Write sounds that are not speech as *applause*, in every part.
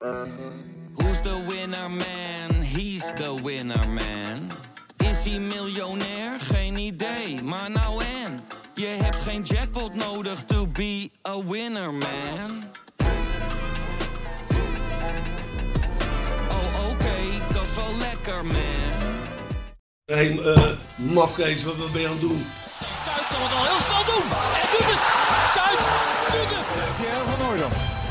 Who's the winner man? He's the winner man. Is hij miljonair? Geen idee, maar nou en. Je hebt geen jackpot nodig to be a winner man. Oh oké, dat is wel lekker man. Hé, hey, uh, mafkees, wat, wat ben je aan het doen? Kuit kan het al heel snel doen. En doet het. Kuit doet het. Pierre van Hooydonk.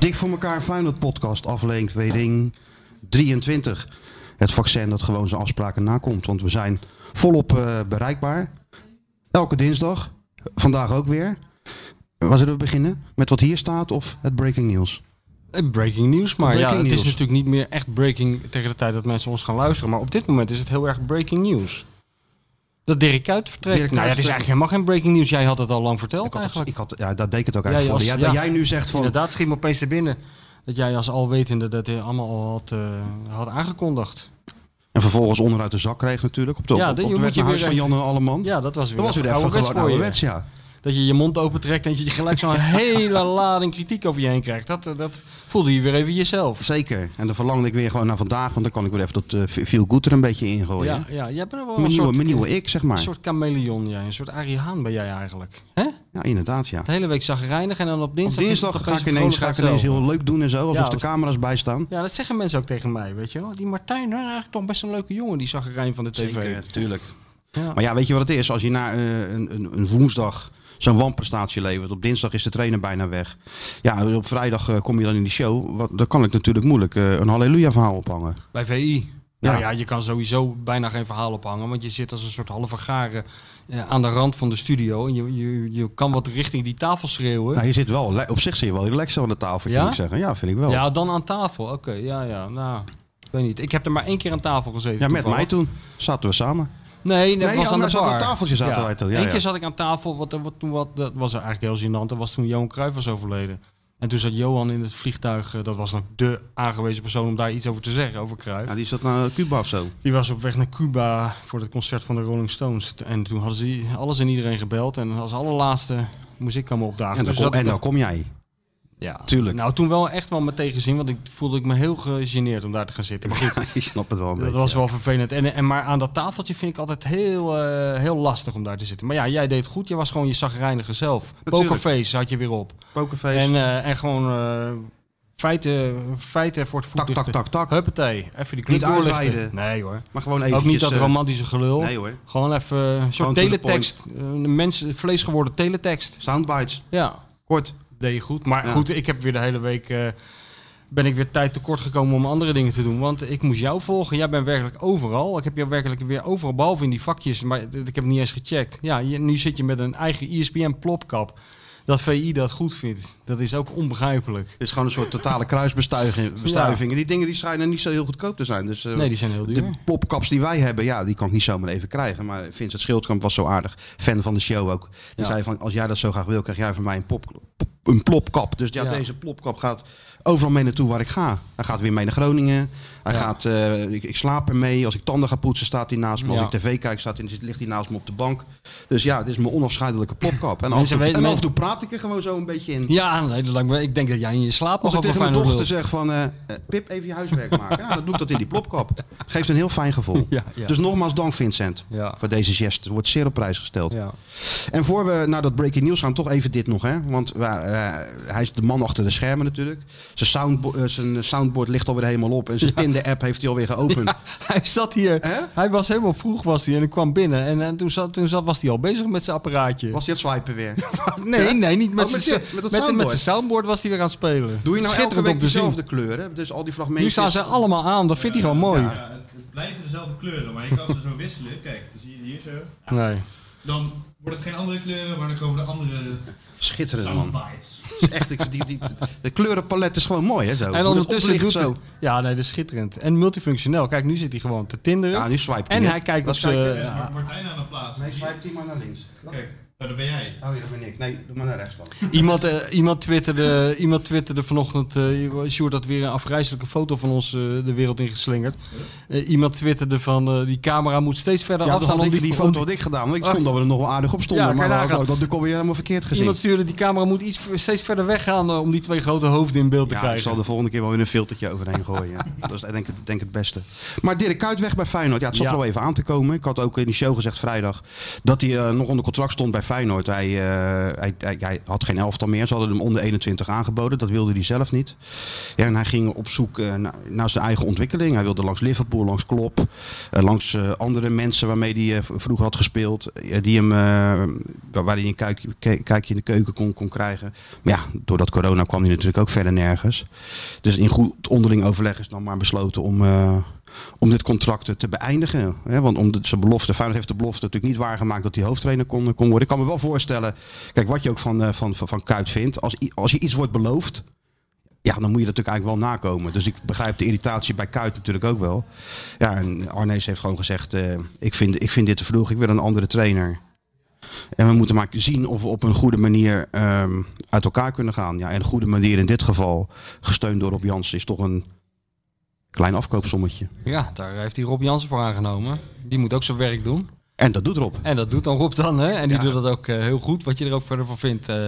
Dik voor elkaar Feyenoord podcast aflevering 23. Het vaccin dat gewoon zijn afspraken nakomt. Want we zijn volop uh, bereikbaar. Elke dinsdag. Vandaag ook weer. Waar zullen we beginnen? Met wat hier staat of het breaking news? Breaking news, maar Breaking ja, het news. is natuurlijk niet meer echt breaking tegen de tijd dat mensen ons gaan luisteren. Maar op dit moment is het heel erg breaking news. Dat Dirk Kuyt vertrekt. Dirk nou ja, het is eigenlijk helemaal geen breaking news. Jij had het al lang verteld Ik had, het, eigenlijk. ik had, ja, dat deed ik het ook Jij eigenlijk voor. als- Ja, dat jij nu zegt van... Inderdaad, schiet me opeens te binnen. Dat jij als alwetende dat hij allemaal al had, eh, had aangekondigd. En vervolgens onderuit de zak kreeg natuurlijk. Op de, Ja, op, op de je weer wethuis van Jan en Alleman. Ja, dat was weer, dat was weer even je. ouderwets, ja. Dat je je mond opentrekt en dat je gelijk zo'n *laughs* hele lading kritiek over je heen krijgt. Dat, eh, dat voelde je weer even jezelf. Zeker. En dan verlangde ik weer gewoon naar vandaag. Want dan kan ik weer even dat eh, feel good er een beetje ingooien. Ja, ja, jij bent wel Mijn een nieuwe, soort, mijn nieuwe ik, zeg maar. een soort chameleon, jij. Een soort Arie Haan ben jij eigenlijk. Hè? Ja, inderdaad, ja. De hele week zag reinig en dan op Op dinsdag, dinsdag is het ga ik ineens, ga ik ineens heel leuk doen en zo. Alsof Ja, de camera's bij staan. Ja, dat zeggen mensen ook tegen mij, weet je wel. Die Martijn, nou, eigenlijk toch best een leuke jongen, die zag Rijn van de tv. Zeker, tuurlijk. Ja. Maar ja, weet je wat het is? Als je na eh, een, een, een woensdag zo'n wanprestatie levert. Op dinsdag is de trainer bijna weg. Ja, op vrijdag eh, kom je dan in die show. Wat, dan kan ik natuurlijk moeilijk eh, een halleluja verhaal ophangen. Bij VI. Ja. Nou ja, je kan sowieso bijna geen verhaal ophangen, want je zit als een soort halve garen eh, aan de rand van de studio. En je, je, je kan wat richting die tafel schreeuwen. Nou, je zit wel, op zich zit je wel relaxed aan de tafel, Ja? moet ik zeggen. Ja, vind ik wel. Ja, Ja, dan aan tafel. Oké, ja, ja. Nou, ik weet niet. Ik heb er maar één keer aan tafel gezeten. met toevallig. mij toen. Zaten we samen. Nee, dat Nee, was aan de daar bar. tafeltje zaten wij. Ja, Eén keer zat ik aan tafel, wat, wat, toen wat, dat was eigenlijk heel gênant. Dat was toen Johan Cruijff was overleden. En toen zat Johan in het vliegtuig. eh, Dat was nog de aangewezen persoon om daar iets over te zeggen, over Cruijff. Ja, die zat naar Cuba of zo. Die was op weg naar Cuba voor het concert van de Rolling Stones. En toen hadden ze alles en iedereen gebeld. En als allerlaatste moest ik komen opdagen. En dan, Dus kom, en dan kom jij. Ja. tuurlijk. Nou, toen wel echt wel met tegenzin. Want ik voelde ik me heel gegeneerd om daar te gaan zitten. Maar goed, *laughs* ik snap het wel een dat beetje. was ja. wel vervelend. En, en maar aan dat tafeltje vind ik altijd heel, eh, heel lastig om daar te zitten. Maar ja, jij deed goed. Je was gewoon je zagrijnige zelf. Natuurlijk. Pokerface had je weer op. Pokerface. En, eh, en gewoon eh, feiten, feiten voor het tak, tak, voetlicht. tak, tak. Huppatee. Even die Niet uitweiden. Nee hoor. Maar gewoon Ook eventjes... niet dat romantische gelul. Nee hoor. Gewoon even een soort teletext. Een mens, vlees geworden teletext. Soundbites. Ja, Kort. Deed je goed. Maar Ja. goed, ik heb weer de hele week... eh, ben ik weer tijd tekort gekomen om andere dingen te doen. Want ik moest jou volgen. Jij bent werkelijk overal. Ik heb jou werkelijk weer overal, behalve in die vakjes. Maar ik heb het niet eens gecheckt. Ja, je- nu zit je met een eigen E ESPN plopkap. Dat VI dat goed vindt. Dat is ook onbegrijpelijk. Het is gewoon een soort totale kruisbestuiving. bestuiving. Die dingen die schijnen niet zo heel goedkoop te zijn. Dus, eh, Nee, die zijn heel duur. de popcaps die wij hebben, ja, die kan ik niet zomaar even krijgen. Maar Vincent Schildkamp was zo aardig. Fan van de show ook. Die Ja. zei van, als jij dat zo graag wil, krijg jij van mij een, pop, een plopkap. Dus ja, Ja. deze plopkap gaat overal mee naartoe waar ik ga. Hij gaat weer mee naar Groningen. Hij gaat, eh, ik, ik slaap ermee. Als ik tanden ga poetsen, staat hij naast me. Als ik tv kijk, staat hij, ligt hij naast me op de bank. Dus ja, dit is mijn onafscheidelijke plopkap. En, af en, toe, en af en toe praat ik er gewoon zo een beetje in. Ja, nee, dat lijkt me, ik denk dat jij in je slaap Als nog ik over tegen mijn dochter zeg van... eh, eh, Pip, even je huiswerk maken. Ja, dan doe ik dat in die plopkap. *laughs* Geeft een heel fijn gevoel. Ja, ja. Dus nogmaals dank Vincent voor deze gest. Er wordt zeer op prijs gesteld. Ja. En voor we naar dat breaking news gaan, toch even dit nog. Hè? Want eh, hij is de man achter de schermen natuurlijk. Zijn, soundbo- zijn soundboard ligt alweer helemaal op. En zijn Tinder-app heeft hij alweer geopend. Hij zat hier, hij was helemaal vroeg was hij en ik kwam binnen en, en toen, zat, toen zat, was hij al bezig met zijn apparaatje. Was hij aan het swipen weer? *laughs* Nee, nee, niet met Oh, met zijn dit, met dat met, met soundboard. zijn soundboard was hij weer aan het spelen. Doe je nou elke week dezelfde kleuren? Dus al die fragmentjes. Nu staan ze allemaal aan, dat vindt hij gewoon mooi. Ja, het, het blijven dezelfde kleuren, maar je kan ze zo wisselen. Kijk, dan zie je hier zo. Nee. Dan Wordt het geen andere kleuren, maar dan komen de andere Schitterend, man. soundbites. Echt, ik, die, die, de kleurenpalet is gewoon mooi, hè? Zo. En ondertussen doet zo. hij- Ja, nee, dat is schitterend. En multifunctioneel. Kijk, nu zit hij gewoon te tinderen. Ja, nu swipe en hij kijkt op zijn... ja, Mar- Martijn aan het plaatsen. Nee, swipe die maar naar links. Kijk, nou, dat ben jij. Oh ja, dat ben ik. Nee, doe maar naar rechts dan. Iemand, eh, iemand, twitterde, iemand twitterde vanochtend, eh Sjoerd had weer een afgrijzelijke foto van ons eh, de wereld ingeslingerd. Eh, iemand twitterde van, eh, die camera moet steeds verder Ja, dat afstaan. had om ik, die om foto had ik gedaan. Want ik stond Oh. dat we er nog wel aardig op stonden. Ja, maar nagaan. ook, dat, dat kon je helemaal verkeerd gezien. Iemand stuurde, die camera moet iets, steeds verder weggaan eh, om die twee grote hoofden in beeld te Ja, ik krijgen. zal de volgende keer wel weer een filtertje overheen gooien. *laughs* dat is denk ik denk het beste. Maar Dirk Kuyt weg bij Feyenoord. Ja, het zat Ja. er al even aan te komen. Ik had ook in die show gezegd vrijdag dat hij eh, nog onder contract stond bij Feyenoord. Hij, eh, hij, hij, hij had geen elftal meer. Ze hadden hem onder 21 aangeboden. Dat wilde hij zelf niet. Ja, en hij ging op zoek eh, naar, naar zijn eigen ontwikkeling. Hij wilde langs Liverpool, langs Klopp. eh, langs andere mensen waarmee hij vroeger had gespeeld. die hem, waar hij een kijkje, in de keuken kon, kon krijgen. Maar ja, doordat corona kwam hij natuurlijk ook verder nergens. Dus in goed onderling overleg is dan maar besloten om, om dit contract te beëindigen. Hè? Want om de, zijn belofte, Feyenoord heeft de belofte natuurlijk niet waargemaakt dat hij hoofdtrainer kon, kon worden. Ik kan me wel voorstellen, kijk wat je ook van, eh, van, van, van Kuyt vindt. Als, als je iets wordt beloofd, ja, dan moet je dat natuurlijk eigenlijk wel nakomen. Dus ik begrijp de irritatie bij Kuyt natuurlijk ook wel. Ja, en Arnees heeft gewoon gezegd, eh, ik, vind, ik vind dit te vroeg, ik wil een andere trainer. En we moeten maar zien of we op een goede manier ehm, uit elkaar kunnen gaan. Ja, en een goede manier in dit geval, gesteund door Rob Jansen, is toch een klein afkoopsommetje. Ja, daar heeft hij Rob Jansen voor aangenomen. Die moet ook zijn werk doen. En dat doet Rob. En dat doet dan Rob dan, hè? En die Ja. doet dat ook eh, heel goed. Wat je er ook verder van vindt, eh,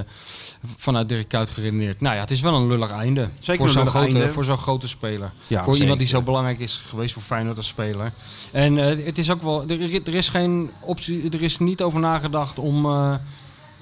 vanuit Dirk Kuyt geredeneerd. Nou ja, het is wel een lullig einde. Zeker voor zo'n grote. Voor zo'n grote speler. Ja, voor iemand die zo belangrijk is geweest voor Feyenoord als speler. En eh, het is ook wel, er, er is geen optie, er is niet over nagedacht om,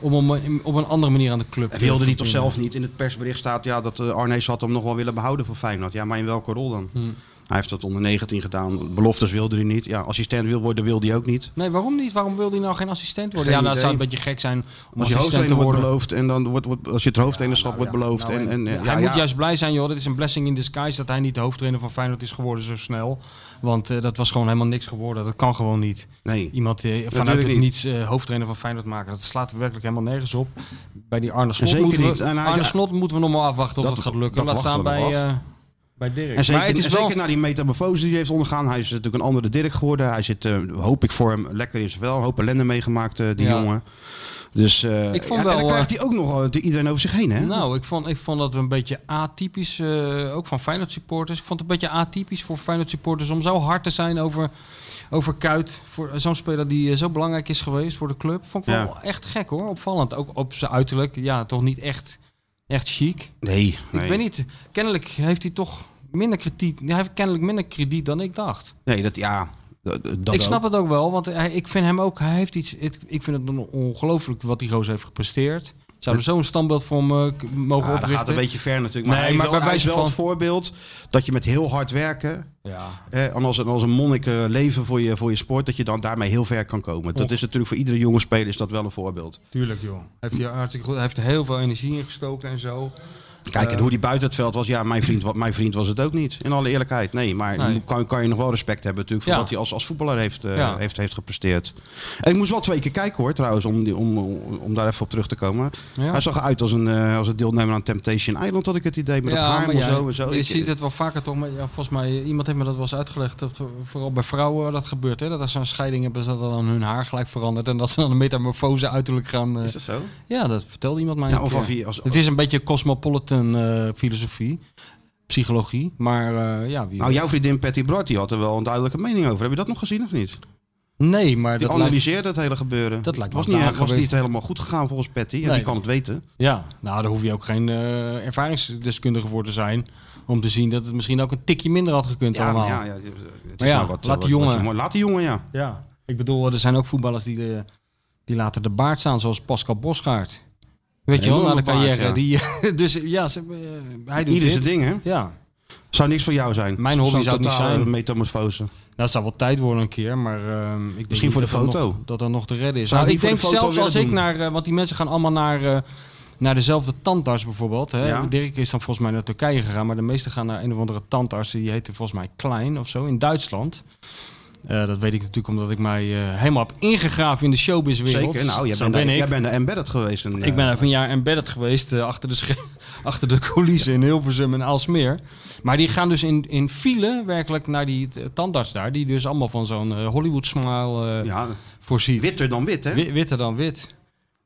om, om op een andere manier aan de club te wilde hij toch zelf niet. In het persbericht staat ja, dat uh, Arnees had hem nog wel willen behouden voor Feyenoord. Ja, maar in welke rol dan? Hmm. Hij heeft dat onder 19 gedaan. Beloftes wilde hij niet. Ja, assistent wil worden, wilde hij ook niet. Nee, waarom niet? Waarom wil hij nou geen assistent worden? Geen ja, nou, het zou een beetje gek zijn om Als je hoofdtrainer wordt worden. beloofd en dan wordt, wordt als je het hoofdtrainerschap Nou, wordt beloofd. nou, en, en, ja, ja, hij ja. moet juist blij zijn, joh. Dit is een blessing in disguise dat hij niet de hoofdtrainer van Feyenoord is geworden zo snel. Want eh, dat was gewoon helemaal niks geworden. Dat kan gewoon niet. Nee. Iemand eh, vanuit het niet. niets eh, hoofdtrainer van Feyenoord maken. Dat slaat werkelijk helemaal nergens op. Bij die Arne Slot, Zeker moeten we, niet. En hij- Arne ja. Slot moeten we nog maar afwachten of Dat- dat, gaat lukken. dat Laat staan we bij, eh, bij Dirk. En zeker, maar het is wel... zeker na die metamorfose die hij heeft ondergaan. Hij is natuurlijk een andere Dirk geworden. Hij zit, eh, hoop ik voor hem, lekker is wel. Een hoop ellende meegemaakt, eh, die Ja. jongen. Dus eh, Ik vond ja, wel, en dan krijgt hij ook nog iedereen over zich heen, hè? Nou, ik vond, ik vond dat een beetje atypisch, ook van Feyenoord supporters. Ik vond het een beetje atypisch voor Feyenoord supporters om zo hard te zijn over, over Kuit. Voor zo'n speler die zo belangrijk is geweest voor de club. Vond ik wel echt gek hoor, opvallend. Ook op zijn uiterlijk, ja, toch niet echt, echt chic. nee, nee. Ik weet niet, kennelijk heeft hij toch minder krediet. Hij heeft kennelijk minder krediet dan ik dacht. Nee, dat, ja, dat, dat ik snap ook. het ook wel, want hij, ik vind hem ook, hij heeft iets, het, ik vind het ongelooflijk wat die goos heeft gepresteerd. Zou er zo'n standbeeld voor hem k- mogen Ja, dat oprichten? gaat een beetje ver natuurlijk. Maar, Nee, hij, maar is wel, bij hij is wijze wel van- het voorbeeld dat je met heel hard werken... Ja. Eh, en als, een- als een monnik leven voor je, voor je sport, dat je dan daarmee heel ver kan komen. Dat is natuurlijk voor iedere jonge speler is dat wel een voorbeeld. Tuurlijk, joh. Heeft hartstikke goed, hij heeft er heel veel energie in gestoken en zo. Kijk, en Eh. hoe die buiten het veld was, ja, mijn vriend, mijn vriend was het ook niet. In alle eerlijkheid, nee. Maar Nee. kan, kan je nog wel respect hebben natuurlijk voor Ja. wat hij als, als voetballer heeft, Ja. heeft, heeft gepresteerd. En ik moest wel twee keer kijken hoor, trouwens, om, die, om, om daar even op terug te komen. Ja. Hij zag eruit als een, eh, als een deelnemer aan Temptation Island, had ik het idee. Met dat haar en zo en zo. Je Ik- ziet het wel vaker toch. Maar ja, volgens mij, iemand heeft me dat wel eens uitgelegd. Dat vooral bij vrouwen dat gebeurt. Hè? Dat als ze een scheiding hebben, dat dan hun haar gelijk verandert. En dat ze dan een metamorfose uiterlijk gaan. Is dat zo? ja, dat vertelde iemand mij. Of als- Het is een beetje cosmopolitan eh, filosofie. Psychologie. Maar eh, ja, wie Nou, jouw vriendin Patty Bart, die had er wel een duidelijke mening over. Heb je dat nog gezien of niet? Nee, maar Die dat lijkt, analyseerde het hele gebeuren. Dat lijkt was wel niet, was geweest. niet helemaal goed gegaan volgens Patty. En Nee. die kan het weten. Ja, nou, daar hoef je ook geen eh, ervaringsdeskundige voor te zijn. Om te zien dat het misschien ook een tikje minder had gekund Ja, allemaal. ja, ja, het is Maar ja, wat, laat die wat- jongen- wat- Laat die jongen, ja. Ja, ik bedoel, er zijn ook voetballers die, de, die laten de baard staan, zoals Pascal Bosgaard. Weet je wel, na de carrière. baard, Die, *laughs* dus ja, ze, eh, hij doet Ieder zijn ding, hè? Ja, Zou niks voor jou zijn. Mijn hobby zou het niet zijn. metamorfose. nou, het zou wel tijd worden een keer, maar ehm, ik denk Misschien voor de dat dat foto. nog- dat er nog te redden is. Zou Nou, ik denk de zelfs als ik doen? naar, eh, want die mensen gaan allemaal naar, eh, naar dezelfde tandarts bijvoorbeeld. Hè? Ja. Dirk is dan volgens mij naar Turkije gegaan, maar de meesten gaan naar een of andere tandarts. Die heette volgens mij Klein of zo, in Duitsland. Eh, dat weet ik natuurlijk omdat ik mij eh, helemaal heb ingegraven in de showbizwereld. Zeker. Nou, jij bent, ben daar- ik. jij bent er embedded geweest. En, Ik ben even een jaar embedded geweest eh, achter, de *laughs* achter de coulissen in Hilversum en Aalsmeer. Maar die gaan dus in, in file werkelijk naar die eh, tandarts daar. Die dus allemaal van zo'n eh, Hollywood smile eh, ja, voorziet. witter dan wit, hè? Wi- witter dan wit.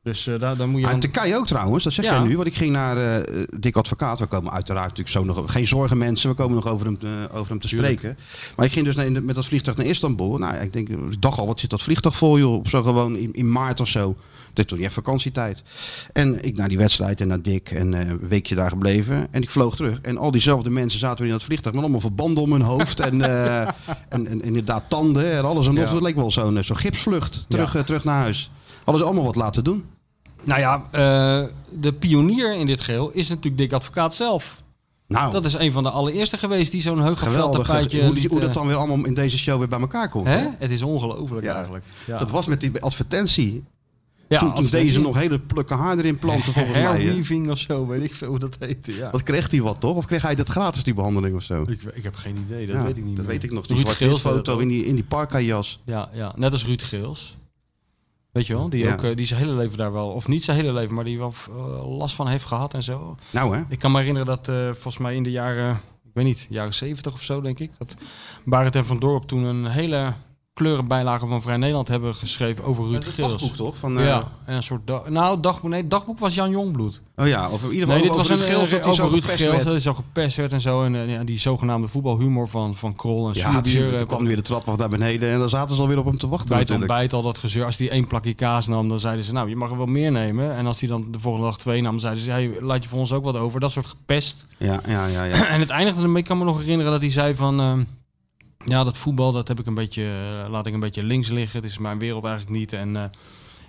Dus eh, daar, daar moet je Ah, in. Turkije ook trouwens, dat zeg Ja. jij nu. Want ik ging naar eh Dick Advocaat. We komen uiteraard natuurlijk zo nog... Geen zorgen mensen, we komen nog over hem, te- over hem te Tuurlijk. spreken. Maar ik ging dus naar, met dat vliegtuig naar Istanbul. Nou, ik, denk, ik dacht al, wat zit dat vliegtuig vol joh? Op zo gewoon in, in maart of zo. Dit toen niet echt vakantietijd. En ik naar die wedstrijd en naar Dick. En eh, een weekje daar gebleven. En ik vloog terug. En al diezelfde mensen zaten weer in dat vliegtuig. Met allemaal verbanden om hun hoofd. en, eh, *laughs* en, en inderdaad tanden en alles en nog. Ja. Dat leek wel zo'n eh, zo'n gipsvlucht. Terug, Ja. eh, terug naar huis. Hadden ze allemaal wat laten doen. Nou ja, eh, de pionier in dit geheel is natuurlijk Dick Advocaat zelf. Nou, Dat is een van de allereerste geweest die zo'n heugeveld Geweldig. tapijtje... Hoe, die, hoe dat eh, dan weer allemaal in deze show weer bij elkaar komt. Hè? hè? Het is ongelooflijk Ja. eigenlijk. Ja. Dat was met die advertentie. ja, toen, toen deze nog hele plukken haar erin planten volgens mij. hè? Hairweaving of zo, weet ik veel hoe dat heette. Ja. Wat kreeg hij wat toch? Of kreeg hij dat gratis die behandeling of zo? Ik, ik heb geen idee, dat Ja, weet ik niet Dat meer. weet ik nog. Die zwarte foto dat in die, in die parka-jas. Ja, ja, net als Ruud Geels. Weet je wel, die, Ja. ook, eh, die zijn hele leven daar wel, of niet zijn hele leven, maar die wel eh, last van heeft gehad en zo. Nou hè? Ik kan me herinneren dat eh, volgens mij in de jaren, ik weet niet, jaren 70 of zo denk ik, dat Barend en Van Dorp toen een hele kleurenbijlage van Vrij Nederland hebben geschreven over Ruud Het Geels. dagboek toch? Van, eh, Ja, en een soort nou dagboek, nee, dagboek was Jan Jongbloed. Oh ja, of in ieder Nee, geval dit was een Ruud dat hij over Ruud werd. dat hij zo gepest werd en zo. En eh, ja, die zogenaamde voetbalhumor van, van Krol en Ja, natuurlijk. eh, Toen kwam weer de trap af naar beneden en dan zaten ze alweer op hem te wachten bij het ontbijt al dat gezeur. Als hij één plakje kaas nam, dan zeiden ze, nou, je mag er wel meer nemen. En als hij dan de volgende dag twee nam, dan zeiden ze, hey, laat je voor ons ook wat over. Dat soort gepest. Ja, ja, ja. ja. *clears throat* en het eindigde ermee, ik kan me nog herinneren dat hij zei van... ehm, ja, dat voetbal, dat heb ik een beetje, eh, laat ik een beetje links liggen. Het is mijn wereld eigenlijk niet. En eh,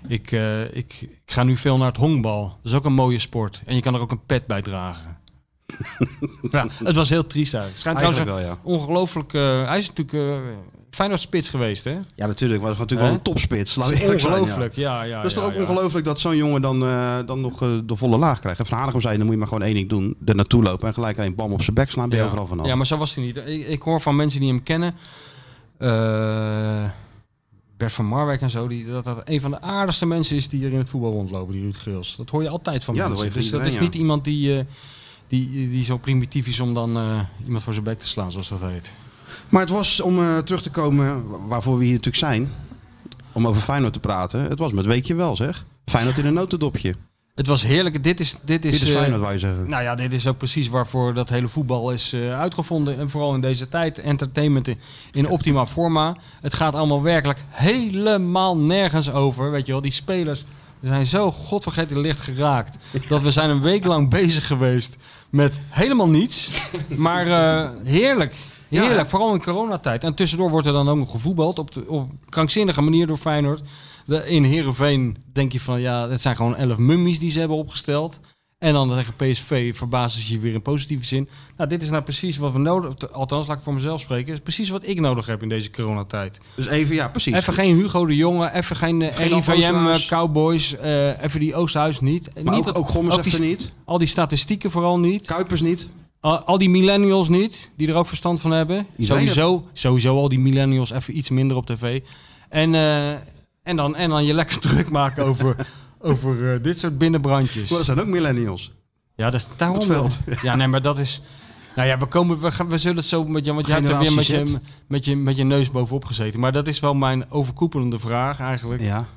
ik, eh, ik, ik ga nu veel naar het honkbal. Dat is ook een mooie sport. En je kan er ook een pet bij dragen. *laughs* ja, het was heel triest eigenlijk. Schijnt trouwens wel, ja. ongelooflijk... hij is natuurlijk Feyenoord spits geweest, hè? Ja, natuurlijk. Maar dat was natuurlijk wel een topspits. Dat zijn, ja. ongelooflijk, ja. ja, Dat is toch ook ongelooflijk dat zo'n jongen dan, eh, dan nog eh, de volle laag krijgt. En van Hanegem zei, dan moet je maar gewoon één ding doen. Er naartoe lopen en gelijk een bam op zijn bek slaan. Ben je overal vanaf. Ja, maar zo was hij niet. Ik, ik hoor van mensen die hem kennen... eh, Bert van Marwijk en zo, die, dat dat een van de aardigste mensen is die hier in het voetbal rondlopen, die Ruud Geels. Dat hoor je altijd van Ja, dat mensen. hoor je van Dus dat is niet iemand die, die, die zo primitief is om dan iemand voor zijn bek te slaan, zoals dat heet. Maar het was, om eh, terug te komen waarvoor we hier natuurlijk zijn, om over Feyenoord te praten. Het was met weekje wel zeg. Feyenoord in een notendopje. Het was heerlijk. Dit is, dit is, Dit is eh, Feyenoord, wou je zeggen. Nou ja, dit is ook precies waarvoor dat hele voetbal is eh, uitgevonden. En vooral in deze tijd. Entertainment in, in optima forma. Het gaat allemaal werkelijk helemaal nergens over. Weet je wel, die spelers we zijn zo godvergeten licht geraakt. Dat we zijn een week lang *laughs* bezig geweest met helemaal niets. Maar heerlijk. Heerlijk, Ja. vooral in coronatijd. En tussendoor wordt er dan ook nog gevoetbald op, de, op krankzinnige manier door Feyenoord. De, in Heerenveen denk je van, ja, het zijn gewoon elf mummies die ze hebben opgesteld. En dan tegen PSV verbazen ze je weer in positieve zin. Nou, dit is nou precies wat we nodig... Althans, laat ik voor mezelf spreken. is precies wat ik nodig heb in deze coronatijd. Dus even, ja, precies. Even geen Hugo de Jonge, even geen, eh, Geen RIVM eh, Cowboys, eh, even die Oosterhuis niet. maar niet ook, dat- ook Gommers die, even niet. Al die statistieken vooral niet. Kuipers niet. Al, die millennials niet, die er ook verstand van hebben. Sowieso, sowieso al die millennials even iets minder op tv. En, eh, en, dan, en dan je lekker *laughs* druk maken over, over eh, dit soort binnenbrandjes. Maar dat zijn ook millennials. Ja, dat is daarom. Het veld. Ja, nee, maar dat is. Nou ja, we, komen, we, gaan, we zullen het zo met je. Want jij hebt er weer met je, met, je, met je neus bovenop gezeten. Maar dat is wel mijn overkoepelende vraag eigenlijk. Ja.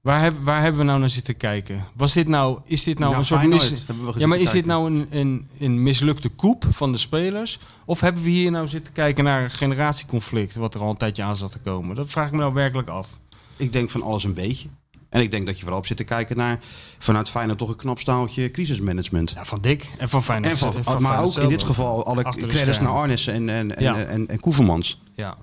Waar, heb, waar hebben we nou naar zitten kijken? Was dit nou, is dit nou Ja, een soort mis, Ja, maar is dit nou een, een, een mislukte koep van de spelers? Of hebben we hier nou zitten kijken naar een generatieconflict, wat er al een tijdje aan zat te komen? Dat vraag ik me nou werkelijk af. Ik denk van alles een beetje. En ik denk dat je vooral op zit te kijken naar vanuit Feyenoord toch een knap staaltje crisismanagement. Ja, van Dick en van Feyenoord. En van, van maar Feyenoord ook in dit geval alle credits naar. Arnes en, en, en, Ja. en, en, Koevermans. Ja.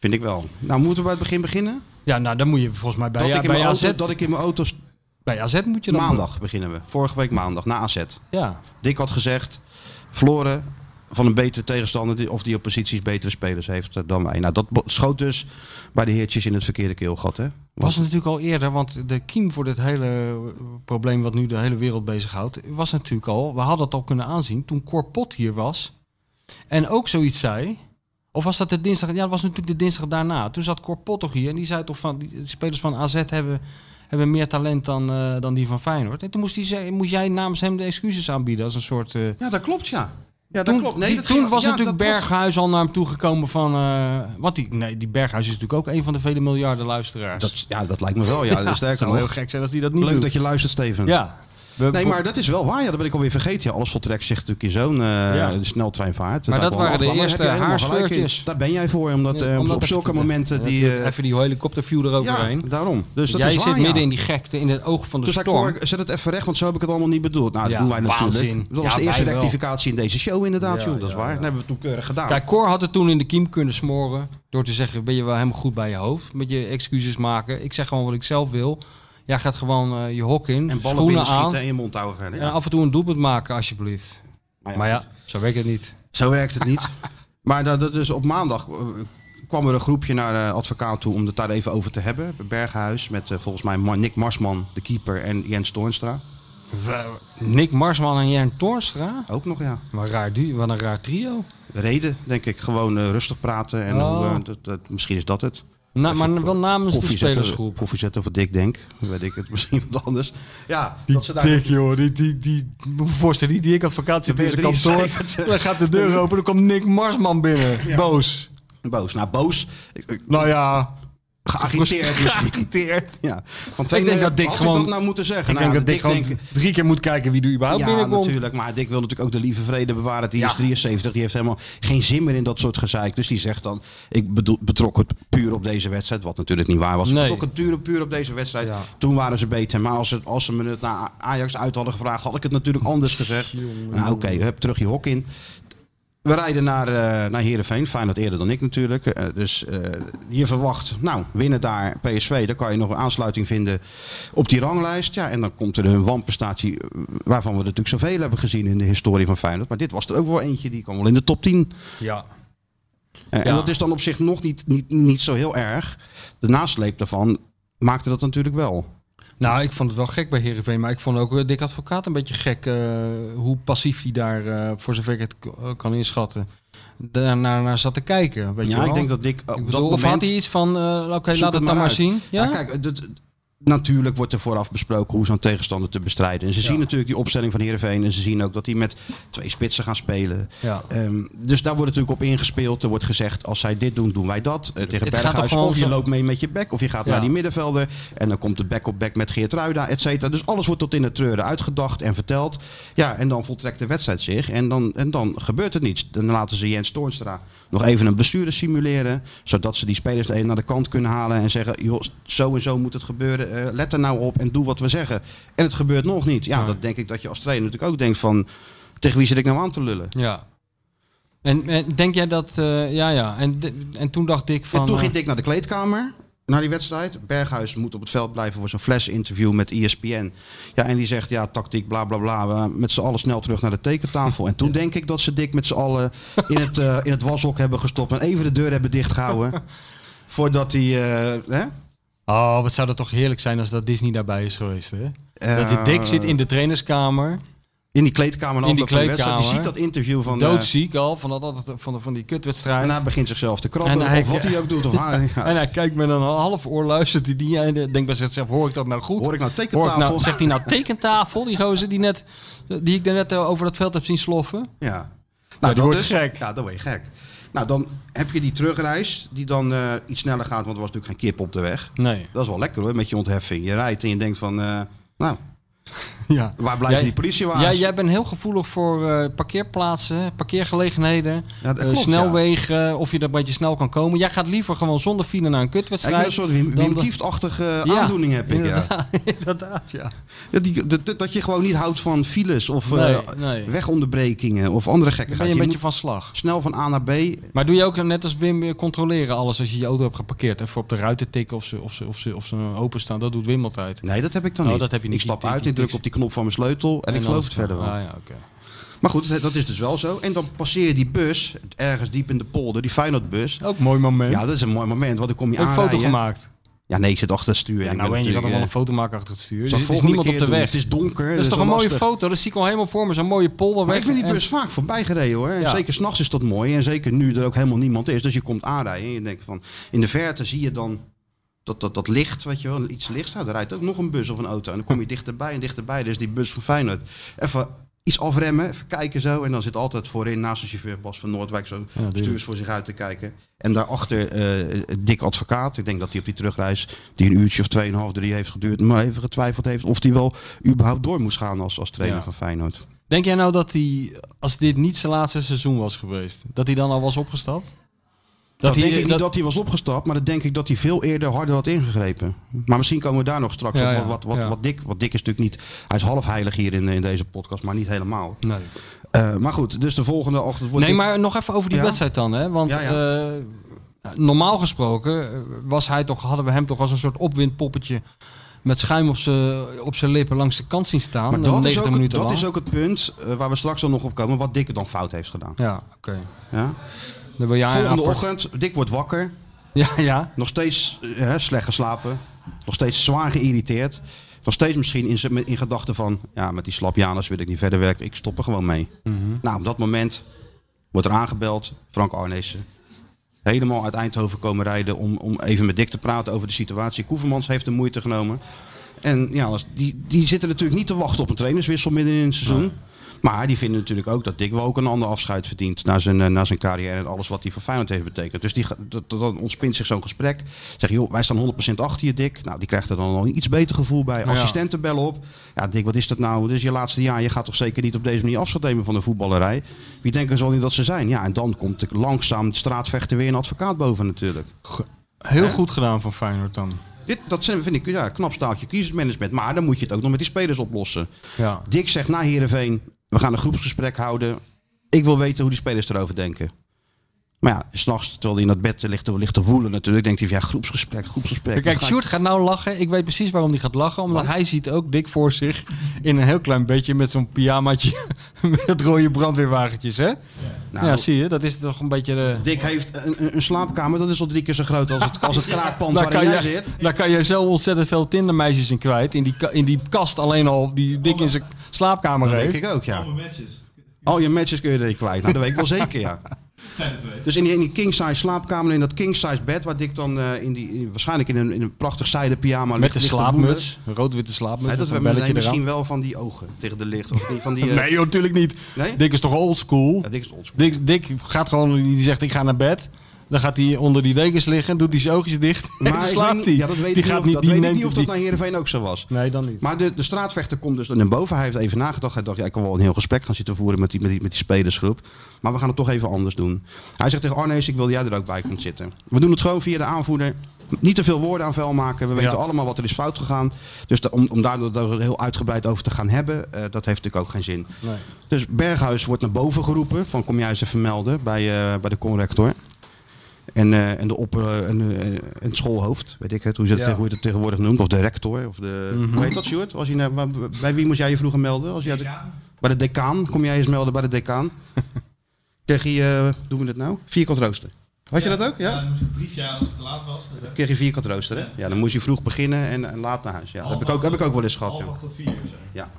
Vind ik wel. Nou, moeten we bij het begin beginnen? Ja, nou dan moet je volgens mij bij, dat, ja, ik in bij mijn AZ... auto, dat ik in mijn auto... st- Bij AZ moet je dan... Maandag beginnen we. Vorige week maandag, na AZ. Ja. Dick had gezegd, verloren van een betere tegenstander... die- of die op posities betere spelers heeft eh, dan wij. Nou, dat schoot dus bij de heertjes in het verkeerde keelgat, hè? Was het natuurlijk al eerder, want de kiem voor dit hele eh, probleem wat nu de hele wereld bezighoudt, was natuurlijk al, we hadden het al kunnen aanzien toen Cor Pot hier was en ook zoiets zei. Of was dat de dinsdag? Ja, dat was natuurlijk de dinsdag daarna. Toen zat Cor Pot hier en die zei toch van... Die, de spelers van AZ hebben, hebben meer talent dan, eh, dan die van Feyenoord. En toen moest, hij zeggen, moest jij namens hem de excuses aanbieden als een soort... eh, Ja, dat klopt, ja. Ja, dat toen, klopt. Nee, die- dat toen ging- was ja, natuurlijk dat was- Berghuis al naar hem toegekomen van... eh wat die, nee, die Berghuis is natuurlijk ook een van de vele miljarden luisteraars. Dat, ja, dat lijkt me wel, ja. *laughs* Het Sterker zou nog. heel gek zijn als hij dat niet Leuk doet. dat je luistert, Steven. Ja. We- Nee, maar dat is wel waar. Ja, dat ben ik alweer vergeten. Ja, alles voltrekt zich natuurlijk in zo'n eh, Ja. sneltreinvaart. Maar dat waren de eerste haarscheurtjes. Daar ben jij voor, omdat, Ja, eh, omdat op zulke te- momenten die... eh, even die helikopterview eroverheen. ja, daarom. Dus dat Jij is waar, zit midden in die gekte, in het oog van de Dus storm. Zet het even recht, want zo heb ik het allemaal niet bedoeld. Nou, dat doen wij natuurlijk. waanzin. Dat was de eerste rectificatie in deze show inderdaad, joh. Dat is waar. Dat hebben we toen keurig gedaan. Kijk, Cor had het toen in de kiem kunnen smoren. Door te zeggen, ben je wel helemaal goed bij je hoofd. Met je excuses maken. Ik zeg gewoon wat ik zelf wil. Jij gaat gewoon eh, je hok in, en ballen schoenen aan. en je mond houden. verder, En Ja. af en toe een doelpunt maken, alsjeblieft. Maar Maar ja, zo werkt het niet. Zo werkt het niet. *laughs* maar dat, dat is op maandag eh, kwam er een groepje naar de advocaat toe om het daar even over te hebben. Berghuis met eh, volgens mij Nick Marsman, de keeper, en Jens Toornstra. Nick Marsman en Jan Toornstra? Ook nog, ja. Wat, raar, wat een raar trio. Reden, denk ik. Gewoon rustig praten. En Oh. hoe, dat, dat, misschien is dat het. Na, maar wel namens de Koffie zetten, spelersgroep. koffie zetten voor Dick Denk. Dan weet ik het *laughs* misschien wat anders. Ja, dat ze daar... joh. Die, die, die, voorstellen, die, die ik advocaat zit in zijn Beatrice kantoor. *laughs* Dan gaat de deur open, dan komt Nick Marsman binnen. Boos. Boos. Nou, boos. Ik- ik- Nou ja, Geagiteerd misschien. geagiteerd. Ja. Van Ik denk dat Dick gewoon- ik dat nou moeten zeggen? Ik Nou, denk dat Dick gewoon drie keer moet kijken wie er überhaupt Ja, binnenkomt. natuurlijk. Maar Dick wil natuurlijk ook de lieve vrede bewaren. Die Ja. is 73. Die heeft helemaal geen zin meer in dat soort gezeik. Dus die zegt dan, ik bedoel, betrok het puur op deze wedstrijd. Wat natuurlijk niet waar was. Ik Nee. betrok het puur, puur op deze wedstrijd. Ja. Toen waren ze beter. Maar als, het, als ze me het naar Ajax uit hadden gevraagd, had ik het natuurlijk anders gezegd. Nou oké, je hebt terug je hok in. We rijden naar, eh naar Heerenveen. Feyenoord eerder dan ik natuurlijk. Eh, dus eh, je verwacht, nou, winnen daar PSV. Dan kan je nog een aansluiting vinden op die ranglijst. Ja, en dan komt er een wanprestatie waarvan we natuurlijk zoveel hebben gezien in de historie van Feyenoord. Maar dit was er ook wel eentje, die kwam wel in de top 10. Ja. Eh, En Ja. dat is dan op zich nog niet, niet, niet zo heel erg. De nasleep daarvan maakte dat natuurlijk wel. Nou, ik vond het wel gek bij Heerenveen. Maar ik vond ook eh, Dick Advocaat een beetje gek. eh, hoe passief hij daar, eh, voor zover ik het kan inschatten, daarnaar naar zat te kijken. Weet je ja, wel? ik denk dat Dick op Ik dat bedoel, of moment... had hij iets van, oké, laat het dan maar zien. Ja? Ja, kijk, het- het- natuurlijk wordt er vooraf besproken hoe zo'n tegenstander te bestrijden. En ze zien natuurlijk die opstelling van Heerenveen. En ze zien ook dat die met twee spitsen gaan spelen. Ja. Ehm, dus daar wordt natuurlijk op ingespeeld. Er wordt gezegd, als zij dit doen, doen wij dat. Eh, tegen Het gaat Berghuis. Of je loopt mee met je bek. Of je gaat Ja. naar die middenvelder. En dan komt de back op back met Geert Ruida, et cetera. Dus alles wordt tot in het treuren uitgedacht en verteld. Ja, en dan voltrekt de wedstrijd zich. En dan, en dan gebeurt er niets. Dan laten ze Jens Toornstra nog even een blessure simuleren. Zodat ze die spelers naar de kant kunnen halen. En zeggen, joh, zo en zo moet het gebeuren. Eh, let er nou op en doe wat we zeggen. En het gebeurt nog niet. Ja, dat denk ik dat je als trainer natuurlijk ook denkt van... Tegen wie zit ik nou aan te lullen? Ja. En, en denk jij dat, eh, ja, ja. En, en toen dacht ik van. en toen eh, ging Dick naar de kleedkamer. Naar die wedstrijd. Berghuis moet op het veld blijven voor zo'n flash-interview met ESPN. Ja, en die zegt, ja, tactiek, bla bla bla. We met z'n allen snel terug naar de tekentafel. En toen denk ik dat ze Dick met z'n allen in het, eh, in het washok hebben gestopt. En even de deur hebben dichtgehouden. *laughs* voordat hij... eh? Oh, wat zou dat toch heerlijk zijn als dat Disney daarbij is geweest, hè? dat die Eh, Dick zit in de trainerskamer, In die kleedkamer. In die wedstrijd. Die kleedkamer. ziet dat interview van... eh, doodziek al, van, dat, dat- van, van die kutwedstrijd. en hij begint zichzelf te krabben. En hij- of wat *laughs* hij ook doet. Of ja. En hij kijkt met een half oor, luistert hij die en denkt bij zichzelf, hoor ik dat nou goed? Hoor ik nou Hoor ik tekentafel? nou, zegt hij nou *laughs* tekentafel, die gozer die, net, die ik net eh, over dat veld heb zien sloffen? Ja. Ja, die Nou, dat wordt is- gek. Ja, dan word je gek. Nou, dan heb je die terugreis, die dan eh, iets sneller gaat, want er was natuurlijk geen kip op de weg. Nee. Dat is wel lekker hoor, met je ontheffing. Je rijdt en je denkt van, eh, nou, *laughs* Ja. waar blijven Jij- die politiewagens? Ja, jij bent heel gevoelig voor eh, parkeerplaatsen, parkeergelegenheden, Ja, eh, snelwegen, of je er een beetje snel kan komen. Jij gaat liever gewoon zonder file naar een Ja, ik kutwedstrijd. een soort Wim, Wim Kieft-achtige Ja, aandoening heb ik, ja. Inderdaad, *laughs* inderdaad, ja. Ja, die, dat, je gewoon niet houdt van files of Nee, eh, nee. wegonderbrekingen of andere Dan ben gekkigheid. je Je een beetje van slag. snel van A naar B. Maar doe je ook net als Wim weer controleren alles als je je auto hebt geparkeerd? Even op de ruiten tikken of ze, of ze, of ze, of ze openstaan. Dat doet Wim altijd. Nee, dat heb ik dan Oh, niet. dat heb je niet. Ik stap uit, ik druk op die knop van mijn sleutel en, ik geloof het verder wel. Ah, ja. Maar goed, dat, is dus wel zo. En dan passeer je die bus, ergens diep in de polder, die Feyenoordbus. Ook een mooi moment. Ja, dat is een mooi moment, want dan kom je een foto gemaakt. Ja, nee, ik zit achter het stuur. Ja, Ik nou en je toch wel een foto maken achter het stuur. eh, Er is, ik niemand op de keer weg. doen. Het is donker. Dat is toch een mooie lastig. foto? Dat zie ik al helemaal voor me. Zo'n mooie polder Maar ik ben die en- bus vaak voorbij gereden hoor. En Ja. Zeker s'nachts is dat mooi. En zeker nu er ook helemaal niemand is. Dus je komt aanrijden en je denkt van... In de verte zie je dan dat, dat, dat licht, weet je wel. Iets lichts. Nou, er rijdt ook nog een bus of een auto. En dan kom je dichterbij en dichterbij. Dus die bus van Feyenoord. Even iets afremmen, even kijken zo. En dan zit altijd voorin naast de chauffeur Bas van Noordwijk zo tuurlijk. stuurs voor zich uit te kijken. En daarachter eh Dick Advocaat. Ik denk dat hij op die terugreis, die een uurtje of tweeënhalf, drie heeft geduurd, maar even getwijfeld heeft of hij wel überhaupt door moest gaan als, als trainer Ja. van Feyenoord. Denk jij nou dat hij, als dit niet zijn laatste seizoen was geweest, dat hij dan al was opgestapt? Dat, hij- denk ik dat- niet dat hij was opgestapt, maar dat denk ik dat hij veel eerder harder had ingegrepen. Maar misschien komen we daar nog straks Ja, op. Wat, wat, wat, ja. wat, Dick, wat Dick is natuurlijk niet... Hij is half heilig hier in, in deze podcast, maar niet helemaal. Nee. Eh, maar goed, dus de volgende ochtend... wordt Nee, Dick- maar nog even over die Ja? wedstrijd dan. Hè? Want eh, normaal gesproken eh, was hij toch, hadden we hem toch als een soort opwindpoppetje met schuim op zijn lippen langs de kant zien staan. Maar eh, dat, is 90 ook, minuten dat lang. is ook het punt eh, waar we straks al nog op komen, wat Dick dan fout heeft gedaan. Ja, oké. Ja? Dan wil jij Volgende apart- ochtend, Dick wordt wakker, *laughs* Ja, ja. nog steeds eh, hè, slecht geslapen, nog steeds zwaar geïrriteerd. Nog steeds misschien in, in gedachten van, ja, met die slapjanus wil ik niet verder werken, ik stop er gewoon mee. Mhm. Nou, op dat moment wordt er aangebeld, Frank Arnezen. Helemaal uit Eindhoven komen rijden om, om even met Dick te praten over de situatie. Koevermans heeft de moeite genomen. En ja, die, die zitten natuurlijk niet te wachten op een trainerswissel midden in het seizoen. Maar die vinden natuurlijk ook dat Dick wel ook een ander afscheid verdient na zijn, eh, na zijn carrière en alles wat hij voor Feyenoord heeft betekend. Dus die, dat, dan ontspint zich zo'n gesprek. Zeg joh, wij staan 100% achter je Dick. Nou, die krijgt er dan al een iets beter gevoel bij. Ja. Assistenten bellen op. Ja, Dick, wat is dat nou? Is je laatste jaar. Je gaat toch zeker niet op deze manier afscheid nemen van de voetballerij? Wie denken ze wel niet dat ze zijn? Ja, en dan komt langzaam het straatvechten weer een advocaat boven natuurlijk. Heel goed gedaan van Feyenoord dan. Dit, dat zijn- vind ik ja, knap staaltje crisismanagement. Maar dan moet je het ook nog met die spelers oplossen. Ja. Dick zegt na Heerenveen, we gaan een groepsgesprek houden. Ik wil weten hoe die spelers erover denken. Maar ja, s'nachts, terwijl hij in dat bed ligt, te- ligt te woelen natuurlijk, denkt hij van ja, groepsgesprek, groepsgesprek. Kijk, Sjoerd gaat nou lachen. Ik weet precies waarom hij gaat lachen. Omdat hij ziet ook Dick voor zich in een heel klein beetje met zo'n pyjamaatje *laughs* met rode brandweerwagentjes, hè? Nou, ja, zie je. Dat is toch een beetje de... Dick heeft een, een- een slaapkamer, dat is al drie keer zo groot als het, als het *laughs* kraakpand Daar waarin kan, jij je, zit. daar kan je zo ontzettend veel tindermeisjes in kwijt. In die, in die kast alleen al die Dick in zijn slaapkamer Dat heeft. denk ik ook, ja. Al je matches kun je er kwijt. Nou, dat weet ik wel zeker, ja. *laughs* Het zijn er twee. Dus in die, in die king-size slaapkamer, in dat king-size bed, waar Dick dan eh, in die, in- waarschijnlijk in een, in een prachtig zijden pyjama Met ligt, de ligt te woelen. slaapmuts. Een rood-witte slaapmuts. Nee, dat met we nee, misschien eraan. wel van die ogen tegen de licht. Of die, van die, *laughs* eh, Nee, joh, natuurlijk niet. Nee? Dick is toch oldschool? Ja, Dick is oldschool. Dick, Dick gaat gewoon, die zegt ik ga naar bed. Dan gaat hij onder die dekens liggen, doet hij zijn oogjes dicht *laughs* en Maar dan ik slaapt weet hij. Ja, dat weet die ik niet gaat of, niet, dat die weet ik neemt niet of die- dat naar Heerenveen ook zo was. Nee, dan niet. Maar de, de straatvechter komt dus naar boven. Hij heeft even nagedacht. Hij dacht, ja, ik kan wel een heel gesprek gaan zitten voeren met die, met, die, met die spelersgroep. Maar we gaan het toch even anders doen. Hij zegt tegen Arnees, ik wil dat jij er ook bij komt zitten. We doen het gewoon via de aanvoerder. Niet te veel woorden aan vuil maken. We weten Ja. allemaal wat er is fout gegaan. Dus de- om, om daar daar heel uitgebreid over te gaan hebben, eh, dat heeft natuurlijk ook geen zin. Nee. Dus Berghuis wordt naar boven geroepen. Van kom jij eens even melden bij, eh, bij de conrector. En, eh, en de op, eh, en, eh, en het schoolhoofd, weet ik het, hoe, ze het, Ja. tegen- hoe je het tegenwoordig noemt. Of de rector. Of de, Mhm. Hoe heet dat, Sjoerd? Als je naar, bij wie moest jij je vroeger melden? Als je de- bij de decaan. Kom jij eens melden bij de decaan? *laughs* Kreeg je, eh, doen we het nou? Vierkant rooster. Had je dat ook? Ja? Ja, dan moest ik een briefje aan als het te laat was. Kreeg je vierkant rooster, hè? Ja, dan moest je vroeg beginnen en, en laat naar huis. Ja, dat heb ik ook, heb ik ook wel eens gehad. Half Ja. acht tot vier of zo. Ja.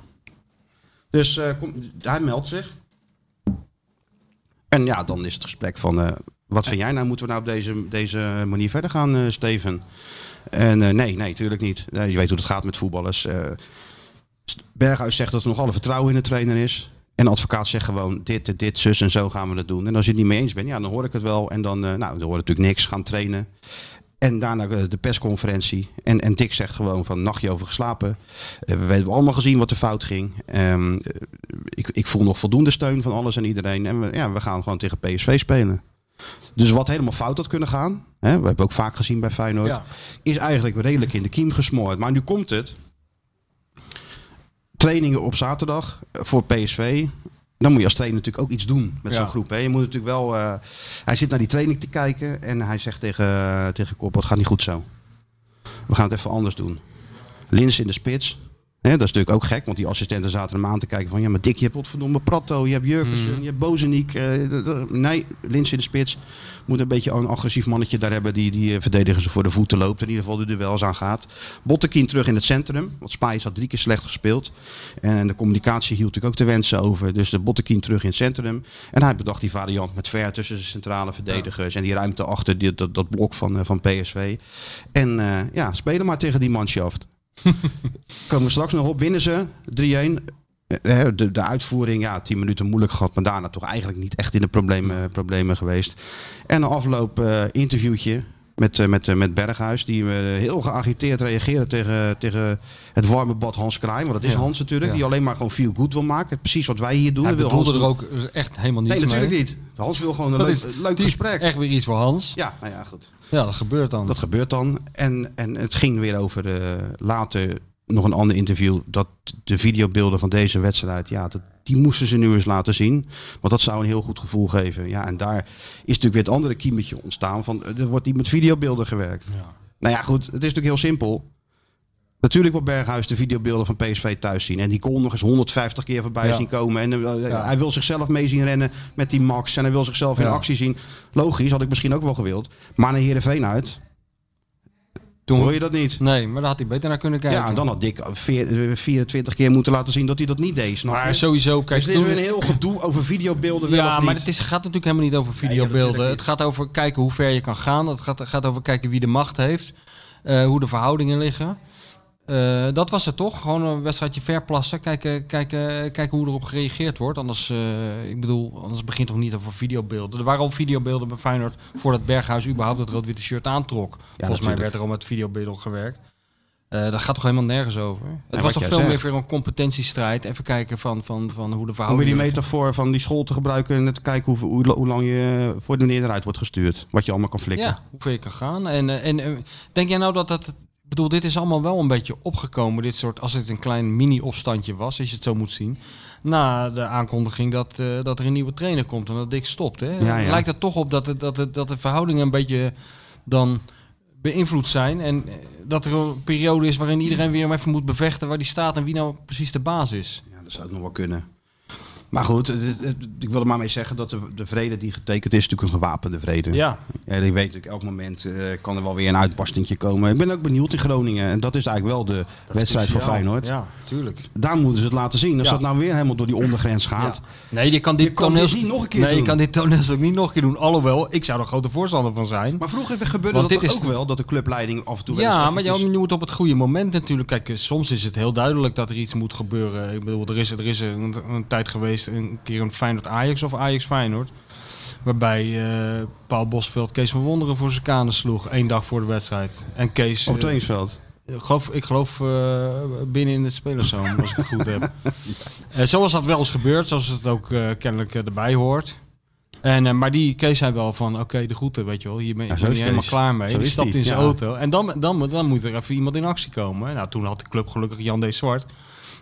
Dus eh, kom, hij meldt zich. En ja, dan is het gesprek van... wat vind jij nou? Moeten we nou op deze, deze manier verder gaan, eh, Steven? En eh, nee, nee, tuurlijk niet. Je weet hoe het gaat met voetballers. Eh, Berghuis zegt dat er nog alle vertrouwen in de trainer is. En de advocaat zegt gewoon dit, dit, zus en zo gaan we het doen. En als je het niet mee eens bent, ja, dan hoor ik het wel. En dan, nou, dan hoor ik natuurlijk niks, gaan trainen. En daarna de persconferentie. En, en Dick zegt gewoon van nachtje over geslapen. We hebben allemaal gezien wat er fout ging. Ehm, eh, ik, ik voel nog voldoende steun van alles en iedereen. En ja, we gaan gewoon tegen PSV spelen. Dus wat helemaal fout had kunnen gaan. Hè, we hebben ook vaak gezien bij Feyenoord. Ja. Is eigenlijk redelijk in de kiem gesmoord. Maar nu komt het. Trainingen op zaterdag eh, voor PSV. Dan moet je als trainer natuurlijk ook iets doen met zo'n groep. Hè. Je moet natuurlijk wel. eh, hij zit naar die training te kijken en hij zegt tegen, tegen Kop: Het gaat niet goed zo. We gaan het even anders doen. Lins in de spits. Dat is natuurlijk ook gek, want die assistenten zaten hem aan te kijken van... ja, maar Dick, je hebt potverdomme Pratto, je hebt Jurkensen, Mhm. je hebt Bozeniek. eh, nee, Lins in de spits moet een beetje een agressief mannetje daar hebben... die, die eh, verdedigers voor de voeten loopt, in ieder geval de duels aangaat. Bottekien terug in het centrum, want Spijs had drie keer slecht gespeeld. En de communicatie hield natuurlijk ook te wensen over. Dus de Bottekien terug in het centrum. En hij bedacht die variant met ver tussen de centrale verdedigers... en die ruimte achter die, dat, dat blok van, eh, van PSV. En eh, ja, spelen maar tegen die manschaft. *laughs* Komen we straks nog op. Winnen ze 3-1. Eh, De, de uitvoering, ja, 10 minuten moeilijk gehad. Maar daarna toch eigenlijk niet echt in de problemen, problemen geweest. En een afloop eh, interviewtje met, eh, met, eh, met Berghuis. Die eh, heel geagiteerd reageerde tegen, tegen het warme bad Hans Kraai. Want dat is Ja. Hans natuurlijk. Ja. Die alleen maar gewoon feel good wil maken. Precies wat wij hier doen. Hij wil er ook echt helemaal niets Nee, natuurlijk mee. niet. Hans wil gewoon een Dat leuk, is leuk gesprek. Echt weer iets voor Hans. Ja, nou ja, goed. Ja, dat gebeurt dan. Dat gebeurt dan. En, en het ging weer over eh, later nog een ander interview. Dat de videobeelden van deze wedstrijd, ja, dat, die moesten ze nu eens laten zien. Want dat zou een heel goed gevoel geven. Ja, en daar is natuurlijk weer het andere kiemetje ontstaan. Van, eh, er wordt niet met videobeelden gewerkt. Ja. Nou ja, goed, het is natuurlijk heel simpel. Natuurlijk wil Berghuis de videobeelden van PSV thuis zien. En die kon nog eens 150 keer voorbij Ja. zien komen. En eh, Ja. hij wil zichzelf mee zien rennen met die Max. En hij wil zichzelf in actie zien. Logisch, had ik misschien ook wel gewild. Maar naar Heerenveen uit, Toen, hoor je dat niet. Nee, maar daar had hij beter naar kunnen kijken. Ja, en dan had Dick veer- eh, 24 keer moeten laten zien dat hij dat niet deed. Snap je? maar sowieso, kijk, dus dit is weer een heel gedoe over videobeelden wel Ja, of maar niet. het is, gaat natuurlijk helemaal niet over videobeelden. het gaat over kijken hoe ver je kan gaan. Het gaat, gaat over kijken wie de macht heeft. eh, hoe de verhoudingen liggen. Eh, dat was het toch? Gewoon een wedstrijdje verplassen. Kijken, kijken, kijken hoe erop gereageerd wordt. Anders, eh, ik bedoel, anders begint toch niet over videobeelden. Er waren al videobeelden bij Feyenoord voordat Berghuis überhaupt het rood-witte shirt aantrok. Volgens mij werd er al met videobeelden gewerkt. Eh dat gaat toch helemaal nergens over? het was toch veel zegt. meer voor een competentiestrijd. Even kijken van, van, van hoe de Om weer die metafoor van die school te gebruiken en te kijken hoe, hoe, hoe lang je voor de meneer eruit wordt gestuurd. Wat je allemaal kan flikken. Ja, hoe ver je kan gaan. En, en denk jij nou dat dat... Ik bedoel, dit is allemaal wel een beetje opgekomen. Dit soort, als het een klein mini-opstandje was, als je het zo moet zien. Na de aankondiging dat, eh, dat er een nieuwe trainer komt en dat Dick stopt. Hè? Ja, ja. Lijkt het toch op dat, het, dat, het, dat de verhoudingen een beetje dan beïnvloed zijn. En eh, dat er een periode is waarin iedereen weer even moet bevechten waar die staat en wie nou precies de baas is. Ja, dat zou ook nog wel kunnen. Maar goed, ik wil er maar mee zeggen dat de, de vrede die getekend is, natuurlijk een gewapende vrede. Ja, Ja, die weet ik, elk moment eh, kan er wel weer een uitbarstingje komen. Ik ben ook benieuwd in Groningen. En dat is eigenlijk wel de wedstrijd voor Feyenoord. Ja, tuurlijk. Daar moeten ze het laten zien. Als Ja. dat nou weer helemaal door die ondergrens gaat. Ja. Nee, je kan dit dit niet nog een keer nee, je kan dit toneelstuk niet nog een keer doen. Alhoewel, ik zou er grote voorstander van zijn. Maar vroeger gebeurde Want dat dit toch is- ook wel, dat de clubleiding af en toe Ja, maar eventjes- je, moet op het goede moment natuurlijk. Kijk, eh, soms is het heel duidelijk dat er iets moet gebeuren. Ik bedoel, er is, er is een, een tijd geweest, een keer een Feyenoord-Ajax of Ajax-Feyenoord. Waarbij eh, Paul Bosveld Kees van Wonderen voor zijn kanen sloeg. één dag voor de wedstrijd. En Kees... op het eh, geloof, ik geloof eh, binnen in het spelerzoom, als ik het goed heb. *laughs* Eh, zoals dat wel eens gebeurt, zoals het ook kennelijk erbij hoort. En, maar die Kees zei wel van, oké, de groeten, weet je wel. Hier ben je Ja, ben helemaal Kees. klaar mee. Zo die is stapt in zijn ja. auto. En dan, dan, dan moet er even iemand in actie komen. Nou, toen had de club gelukkig Jan D. Zwart.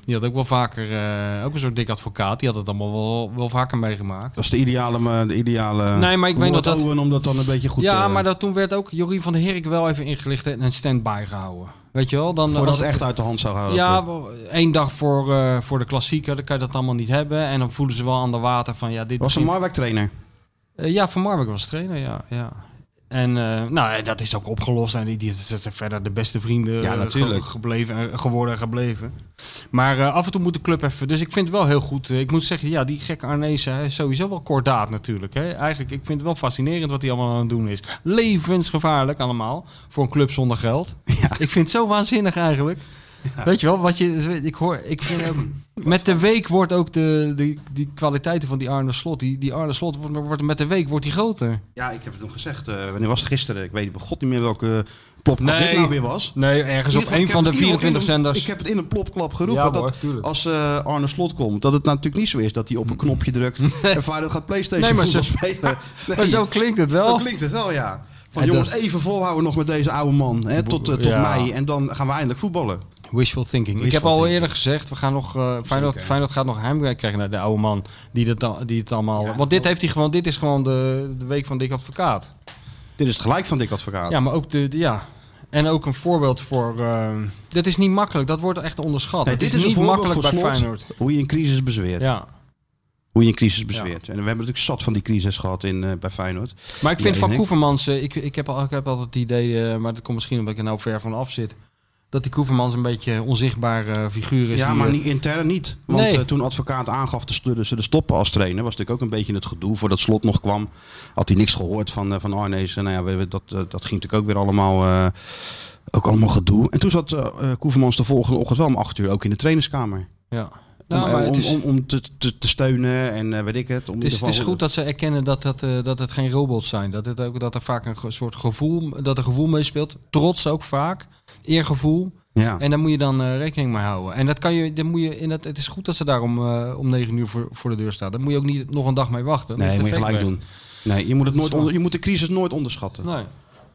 Die had ook wel vaker, eh, ook een soort dik advocaat. Die had het allemaal wel, wel vaker meegemaakt. Dat is de ideale... De ideale Nee, maar ik weet nog dat- Owen om dat dan een beetje goed ja, maar dat, toen werd ook Jorien van der Herik wel even ingelicht en een stand-by gehouden. Weet je wel? Dan, Voordat het echt uit de hand zou houden. Ja, één dag voor, eh, voor de klassieker, dan kan je dat allemaal niet hebben. En dan voelen ze wel aan de water van ja, dit was een Marwijk trainer. Eh, ja, Van Marwijk was trainer, ja. ja. En eh, nou, en dat is ook opgelost. En die, zijn verder de beste vrienden Ja, eh, natuurlijk. ge- gebleven, eh, geworden en gebleven. Maar eh, af en toe moet de club even... Dus ik vind het wel heel goed. eh, ik moet zeggen, ja, die gekke Arnezen hij is sowieso wel kordaat natuurlijk. Hè. Eigenlijk, ik vind het wel fascinerend wat hij allemaal aan het doen is. Levensgevaarlijk allemaal. Voor een club zonder geld. Ik vind het zo waanzinnig eigenlijk. Weet je wel, wat je, ik hoor, ik vind *clears throat* met de week wordt ook de, de, die kwaliteiten van die Arne Slot, die, die Arne Slot wordt, wordt met de week wordt die groter. Ja, ik heb het nog gezegd. eh, wanneer was het gisteren? Ik weet bij god niet meer welke plopklap Nee. dit nou weer was. Nee, ergens op een van de heb het in- 24 in een- zenders. Ik heb het in een plopklap geroepen. Ja, dat hoor, als eh, Arne Slot komt, dat het nou natuurlijk niet zo is dat hij op een knopje drukt *laughs* en Feyenoord gaat Playstation Nee, maar voetbal zo- spelen. *laughs* Nee, Maar zo klinkt het wel. zo klinkt het wel, ja. Van En jongens, dat- even volhouden nog met deze oude man. Hè, tot, eh, tot Ja. mei. En dan gaan we eindelijk voetballen. Wishful thinking. ik heb al eerder gezegd, we gaan nog, eh Feyenoord, gaat nog heimwee krijgen naar de oude man die het, al- die het allemaal... Ja, want dit, heeft hij gewoon, dit is gewoon de, de week van Dick Advocaat. Dit is het gelijk van Dick Advocaat. Ja, maar ook de, de- ja. En ook een voorbeeld voor... eh, dit is niet makkelijk, dat wordt echt onderschat. Nee, dit is, niet makkelijk voor bij. Feyenoord. Hoe je een crisis bezweert. Ja. Hoe je een crisis bezweert. En we hebben natuurlijk zat van die crisis gehad in, eh, bij Feyenoord. Maar ik vind Ja, van Koevermans, ik, ik, heb, al- ik heb altijd het idee, maar dat komt misschien omdat ik er nou ver van af zit, dat die Koevermans een beetje eh, figuur is. Ja, maar eh, niet intern niet. Want Nee. eh, toen advocaat aangaf te ze de stoppen als trainer, was natuurlijk ook een beetje het gedoe. Voordat slot nog kwam, had hij niks gehoord van, eh, van Arnees. Nou ja, dat, dat ging natuurlijk ook weer allemaal, ook allemaal gedoe. En toen zat Koevermans de volgende ochtend wel om acht uur ook in de trainerskamer. ja. om, Nou, maar eh, het om, is, om, om te, te, te steunen en eh, weet ik het. Om het is, het is goed dat ze erkennen dat, dat, dat het geen robots zijn. Dat, het ook, dat er vaak een soort gevoel, dat er gevoel meespeelt. Trots ook vaak. Eergevoel. Ja. En daar moet je dan eh, rekening mee houden. En dat kan je, dan moet je in dat, het is goed dat ze daar om, eh, om negen uur voor, voor de deur staat. Daar moet je ook niet nog een dag mee wachten. Dan nee, de moet je gelijk weg. doen. Nee, je moet, het Dat nooit onder, je moet de crisis nooit onderschatten. Nee.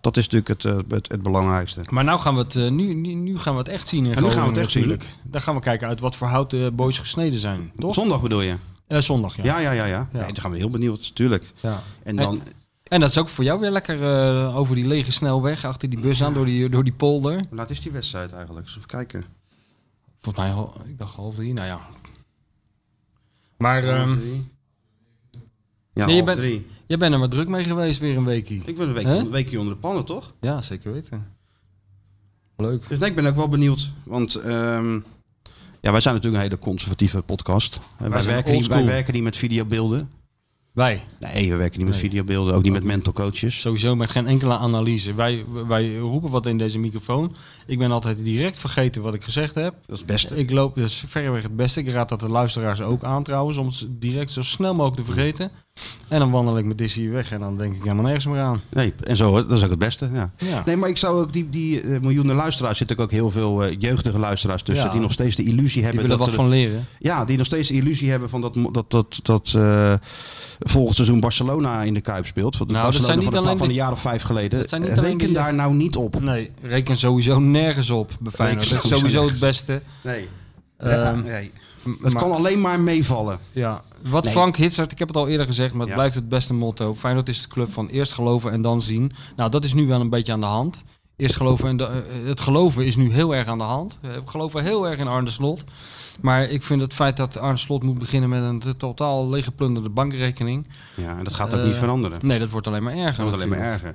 Dat is natuurlijk het, eh, het, het belangrijkste. Maar nou gaan we het, nu, nu, nu gaan we het echt zien in nu gaan we het echt zien. Daar gaan we kijken uit wat voor hout de boys gesneden zijn. Toch? Zondag bedoel je? Zondag, ja. Ja, ja, ja. ja. Ja. Nee, dan gaan we heel benieuwd, natuurlijk. Ja. En dan, En dat is ook voor jou weer lekker eh, over die lege snelweg, achter die bus aan, door die, door die polder. hoe laat is die wedstrijd eigenlijk? Eens even kijken. Volgens mij, ik dacht half drie, nou ja. Maar ehm, drie. Ja, Nee, je bent- drie. jij bent er maar druk mee geweest weer een weekie. Ik ben een week, een weekje onder de pannen, toch? Ja, zeker weten. Leuk. Dus nee, ik ben ook wel benieuwd. Want ehm, ja, wij zijn natuurlijk een hele conservatieve podcast. Wij, werken niet, wij werken niet met videobeelden. Wij, Nee, we werken niet met Nee. videobeelden. Ook niet met mental coaches. sowieso met geen enkele analyse. Wij, wij roepen wat in deze microfoon. Ik ben altijd direct vergeten wat ik gezegd heb. Dat is het beste. Ik loop, dat is verreweg het beste. Ik raad dat de luisteraars ook aan trouwens, om het direct zo snel mogelijk te vergeten. En dan wandel ik met Dizzy weg en dan denk ik helemaal nergens meer aan. Nee, en zo, dat is ook het beste. Ja. Ja. Nee, maar ik zou ook die, die eh, miljoenen luisteraars zitten ook heel veel eh, jeugdige luisteraars tussen. Ja. Die nog steeds de illusie Die hebben willen dat wat er- van leren. Ja, die nog steeds de illusie hebben van dat, dat, dat, dat eh, volgend seizoen Barcelona in de Kuip speelt. Van de Nou, dat Barcelona zijn niet van, van die- een jaar of vijf geleden. dat zijn niet alleen Reken die- daar nou niet op. Nee, reken sowieso nergens op bij Feyenoord. Reken Dat is sowieso het beste. Nee. Ehm, nee. Het maar- kan alleen maar meevallen. Ja, wat Nee. Frank Hitsert, ik heb het al eerder gezegd, maar het Ja. blijft het beste motto. Feyenoord is de club van eerst geloven en dan zien. Nou, dat is nu wel een beetje aan de hand. Eerst geloven en de- eh, het geloven is nu heel erg aan de hand. Eh, We geloven heel erg in Arne Slot. Maar ik vind het feit dat Arne Slot moet beginnen met een totaal leeggeplunderde bankrekening. Ja, en dat gaat ook Eh, niet veranderen. Nee, dat wordt alleen maar erger. Dat wordt alleen maar erger.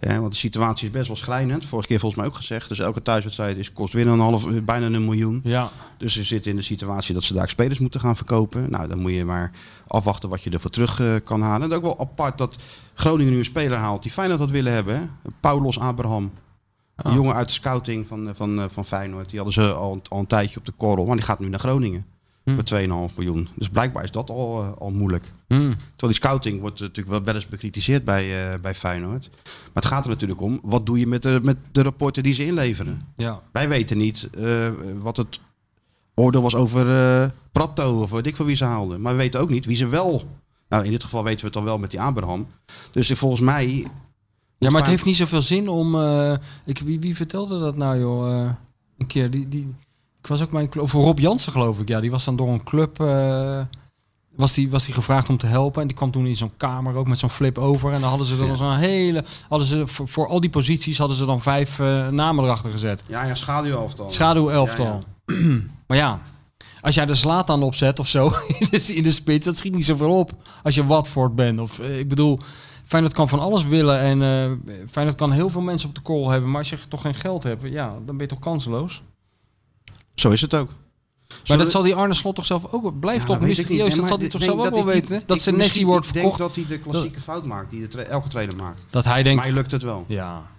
Ja, want de situatie is best wel schrijnend. Vorige keer volgens mij ook gezegd. Dus elke thuiswedstrijd is, kost weer een half, bijna een miljoen. Ja, Dus ze zitten in de situatie dat ze daar spelers moeten gaan verkopen. Nou, dan moet je maar afwachten wat je ervoor terug eh, kan halen. En ook wel apart dat Groningen nu een speler haalt die Feyenoord had willen hebben. Paulos Abraham. Een Ah. jongen uit de scouting van, eh, van, eh, van Feyenoord. Die hadden ze al, al een tijdje op de korrel. Maar die gaat nu naar Groningen. Hm. Voor 2,5 miljoen. Dus blijkbaar is dat al, eh, al moeilijk. Hm. Terwijl die scouting wordt natuurlijk wel wel eens bekritiseerd bij, bij Feyenoord. Maar het gaat er natuurlijk om, wat doe je met de, met de rapporten die ze inleveren? ja. Wij weten niet wat het oordeel was over Prato of weet ik van wie ze haalden. Maar we weten ook niet wie ze wel... Nou, in dit geval weten we het dan wel met die Abraham. Dus volgens mij... Ja, maar het heeft niet zoveel zin om. eh, ik, wie, wie vertelde dat nou, joh? eh, een keer. Die, die, ik was ook mijn club. Of Rob Jansen, geloof ik. Ja, die was dan door een club. eh, was die, was die gevraagd om te helpen. En die kwam toen in zo'n kamer ook met zo'n flip over. En dan hadden ze dan Ja. zo'n hele. Hadden ze voor, voor al die posities hadden ze dan vijf namen erachter gezet. Ja, ja, schaduwelftal. Schaduwelftal. Ja, *clears throat* maar ja. Als jij de slaat aan opzet of zo *laughs* in de, in de spits, dat schiet niet zoveel op. Als je Watford bent. Of, ik bedoel, Feyenoord kan van alles willen. En eh Feyenoord kan heel veel mensen op de call hebben. Maar als je toch geen geld hebt, ja, dan ben je toch kanseloos. Zo is het ook. Maar dat zal die Arne Slot toch zelf ook... Blijft toch mysterieus. Dat zal hij toch zelf ook wel weten. dat Senesi misschien- wordt Ik denk verkocht. dat hij de klassieke fout maakt die elke trainer maakt. Dat hij denkt... Maar lukt het wel. Ja.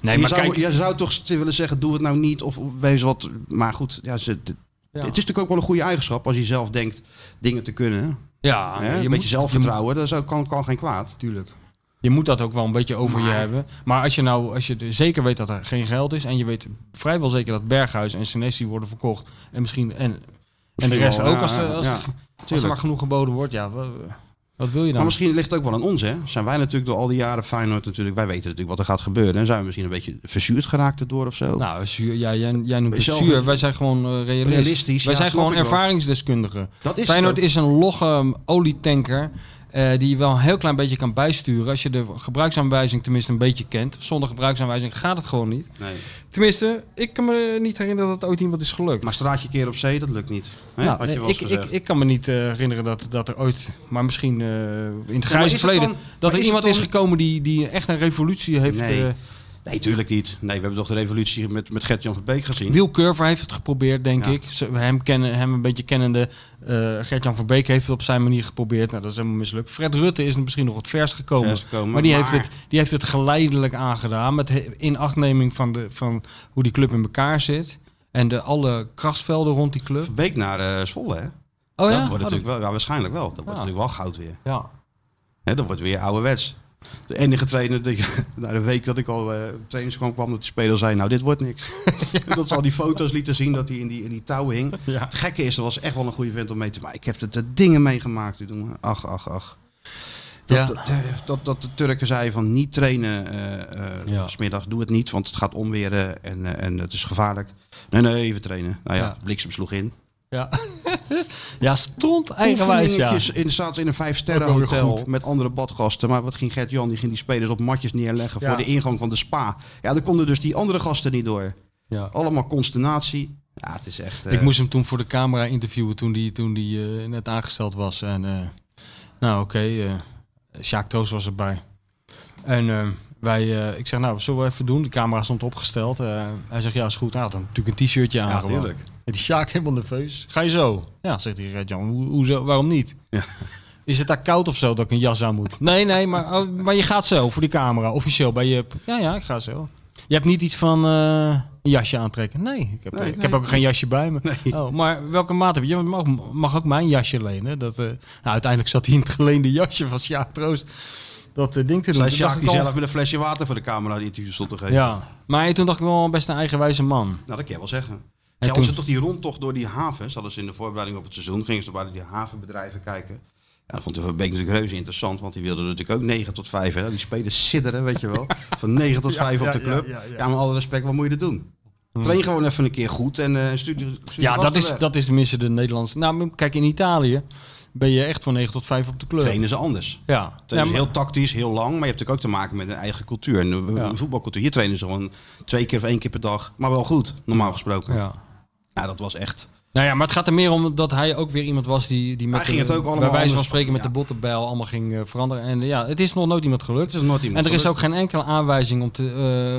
Nee, maar zou, kijk... je zou toch willen zeggen, doe het nou niet. Of wees wat... Maar goed, ja, ze, het is natuurlijk ook wel een goede eigenschap als je zelf denkt dingen te kunnen. Ja, hè? je een moet- beetje je zelfvertrouwen, dat is ook, kan, kan geen kwaad. Tuurlijk. Je moet dat ook wel een beetje over je hebben. Maar als je nou, als je er zeker weet dat er geen geld is en je weet vrijwel zeker dat Berghuis en Senesi worden verkocht en misschien en, en de Misschien rest wel, ook ja, als, er- ja, als, ja, er- als er tuurlijk. maar genoeg geboden wordt, ja, wat, wat wil je Maar dan? misschien ligt het ook wel aan ons, hè? Zijn wij natuurlijk door al die jaren Feyenoord natuurlijk... Wij weten natuurlijk wat er gaat gebeuren. En zijn we misschien een beetje verzuurd geraakt erdoor of zo? Nou, zuur, ja, jij, jij noemt het Zelf- zuur. Wij zijn gewoon eh, realist. Realistisch, Wij ja, zijn gewoon ervaringsdeskundigen. dat is Feyenoord is een logge olietanker. Eh, die je wel een heel klein beetje kan bijsturen. Als je de gebruiksaanwijzing tenminste een beetje kent. Zonder gebruiksaanwijzing gaat het gewoon niet. Nee. Tenminste, ik kan me niet herinneren dat het ooit iemand is gelukt. Maar straatje keer op zee, dat lukt niet. Hè? Nou, Had je eens ik, ik, ik kan me niet eh, herinneren dat, dat er ooit, maar misschien eh, in het grijze verleden, dan- dat er is iemand is gekomen die, die echt een revolutie heeft. Nee. Nee, tuurlijk niet. Nee, we hebben toch de revolutie met, met Gert-Jan van Beek gezien. Wiel Curver heeft het geprobeerd, denk Ja. ik. Hem, kennen, hem een beetje kennende. eh Gert-Jan van Beek heeft het op zijn manier geprobeerd. Nou, dat is helemaal mislukt. Fred Rutte is misschien nog wat vers gekomen. Vers gekomen, maar, die, maar- Heeft het, die heeft het geleidelijk aangedaan. Met inachtneming van, de, van hoe die club in elkaar zit. En de, alle krachtsvelden rond die club. Van Beek naar eh, Zwolle, hè? Oh dat ja? wordt Oh, natuurlijk wel, ja, waarschijnlijk wel. Dat wordt natuurlijk wel goud weer. ja. Hè, dat wordt weer ouderwets. De enige trainer, die, *laughs* na de week dat ik al eh, op trainingskamp kwam, dat de speler zei, nou dit wordt niks. *laughs* *laughs* Dat ze al die foto's lieten zien dat hij in die, in die touwen hing. Ja. Het gekke is, dat was echt wel een goede vent om mee te maken. Ik heb er de dingen meegemaakt. Ach, ach, ach. Dat, Ja. dat, dat, dat de Turken zeiden van niet trainen eh eh, Ja. smiddags, doe het niet, want het gaat onweren en, eh, en het is gevaarlijk. Nee, nee, even trainen. Nou ja, Ja. bliksem sloeg in. Ja, ja stront eigenwijs, ja. In, zaten in een vijf sterren Ook wel weer hotel goed. met andere badgasten. Maar wat ging Gert-Jan? Die ging die spelers op matjes neerleggen Ja. voor de ingang van de spa. Ja, daar konden dus die andere gasten niet door. ja. Allemaal consternatie. Ja, het is echt... eh, Ik moest hem toen voor de camera interviewen toen die, toen die eh, net aangesteld was. En eh, nou oké, eh Sjaak Toos was erbij. En eh, wij, eh, ik zeg nou, zullen we even doen? De camera stond opgesteld. Eh, hij zegt ja, is goed. Hij had dan natuurlijk een t-shirtje aan. Ja, gewoon. En die Sjaak helemaal nerveus. Ga je zo? Ja, zegt hij, Red Jan, hoe, hoezo, waarom niet? Ja. Is het daar koud of zo dat ik een jas aan moet? Nee, nee, maar, oh, maar je gaat zo voor die camera, officieel bij je. Ja, ja, ik ga zo. Je hebt niet iets van eh, een jasje aantrekken? Nee, ik heb, Nee, ik nee. heb ook geen jasje bij me. Nee. Oh, maar welke maat heb je? Je mag, mag ook mijn jasje lenen. Dat, eh, nou, uiteindelijk zat hij in het geleende jasje van Sjaak Troost. Dat eh, ding te doen. Toen Sjaak die al- zelf met een flesje water voor de camera die interview stond te geven. Ja, maar toen dacht ik wel best een eigenwijze man. Nou, dat kan je wel zeggen. En Ja, toen- ze toch die rondtocht door die havens, hadden ze in de voorbereiding op het seizoen, gingen ze bij die havenbedrijven kijken. Ja, dat vond de Beek natuurlijk reuze interessant, want die wilden natuurlijk ook 9 tot 5. Hè. Die spelers sidderen, weet je wel. Van 9 tot 5 op de club. Ja, met alle respect, wat moet je er doen? Train gewoon even een keer goed en eh studie. studie Ja, dat is, weg. dat is tenminste de Nederlandse... Nou, kijk, in Italië ben je echt van 9 tot 5 op de club. Trainen ze anders. Ja. Trainen Ja, heel tactisch, heel lang, maar je hebt natuurlijk ook te maken met een eigen cultuur. En een, Ja. een voetbalcultuur. Hier trainen ze gewoon twee keer of één keer per dag, maar wel goed, normaal gesproken. Ja, ja. dat was echt. Nou ja, maar het gaat er meer om dat hij ook weer iemand was die, die met Hij ging de, het ook allemaal bij wijze van spreken met ja. de bottenbijl allemaal ging eh, veranderen. En ja, het is nog nooit iemand gelukt. Het is nooit iemand en er is ook geen enkele aanwijzing om te,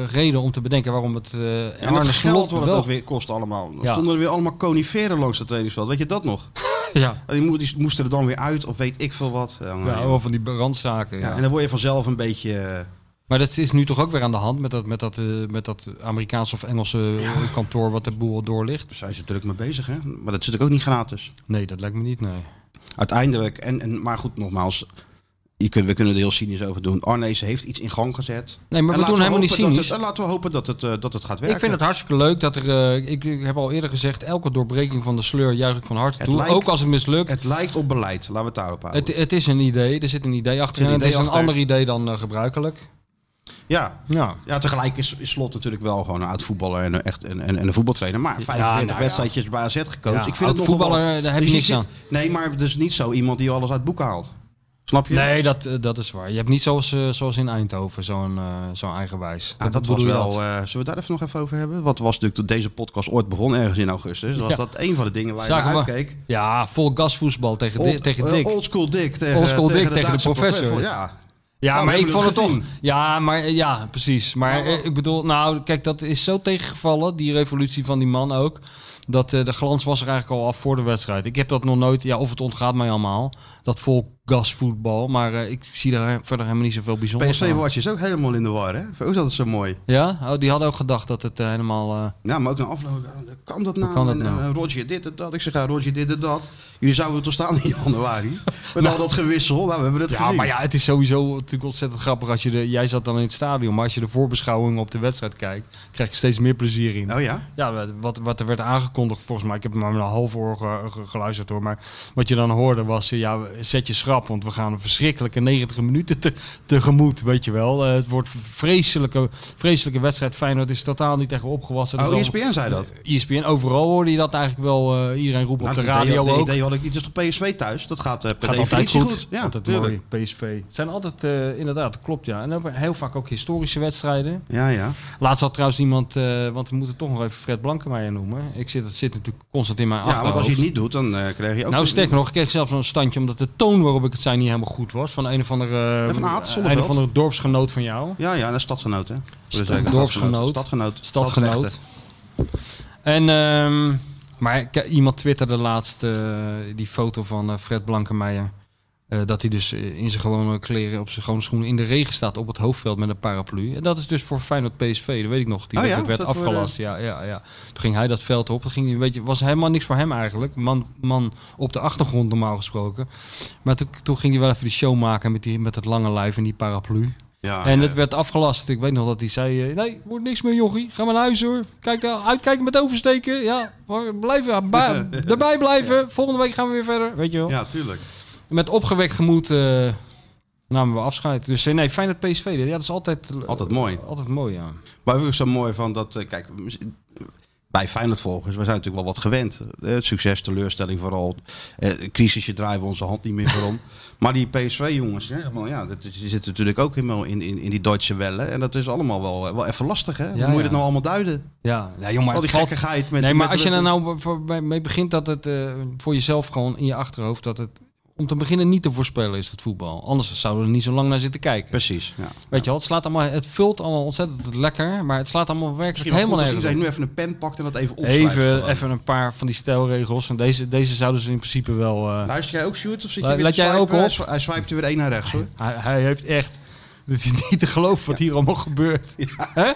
eh, reden om te bedenken waarom het uh, En het geld Slot wat het ook weer kost allemaal. Ja. stonden er weer allemaal coniferen langs het trainingsveld. Weet je dat nog? *laughs* ja. Die, mo- die moesten er dan weer uit of weet ik veel wat. Ja, Ja, van die randzaken. Ja. Ja, en dan word je vanzelf een beetje... Maar dat is nu toch ook weer aan de hand met dat, met dat, eh, met dat Amerikaanse of Engelse kantoor wat de boel doorligt? Daar zijn ze druk mee bezig, hè? Maar dat natuurlijk ook niet gratis. Nee, dat lijkt me niet, nee. Uiteindelijk, en, en, maar goed, nogmaals... Je kunt, we kunnen er heel cynisch over doen. Arnees heeft iets in gang gezet. Nee, maar En we doen laten helemaal niet cynisch. het- laten we hopen dat het, eh, dat het gaat werken. Ik vind het hartstikke leuk dat er, eh, ik, ik heb al eerder gezegd, elke doorbreking van de sleur juich ik van harte Het toe. lijkt- ook als het mislukt. Het lijkt op beleid. Laten we het daarop houden. Het, het is een idee, er zit een idee achter. Er zit het is een achter. ander idee dan gebruikelijk. Ja. Ja. ja, tegelijk is, is Slot natuurlijk wel gewoon een oud voetballer en, een echt, en, en, en een voetbaltrainer. Maar 45 nou ja. wedstrijdjes bij AZ gecoacht. Ja, ik vind het nog oud-voetballer, wel wat. daar heb je Dus niks zit- aan. Nee, maar is niet zo iemand die alles uit boeken haalt. Snap je? Nee, dat, eh, dat is waar. Je hebt niet zoals, eh, zoals in Eindhoven zo'n eh, zo'n eigenwijs. Ja, dat was je wel. zullen we daar even nog even over hebben? Wat was natuurlijk dat deze podcast ooit begon ergens in augustus? Was Ja. dat een van de dingen waar je Zagen naar we- uitkeek? Ja, vol gasvoetbal tegen, Old- tegen Dick. Old school Dick tegen, Old school Dick tegen de Duitse professor. Ja. Ja, Nou, maar ik vond het het toch. Ja, maar ja, precies. Maar eh, ik bedoel, nou, kijk, dat is zo tegengevallen, die revolutie van die man ook. Dat eh, de glans was er eigenlijk al af voor de wedstrijd. Ik heb dat nog nooit, ja, of het ontgaat mij allemaal, dat vol gasvoetbal. Maar eh, ik zie daar verder helemaal niet zoveel bijzonders PSV. Watch is ook helemaal in de war, hè? Hoe is dat zo mooi? Ja, oh, die hadden ook gedacht dat het eh, helemaal. eh, Ja, maar ook een afloop. Kan dat nou? kan dat nou? Roger dit en dat. Ik zeg, ja, Roger dit en dat. Jullie zouden toch staan in januari? *laughs* Met al dat gewissel. Nou, we hebben het Ja, gezien. maar ja, het is sowieso natuurlijk ontzettend grappig als je de. Jij zat dan in het stadion, maar als je de voorbeschouwing op de wedstrijd kijkt, krijg je steeds meer plezier in. Oh ja? Ja, wat, wat er werd aangekondigd, volgens mij, ik heb maar een half oor ge- ge- geluisterd hoor, maar wat je dan hoorde was, ja, zet je schrap. Want we gaan een verschrikkelijke 90 minuten te, tegemoet, weet je wel. Eh, het wordt een vreselijke, vreselijke wedstrijd. Feyenoord is totaal niet tegen opgewassen. Oh, Dat ESPN zei dat. ESPN, overal hoorde je dat eigenlijk wel. eh, iedereen roept op Nou, de dat radio idee- ook. idee had ik niet. Toch PSV thuis? Dat gaat eh, per Gaat altijd definitie goed. goed. Ja, altijd mooi, PSV. Het zijn altijd, eh, inderdaad, dat klopt ja. En dan heel vaak ook historische wedstrijden. Ja, ja. Laatst had trouwens iemand, eh, want we moeten toch nog even Fred Blankemeijer noemen. Ik zit, het zit natuurlijk constant in mijn Ja, want als je het niet doet, dan eh, krijg je ook... Nou, sterker nog, ik kreeg zelfs een standje omdat de toon waarop ik het zei niet helemaal goed was. Van een of andere, van Aert, een of andere dorpsgenoot van jou. Ja, ja, dat is stadgenoot, hè? Dorpsgenoot. Stadgenoot. Stadgenoot. En, ehm, maar iemand twitterde laatst eh, die foto van eh, Fred Blankemeijer. Eh, dat hij dus eh, in zijn gewone kleren, op zijn gewone schoenen in de regen staat op het hoofdveld met een paraplu. En dat is dus voor Feyenoord PSV, dat weet ik nog. Die Oh ja? werd afgelast. Ja, ja, ja. Toen ging hij dat veld op. Dat ging, hij- weet je, was helemaal niks voor hem eigenlijk. Man, man op de achtergrond normaal gesproken. Maar toen, toen ging hij wel even die show maken met, die, met het lange lijf en die paraplu. Ja, En ja. het werd afgelast. Ik weet nog dat hij zei: eh, Nee, wordt niks meer, jochie. Ga maar naar huis hoor. Kijk, eh, uitkijken met oversteken. Ja, maar blijf *laughs* erbij blijven. Volgende week gaan we weer verder. Weet je wel. Ja, tuurlijk. Met opgewekt gemoed eh, namen we afscheid. Dus eh, nee, fijn dat PSV. dit. Ja, dat is altijd, eh, Altijd mooi. Altijd mooi, ja. Maar ook zo mooi van dat, kijk, bij Feyenoord-volgers, we zijn natuurlijk wel wat gewend. Eh, succes, teleurstelling vooral. Eh, crisisje draaien we onze hand niet meer om. *laughs* Maar die PSV-jongens, ja, dat, die zitten natuurlijk ook helemaal in, in, in die Duitse wellen. En dat is allemaal wel, wel even lastig, hè? Hoe Ja, moet je het nou allemaal duiden? Ja, ja jongen, maar Al die het valt- gekkigheid met... Nee, maar met- als je er nou mee begint dat het voor jezelf gewoon in je achterhoofd dat het om te beginnen niet te voorspellen is het voetbal. Anders zouden we er niet zo lang naar zitten kijken. Precies, ja. Weet je wel, het slaat allemaal, het vult allemaal ontzettend lekker, maar het slaat allemaal werkelijk helemaal goed als nergens iedereen nu even een pen pakt en dat even opschrijft. Even, even een paar van die stelregels. En deze, deze zouden ze in principe wel. eh, Luister jij ook, Sjoerd? Of zit je La- laat jij ook op? Hij swipet er weer één naar rechts, hoor. hij, hij heeft echt. Het is niet te geloven wat hier allemaal gebeurt. Hè?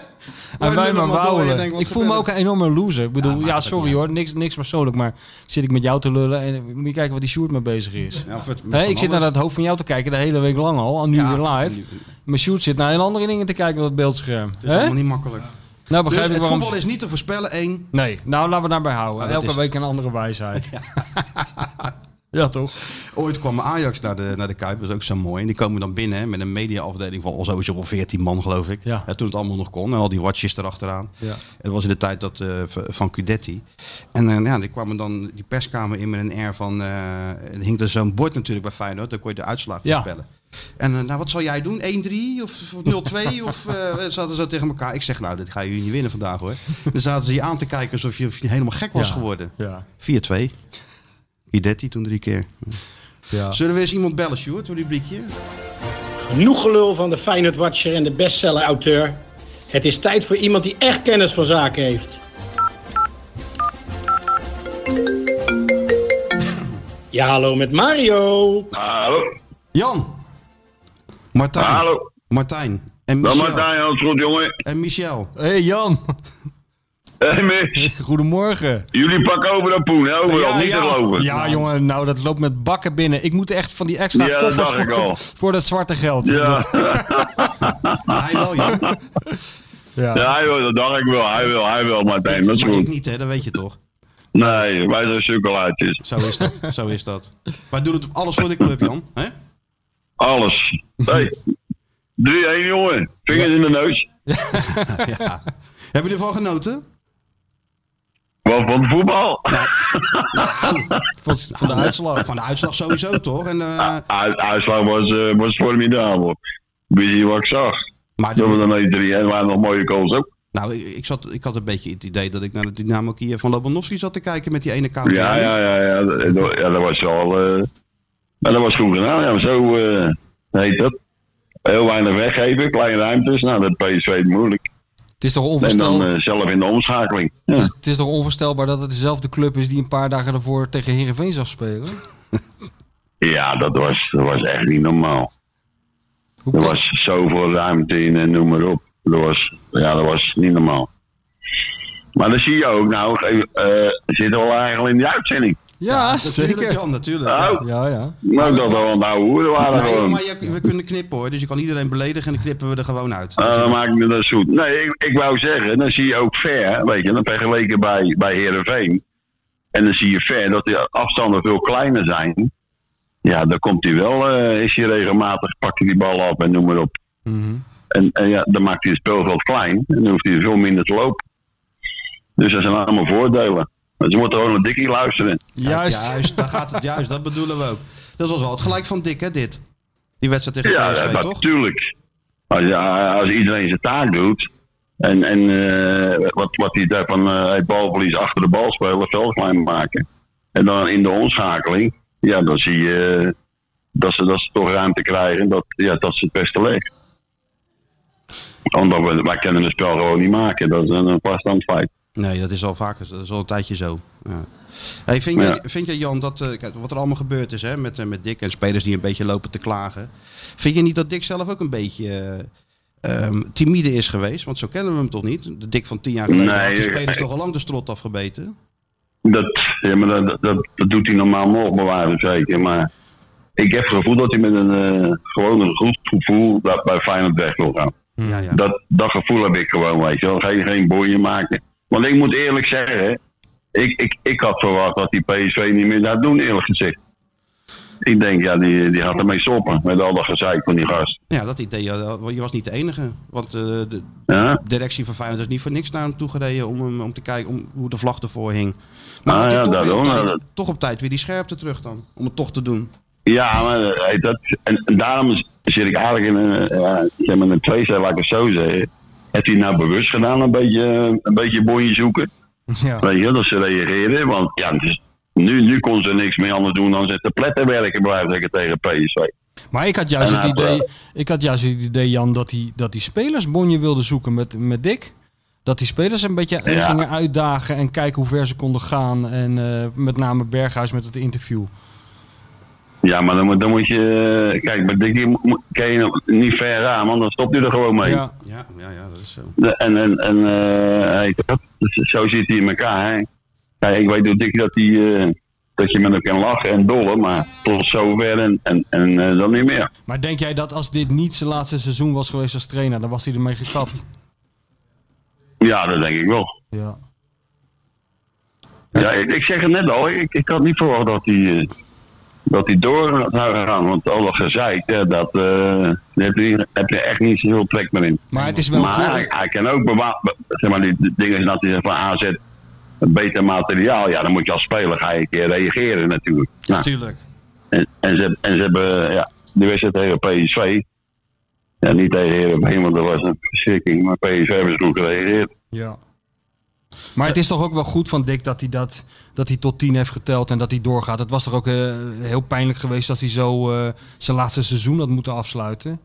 En wij maar wat Ik voel me ook een enorme loser. Ik bedoel, Ja, ja, het sorry hoor, niks, niks persoonlijk. Maar zit ik met jou te lullen en moet je kijken wat die Sjoerd mee bezig is. Ja, het- ik zit naar dat hoofd van jou te kijken de hele week lang al, al nu Ja, weer live. Maar Sjoerd zit naar heel andere dingen te kijken op het beeldscherm. Het is allemaal niet makkelijk. Nou Dus begrijp ik het waarom... voetbal is niet te voorspellen, één. Nee, nou laten we daarbij houden. Nou, Elke is- week een andere wijsheid. *laughs* Ja, toch? Ooit kwam Ajax naar de, naar de Kuip, dat is ook zo mooi. En die komen dan binnen met een mediaafdeling van al wel 14 man, geloof ik. Ja. Hè, toen het allemaal nog kon. En al die watches erachteraan. Ja. Dat was in de tijd dat, v- van Cudetti. En eh, ja, die kwamen dan die perskamer in met een air van... eh er hing er zo'n bord natuurlijk bij Feyenoord. Dan kon je de uitslag Ja. voorspellen. En nou, wat zal jij doen? 1-3 of, of 0-2? *laughs* of we zaten zo tegen elkaar. Ik zeg, nou, dit ga je niet winnen vandaag hoor. Dan zaten ze je aan te kijken alsof je, of je helemaal gek was Ja. geworden. Ja. 4-2. Cudetti toen drie keer. ja. Zullen we eens iemand bellen, Sjoerd, door die briekje? Genoeg gelul van de Feyenoord Watcher en de bestseller-auteur. Het is tijd voor iemand die echt kennis van zaken heeft. Ja, hallo met Mario. Hallo. Jan. Martijn. Hallo. Martijn. En Dan Michel. Martijn, alles goed jongen. En Michel. Hey Jan, *laughs* Hé Mick, goedemorgen. jullie pakken over dat poen, hè? overal, niet ja. te geloven. Ja, jongen, nou dat loopt met bakken binnen. Ik moet echt van die extra Ja, dat koffers dacht ik voor, al. voor dat zwarte geld. Ja, *laughs* Hij wel, Jan. *laughs* Ja. ja hij wil, dat dacht ik wel, hij wil, hij wil Martijn, dat is Maar ik niet, hè? Dat weet je toch? Nee, wij zijn sukkelaartjes. Zo is dat. Zo is dat. Wij doen het alles voor de club, Jan. hè? Alles. Hey. 3-1 jongen, vingers in de neus. ja. Heb je ervan genoten? Wat van voetbal? *laughs* Van, van de uitslag. Van de uitslag sowieso, toch? En, eh, Uit- Uitslag was, eh, was formidabel. Weet je wat ik zag? maar Dat we de, dan 1-3 en waren nog mooie goals ook. nou, ik, ik, zat, ik had een beetje het idee dat ik naar de Dynamo Kiev van Lobanovski zat te kijken met die ene counter. Ja, ja, ja, ja, dat, ja, dat was eh maar dat was goed gedaan. Ja, zo eh, heet dat. Heel weinig weggeven, kleine ruimtes. Nou, dat PSV moeilijk. Het is toch En dan onvoorstelbaar, eh, zelf in de omschakeling. Ja. het, is, het is toch onvoorstelbaar dat het dezelfde club is die een paar dagen daarvoor tegen Heerenveen zag spelen? *laughs* Ja, dat was, dat was echt niet normaal. Hoe Er kan, was zoveel ruimte in en noem maar op. Dat was, ja, dat was niet normaal. Maar dan zie je ook, nou, eh zitten we al eigenlijk in die uitzending. Ja, zeker. Jan, natuurlijk. ja. Nou, Ja, ja. nou dat we aan het oude hoeren waren Nee, gewoon. maar je- we kunnen knippen hoor, dus je kan iedereen beledigen en dan knippen we er gewoon uit. Uh, dan maak ik me dat zoet. Nee, ik, ik wou zeggen, dan zie je ook ver, weet je, dan vergeleken bij, bij Heerenveen. En dan zie je ver dat de afstanden veel kleiner zijn. ja, dan komt hij wel, eh, is hij regelmatig, pakt hij die bal op en noem maar op. En, en ja, dan maakt hij het speelveld klein en dan hoeft hij veel minder te lopen. Dus dat zijn allemaal voordelen. Maar ze moeten gewoon naar Dikkie luisteren. Juist. Juist, daar gaat het juist. Dat bedoelen we ook. Dat was wel het gelijk van Dick, hè, dit. Die wedstrijd tegen Ja, PSV, ja, toch? natuurlijk. Als, ja, als iedereen zijn taak doet. En, en eh, wat, wat hij daar van eh, het balverlies achter de bal spelen, veld klein maken. En dan in de omschakeling, ja, dan zie je eh, dat, ze, dat ze toch ruimte krijgen. Dat, ja, dat ze het beste leggen. Omdat we, wij kunnen het spel gewoon niet maken. Dat is een, een feit. Nee, dat is al vaker, dat is al een tijdje zo. Ja. Hey, vind, Ja. vind jij, Jan, dat eh, kijk, wat er allemaal gebeurd is hè, met, eh, met Dick en spelers die een beetje lopen te klagen. Vind je niet dat Dick zelf ook een beetje eh, ehm, timide is geweest? Want zo kennen we hem toch niet? De Dick van tien jaar geleden Nee, had de spelers toch al lang de strot afgebeten? Dat, ja, maar dat, dat, dat doet hij normaal nog bewaren zeker. Maar ik heb het gevoel dat hij met een gewoon een goed gevoel dat bij Feyenoord weg wil gaan. Ja, ja. Dat, dat gevoel heb ik gewoon, weet je wel. Geen, geen boeien maken. Want ik moet eerlijk zeggen, ik, ik, ik had verwacht dat die PSV niet meer dat doen, eerlijk gezegd. Ik denk, ja, die, die had ermee stoppen met al dat gezeik van die gast. Ja, dat idee, je was niet de enige. Want eh, de Ja? directie van Feyenoord is niet voor niks naar hem toe gereden om, om te kijken om, hoe de vlag ervoor hing. Maar Ah, ja, toch, weer op tijd, dat- toch op tijd weer die scherpte terug dan? Om het toch te doen. Ja, maar eh, dat, en, en daarom zit ik eigenlijk in een, eh, ja, zeg maar een tweestel, laat ik het zo zeggen. Heeft hij nou bewust gedaan, een beetje, een beetje bonje zoeken? Ja. Weet je, dat ze reageren. Want ja, dus nu, nu kon ze niks meer anders doen dan zitten pletten werken, blijven zeggen tegen PSV. Maar ik had juist En het idee, ik had juist het idee Jan, dat die, dat die spelers bonje wilden zoeken met, met Dick. Dat die spelers een beetje Ja. gingen uitdagen en kijken hoe ver ze konden gaan. En eh, met name Berghuis met het interview. Ja, maar dan, moet- dan moet je. eh, Kijk, bij Dickie kan je niet ver aan, want dan stopt hij er gewoon mee. Ja. Ja, ja, ja dat is zo. De- En, en, en eh, dus zo zit hij in elkaar. Hè. Kijk, ik weet door Dickie dat, hij, eh, dat je met hem kan lachen en dollen, maar tot zover en, en, en eh, dan niet meer. Maar denk jij dat als dit niet zijn laatste seizoen was geweest als trainer, dan was hij ermee gekapt? Ja, dat denk ik wel. Ja. Ja, ik, ik zeg het net al, ik, ik had niet verwacht dat hij, eh, dat hij door zou gaan. Want al dat gezeik, ja, dat, eh, daar heb, je, heb je echt niet zoveel trek meer in. Maar het is wel Maar hij, hij kan ook bewa- be- zeg maar, die, dingen dat hij van AZ een beter materiaal. Ja, dan moet je als speler ga je een keer reageren natuurlijk. Nou, Natuurlijk. en, en, ze, en ze hebben ja, de wedstrijd tegen PSV. Ja, niet tegen Heerenveen, want dat was een verschrikking. Maar PSV hebben ze goed gereageerd. Ja. Maar het is toch ook wel goed van Dick dat hij, dat, dat hij tot tien heeft geteld en dat hij doorgaat. Het was toch ook eh, heel pijnlijk geweest dat hij zo eh, zijn laatste seizoen had moeten afsluiten.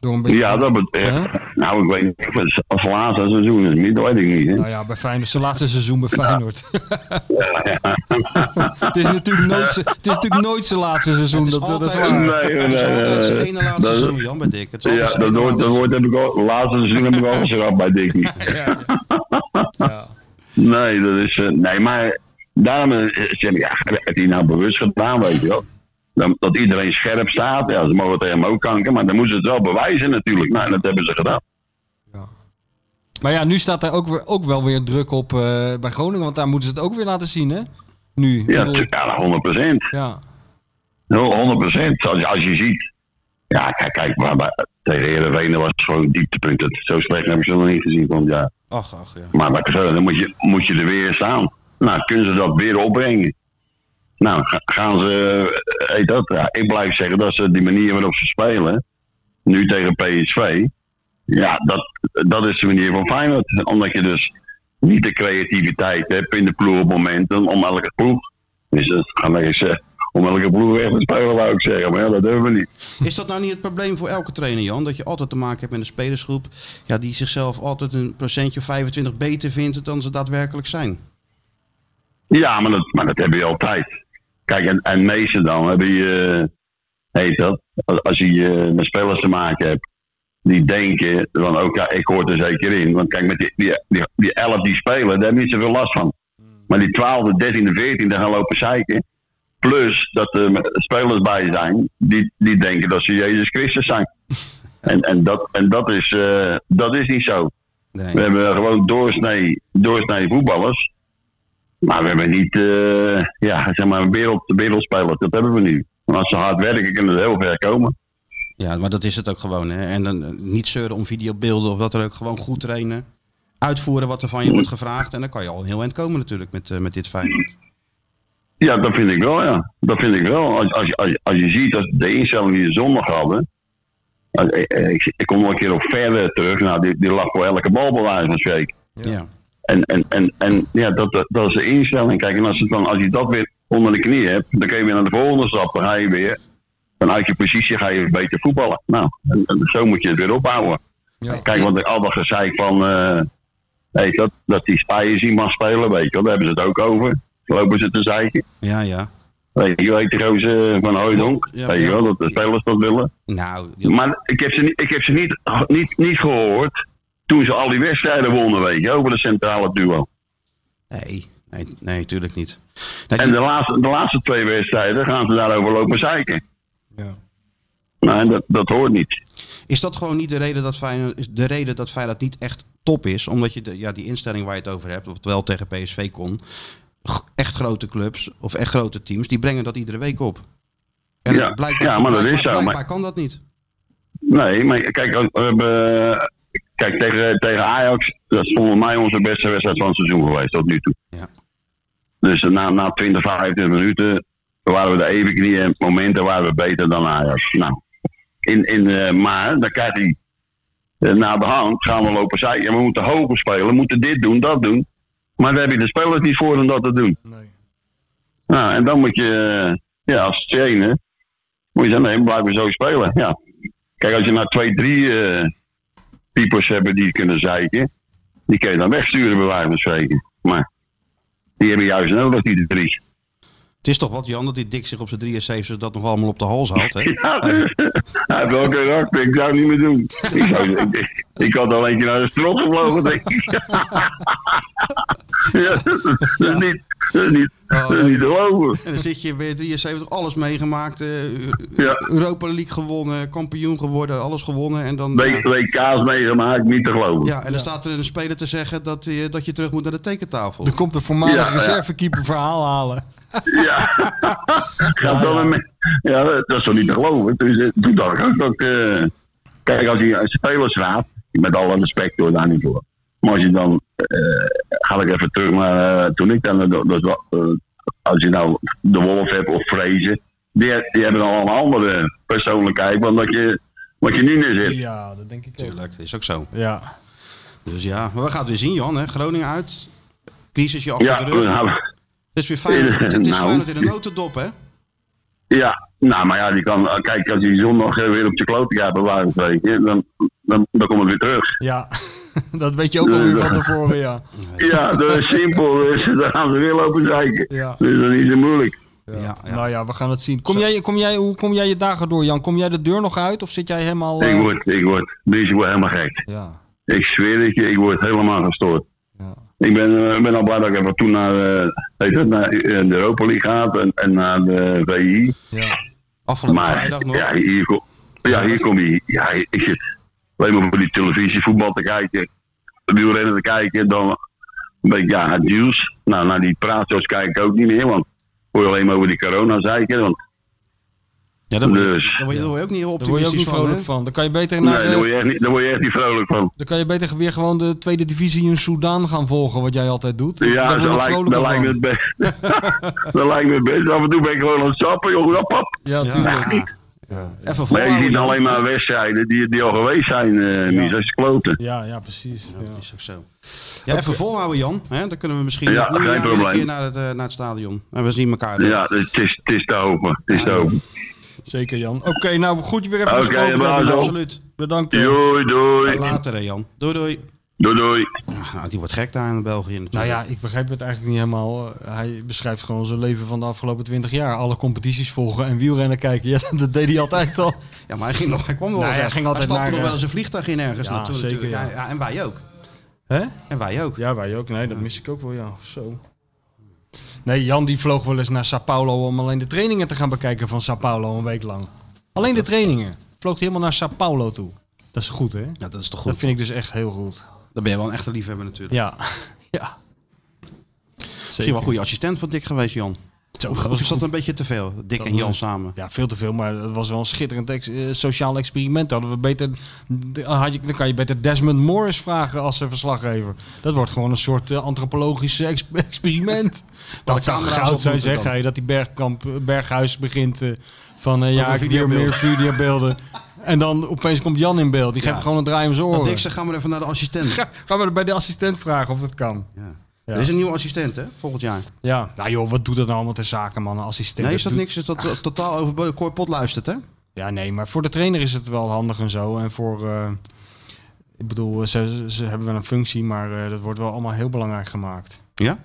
Door een beetje... Ja, dat betreft. Nou, ik weet niet als laatste seizoen is. niet, Dat weet ik niet. Hè. Nou ja, bij Feyenoord. Zijn laatste seizoen bij Feyenoord. *laughs* *laughs* het, is natuurlijk nooit, zijn- het is natuurlijk nooit zijn laatste seizoen. Dat, dat is waar. Nee, Het is nee, altijd zijn ene laatste Dat- seizoen, Jan, bij Dick. Het Ja, dat woord, dat laatste woord heb ik al, laatste seizoen heb ik al gezegd bij Dickie. *laughs* Nee, dat is, eh, nee, maar daarom eh, zeg ik, ja, heb hij nou bewust gedaan, weet je wel. Dat iedereen scherp staat, ja, ze mogen tegen hem ook kanken, maar dan moeten ze het wel bewijzen natuurlijk. Nou, dat hebben ze gedaan. Maar ja, nu staat er ook, weer, ook wel weer druk op eh, bij Groningen. Want daar moeten ze het ook weer laten zien, hè? Nu. Ja, bedoel- tu- ja 100 procent. ja. 100 procent. Als, als je ziet, ja, kijk, kijk maar bij, tegen Heerenveen was het gewoon dieptepunt. Dat- Zo slecht heb ik ze nog niet gezien van ja. Ach, ach, ja. Maar zeg, dan moet je, moet je er weer staan. Nou, kunnen ze dat weer opbrengen? Nou, ga- gaan ze, eh, heet dat, ja, ik blijf zeggen dat ze die manier waarop ze spelen, nu tegen PSV, ja, dat, dat is de manier van Feyenoord. Omdat je dus niet de creativiteit hebt in de ploeg op momenten om elke ploeg, dus dat gaan we eens, eh, om elke ploeg weg te spelen, wou ik zeggen. Maar ja, dat doen we niet. Is dat nou niet het probleem voor elke trainer, Jan? Dat je altijd te maken hebt met een spelersgroep ja, die zichzelf altijd een procentje of 25 beter vindt dan ze daadwerkelijk zijn? Ja, maar dat, maar dat heb je altijd. Kijk, en, en meestal dan hebben je, eh, heet dat, als je eh, met spelers te maken hebt, die denken van, ook ja, ik hoor er zeker in. Want kijk, met die, die, die, die 11 die spelen, daar hebben niet zoveel last van. Maar die 12, 13, 14, daar gaan lopen zeiken. Plus dat er spelers bij zijn, die, die denken dat ze Jezus Christus zijn. *laughs* En, en, dat, en dat, is, eh, dat is niet zo. Nee. We hebben gewoon doorsnee, doorsnee voetballers. Maar we hebben niet, eh, ja, zeg maar, wereld, wereldspelers. Dat hebben we nu. Want als ze hard werken, kunnen ze heel ver komen. Ja, maar dat is het ook gewoon. Hè. En dan eh, niet zeuren om videobeelden of dat er ook gewoon goed trainen. Uitvoeren wat er van je wordt gevraagd. En dan kan je al een heel eind komen natuurlijk met, met dit Feyenoord. Ja, dat vind ik wel, ja. Dat vind ik wel. Als, als, je- als, als je ziet dat de instelling die ze zondag hadden. als- Ik, ik, ik kom nog een keer op verder terug. Nou, die, die lag voor elke bal bij wijze van spreken. Ja. En, en, en, en ja, dat, dat, is de instelling. Kijk, en als, het dan, als je dat weer onder de knie hebt, dan kun je weer naar de volgende stap. Dan ga je weer, dan uit je positie ga je beter voetballen. Nou, en, en zo moet je het weer opbouwen. Kijk, want al dat gezeik van, eh weet je, dat, dat die Spijers niet mag spelen, weet je wel, daar hebben ze het ook over. Lopen ze te zeiken. Ja, ja. Weet je, weet de gozer van Hooydonk, Ja, weet je ja. wel, dat de spelers dat willen. Nou, Maar ik heb ze, niet- ik heb ze niet, niet, niet gehoord toen ze al die wedstrijden wonnen, weet je, over de centrale duo. nee, nee, nee, tuurlijk niet. Nee, En de laatste, de laatste twee wedstrijden gaan ze daarover lopen zeiken. Ja. Nou, en dat, dat hoort niet. Is dat gewoon niet de reden dat Feyenoord, is de reden dat Feyenoord niet echt top is? Omdat je de, ja, die instelling waar je het over hebt, of het wel tegen PSV kon, echt grote clubs of echt grote teams, die brengen dat iedere week op. En Ja, blijkbaar, ja, maar dat is zo, maar- kan dat niet. Nee, maar kijk, we hebben, kijk tegen, tegen Ajax, dat is volgens mij onze beste wedstrijd van het seizoen geweest tot nu toe. Ja. Dus na, na 20, 25 minuten waren we de even knieën en momenten waren we beter dan Ajax. Nou, in, in, eh, maar dan krijgt hij eh, na de hand gaan we lopen zeiken. We moeten hoger spelen, we moeten dit doen, dat doen. Maar daar heb je de spelers niet voor om dat te doen. Nee. Nou, en dan moet je, eh, ja, als trainer, moet je zeggen, nee, blijven we zo spelen. Ja. Kijk, als je nou twee, drie eh types hebt die kunnen zeiken, die kun je dan wegsturen bij wijze van spreken. Maar die hebben juist nodig, die drie. Het is toch wat, Jan, dat die Dick zich op zijn 73 dat nog allemaal op de hals haalt, hè? *laughs* Ja, hij heeft wel karakter, ik zou het niet meer doen. Ik, zou, ik, ik had al eentje naar de strot gevlogen, denk ik. *laughs* ja, dat is niet, dat is niet, dat is niet te geloven. En dan zit je bij 73, alles meegemaakt, eh, Ja. Europa League gewonnen, kampioen geworden, alles gewonnen. En dan. W- WK's meegemaakt, niet te geloven. Ja, en dan staat er een speler te zeggen dat, eh, dat je terug moet naar de tekentafel. Er komt de voormalige Ja, ja. reservekeeper verhaal halen. Ja. Gaat dan met- ja, dat is toch niet te geloven. Dus toen dacht ik ook dat. eh, kijk, als je een spelersraad, met alle respect hoor, daar niet voor. Maar als je dan. eh, ga ik even terug naar. eh, toen ik dan. dat als je nou de Wolf hebt of Vrezen. Die, die hebben al een andere persoonlijkheid dan dat je. Wat je nu neerzet. Ja, dat denk ik ook. Tuurlijk, is ook zo. Ja. Dus ja, maar we gaan het weer zien, Jan. Hè? Groningen uit. Crisisje achter Ja, de rug. nou, Het is weer Feyenoord, *laughs* het is Nou. In de notendop, hè? Ja, nou, maar ja, die kan, kijk, als die zondag eh, weer op je klote gaat, van spreken, dan, dan, dan komt het weer terug. Ja, *laughs* dat weet je ook alweer van tevoren, ja. *laughs* Ja, dat is simpel, dus dan gaan ze weer lopen zeiken. Ja. Dus dat is niet zo moeilijk. Ja, ja. Nou ja, we gaan het zien. Kom jij, kom jij, hoe kom jij je dagen door, Jan? Kom jij de deur nog uit of zit jij helemaal... eh, Ik word, ik word, dus ik word helemaal gek. Ja, Ik zweer het je, ik word helemaal gestoord. Ik ben, eh, ik ben al blij dat ik even toen naar, eh, het, naar eh, de Europa League gaat en, en naar de VI. ja. Afgelopen Maar vrijdag nog. ja, hier, kom, ja, hier kom je. Ja, ik zit alleen maar voor die televisievoetbal te kijken, wielrennen te kijken, dan een beetje ja, het nieuws. Nou, naar die praatjes kijk ik ook niet meer, want hoor je alleen maar over die corona zeiken. Want Ja, daar word je, Dus. word je, daar word je ook niet heel Daar word je ook optimistisch niet vrolijk van. Dan kan je beter naar... nee, daar word, je echt niet, daar word je echt niet vrolijk van. Dan kan je beter weer gewoon de tweede divisie in Soudaan gaan volgen, wat jij altijd doet. Ja, dat lijkt, vrolijker dat lijkt me het best. *laughs* dat lijkt me het best. Af en toe ben ik gewoon aan het sappen, jongen. Hop, hop. Ja, Ja. tuurlijk. Even Maar je ziet alleen maar wedstrijden die, die al geweest zijn, eh Ja. Mies, als je kloten. Ja, ja, precies. Ja, Ja. dat is ook zo. Ja, even volhouden, Jan. Hè? Dan kunnen we misschien Ja, nog een keer naar het, eh, naar het stadion. En we zien elkaar dan. Ja, het is, het is te hopen. Het is te hopen. Zeker, Jan. Oké, nou goed je weer even Oké, gesproken. Absoluut. Bedankt. hè. Doei, doei. Later, hè, Jan. Doei, doei. Doei, doei. Nou, die wordt gek daar in België natuurlijk. Nou ja, ik begrijp het eigenlijk niet helemaal. Hij beschrijft gewoon zijn leven van de afgelopen 20 jaar. Alle competities volgen en wielrennen kijken. Ja, dat deed hij altijd al. Ja, maar hij ging nog, hij kwam nog Nou, wel hij ging altijd stapte naar, nog eh, wel eens een vliegtuig in ergens Ja, zeker, natuurlijk. ja. Ja, en wij ook. Hè? En wij ook. Ja, wij ook. Nee, dat mis ik ook wel, ja. Zo. Nee, Jan die vloog wel eens naar Sao Paulo om alleen de trainingen te gaan bekijken van Sao Paulo een week lang. Alleen de trainingen. Vloog hij helemaal naar Sao Paulo toe. Dat is goed, hè? Ja, dat is toch Dat goed. vind ik dus echt heel goed. Dan ben je wel een echte liefhebber natuurlijk. Ja. *laughs* ja. Misschien wel een goede assistent van Dick geweest, Jan. Zo, dat was dat een beetje te veel? Dick Dat en Jan was- samen. Ja, veel te veel, maar het was wel een schitterend ex- eh, sociaal experiment. Hadden we beter, dan had je, dan kan je beter Desmond Morris vragen als eh, verslaggever. Dat wordt gewoon een soort eh, antropologisch ex- *laughs* experiment. dat zou goud zijn, zeg hij, dat die bergkamp, Berghuis begint eh, van eh, ja, ik weer meer videobeelden. en dan opeens komt Jan in beeld. Die Ja. geeft gewoon een draai om zijn oren. Dat Dick zegt, gaan we even naar de assistent. *laughs* Ga- Gaan we bij de assistent vragen of dat kan. Ja. Ja. Er is een nieuwe assistent, hè? Volgend jaar. Ja, nou joh, wat doet dat nou allemaal ter zake, man? Een assistent. Nee, is dat doet- niks? Is dat to- totaal over Cor Pot luistert, hè? Ja, nee, maar voor de trainer is het wel handig en zo. En voor, eh, ik bedoel, ze, ze hebben wel een functie, maar eh, dat wordt wel allemaal heel belangrijk gemaakt. Ja?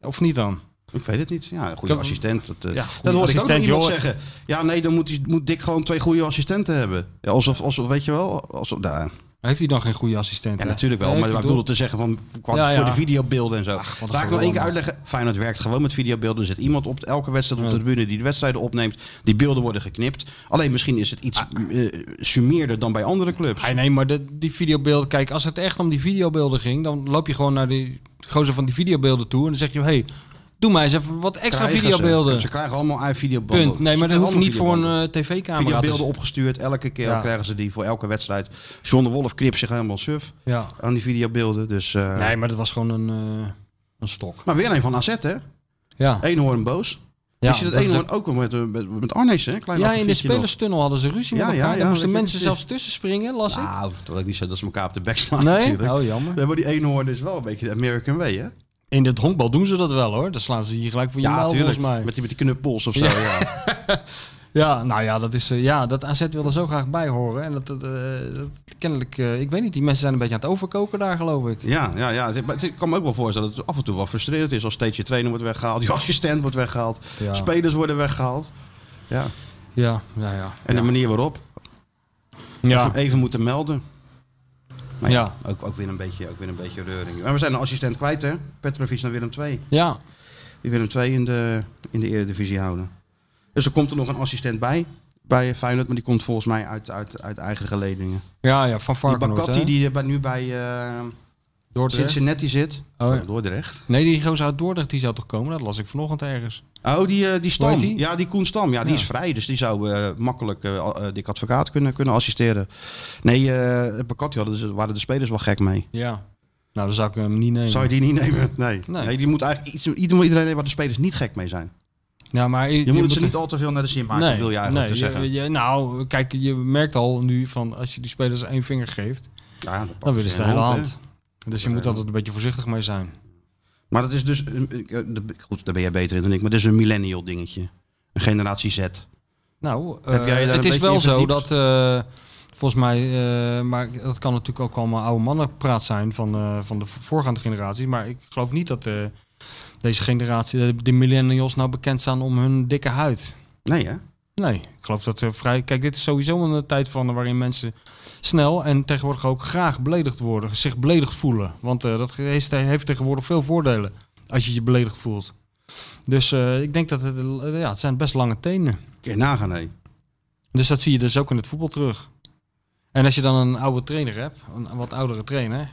Of niet dan? Ik weet het niet. Ja, een goede assistent. Dat, eh, Ja, dat hoorde ik ook nog iemand joh. zeggen. Ja, nee, dan moet, hij- moet Dick gewoon twee goede assistenten hebben. Ja, alsof, alsof, weet je wel, alsof, nou, Heeft hij dan geen goede assistent? ja, hè? natuurlijk wel. Maar ik bedoel te zeggen van, qua- Ja, voor de videobeelden en zo. Ach, Laat ik nog één keer uitleggen. Feyenoord werkt gewoon met videobeelden. Er zit iemand op elke wedstrijd op de tribune die de wedstrijden opneemt. Die beelden worden geknipt. Alleen misschien is het iets eh, summeerder dan bij andere clubs. Ah, nee, maar de, die videobeelden... Kijk, als het echt om die videobeelden ging... dan loop je gewoon naar die gozer van die videobeelden toe... en dan zeg je, hey, doe mij eens even wat extra Krijgen videobeelden. Ze, ze krijgen allemaal uit videobeelden. Punt. Nee, maar dat hoeft niet voor een eh, tv-camera. videobeelden opgestuurd. Elke keer Ja. krijgen ze die voor elke wedstrijd. John de Wolf knipt zich helemaal suf Ja. aan die videobeelden. Dus, eh, Nee, maar dat was gewoon een, eh, een stok. Maar weer een van AZ, hè? Ja. Eenhoorn boos. Ja, Wist je dat dat Eenhoorn ook wel met, met, met Arnees, hè? Klein Ja, in de spelerstunnel hadden ze ruzie Ja, met ja, elkaar. ja, Daar moesten mensen zelfs tussen springen, las ik. Nou, dat ik niet zeggen dat ze elkaar op de bek slaan nee? Oh, jammer. Maar die eenhoorn is wel een beetje de American way, hè? In het honkbal doen ze dat wel hoor. Dan slaan ze je gelijk voor je Ja, volgens mij. Met die, met die knuppels of zo, Ja. ja. *laughs* Ja, nou ja, dat is eh, ja, dat AZ wil er zo graag bij horen. En dat, eh, dat kennelijk, eh, ik weet niet, die mensen zijn een beetje aan het overkoken daar geloof ik. Ja, ja, ja. Maar Ik kan me ook wel voorstellen dat het af en toe wel frustrerend is als steeds je trainer wordt weggehaald, je *laughs* assistent wordt weggehaald, Ja. spelers worden weggehaald. Ja. Ja, ja, ja. En de manier waarop. Ja. Even, even moeten melden. Maar ja, Ja. Ook, ook, weer een beetje, ook weer een beetje reuring. Maar we zijn een assistent kwijt, hè? Petrovic naar Willem II. Ja, Die Willem II in de, in de Eredivisie houden. Dus er komt er nog een assistent bij, bij Feyenoord. Maar die komt volgens mij uit, uit, uit eigen geledingen. ja, ja van Die Varkenoord, Bakati hè? die bij, nu bij eh Dordrecht. Cincinnati zit. Oh, ja. Dordrecht. Nee, die gozer uit Dordrecht die zou toch komen? Dat las ik vanochtend ergens. Oh, die, eh, die Stam. Die? Ja, die Koen Stam. Ja, die Ja. is vrij. Dus die zou eh, makkelijk eh, eh, Dick Advocaat kunnen, kunnen assisteren. Nee, eh Bakati hadden, ze- waren de spelers wel gek mee. Ja. Nou, dan zou ik hem niet nemen. Zou je die niet nemen? *laughs* Nee. Nee. nee. die moet eigenlijk iets, iedereen iedereen waar de spelers niet gek mee zijn. Ja, maar je, Je, moet het ze niet al te veel naar de zin maken, wil je eigenlijk nee, te zeggen. je- je- nou, kijk, je merkt al nu van als je die spelers één vinger geeft, Ja, dan, willen ze de hele hand, hand. Dus je moet altijd een beetje voorzichtig mee zijn. Maar dat is dus, eh, de- goed, daar ben jij beter in dan ik, maar dat is een millennial dingetje. Een generatie Z. Nou, Heb eh, jij daar het is wel zo dat, eh, volgens mij, eh, maar dat kan natuurlijk ook allemaal oude mannenpraat zijn van, eh, van de voorgaande generatie. Maar ik geloof niet dat eh, deze generatie, de, de millennials, nou bekend staan om hun dikke huid. Nee, hè? Nee, ik geloof dat er vrij. Kijk, dit is sowieso een tijd van waarin mensen snel en tegenwoordig ook graag beledigd worden, zich beledigd voelen. Want eh, dat heeft, heeft tegenwoordig veel voordelen als je je beledigd voelt. Dus eh, ik denk dat het, eh, ja, het zijn best lange tenen. Kun je nagaan, nee. Dus dat zie je dus ook in het voetbal terug. En als je dan een oude trainer hebt, een wat oudere trainer.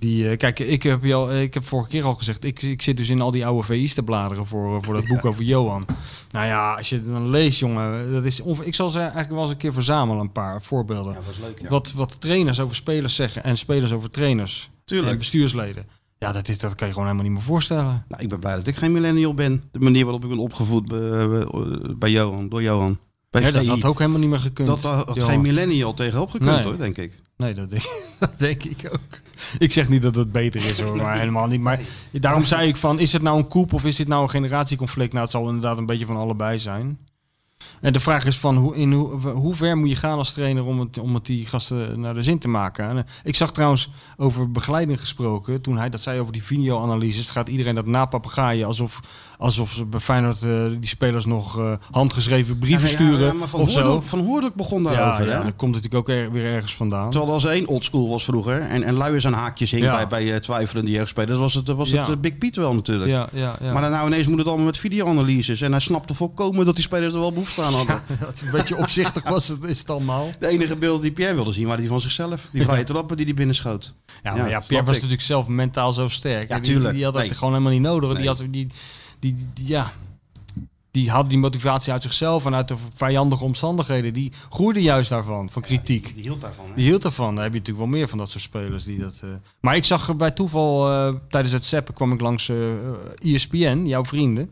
Die, eh, kijk, ik heb, je al, ik heb vorige keer al gezegd, ik, ik zit dus in al die oude VI's te bladeren voor, eh, voor dat boek over Johan. Nou ja, als je het dan leest, jongen, dat is ongeveer- ik zal ze eigenlijk wel eens een keer verzamelen, een paar voorbeelden. dat is leuk, ja. Wat, wat trainers over spelers zeggen en spelers over trainers Tuurlijk. en bestuursleden. Ja, dat, is, dat kan je gewoon helemaal niet meer voorstellen. Nou, ik ben blij dat ik geen millennial ben. De manier waarop ik ben opgevoed bij, Johan, door Johan. Bij Ja, dat had ook helemaal niet meer gekund. Dat had geen millennial tegenop gekund, Nee. hoor, denk ik. Nee, dat denk, *laughs* dat denk ik ook. Ik zeg niet dat het beter is hoor, maar helemaal niet. Maar daarom zei ik van, is het nou een koep of is dit nou een generatieconflict? Nou, het zal inderdaad een beetje van allebei zijn. En de vraag is van, hoe, in hoe, hoe ver moet je gaan als trainer om het, om het die gasten naar de zin te maken? En, eh, ik zag trouwens over begeleiding gesproken, toen hij dat zei over die videoanalyses, gaat iedereen dat napapagaaien alsof, alsof ze bij Feyenoord eh, die spelers nog eh, handgeschreven brieven Ja, sturen ja, van of van begon daarover, ja, dat komt natuurlijk ook er- weer ergens vandaan. Terwijl als één oldschool was vroeger en, en luiers aan haakjes hing bij, bij eh, twijfelende jeugdspelers, was het, was het eh, Big Piet wel natuurlijk. Ja, ja, ja. Maar dan nou ineens moet het allemaal met videoanalyses. En hij snapte volkomen dat die spelers er wel behoefte aan hadden. Dat is een beetje opzichtig was het, is het allemaal. De enige beelden die Pierre wilde zien waren die van zichzelf. Die vrije trappen die hij binnenschoot. Ja, maar ja, Pierre was ik. natuurlijk zelf mentaal zo sterk. Ja, Die- tuurlijk. Die, had dat Nee. gewoon helemaal niet nodig. Die, had, die, die, die, die- ja. die had die motivatie uit zichzelf en uit de vijandige omstandigheden. Die groeide juist daarvan, van kritiek. Die hield daarvan. Hè? Die hield ervan. Daar heb je natuurlijk wel meer van dat soort spelers die dat. eh, Maar ik zag er bij toeval eh, tijdens het seppen kwam ik langs eh ESPN, jouw vrienden.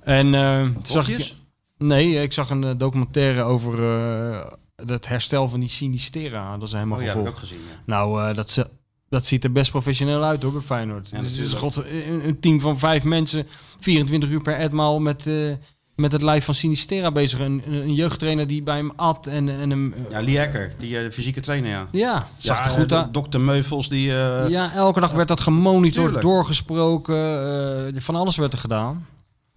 En eh, toen zag ik. Nee, ik zag een eh, documentaire over eh, het herstel van die Sinistera. Dat is helemaal Oh ja, heb ik ook gezien. Ja. Nou, eh, dat, ze, dat ziet er best professioneel uit hoor, bij Feyenoord. Ja, Dus het is god, een, team van vijf mensen, 24 uur per etmaal met, eh, met het lijf van Sinistera bezig. Een, een jeugdtrainer die bij hem at en, en hem... eh, Ja, Lee Ecker, die eh, fysieke trainer, ja. ja, zag ja, er goed eh, uit. Dokter Meuvels, die... eh, Ja, elke dag werd dat gemonitord, Tuurlijk. doorgesproken. eh, van alles werd er gedaan.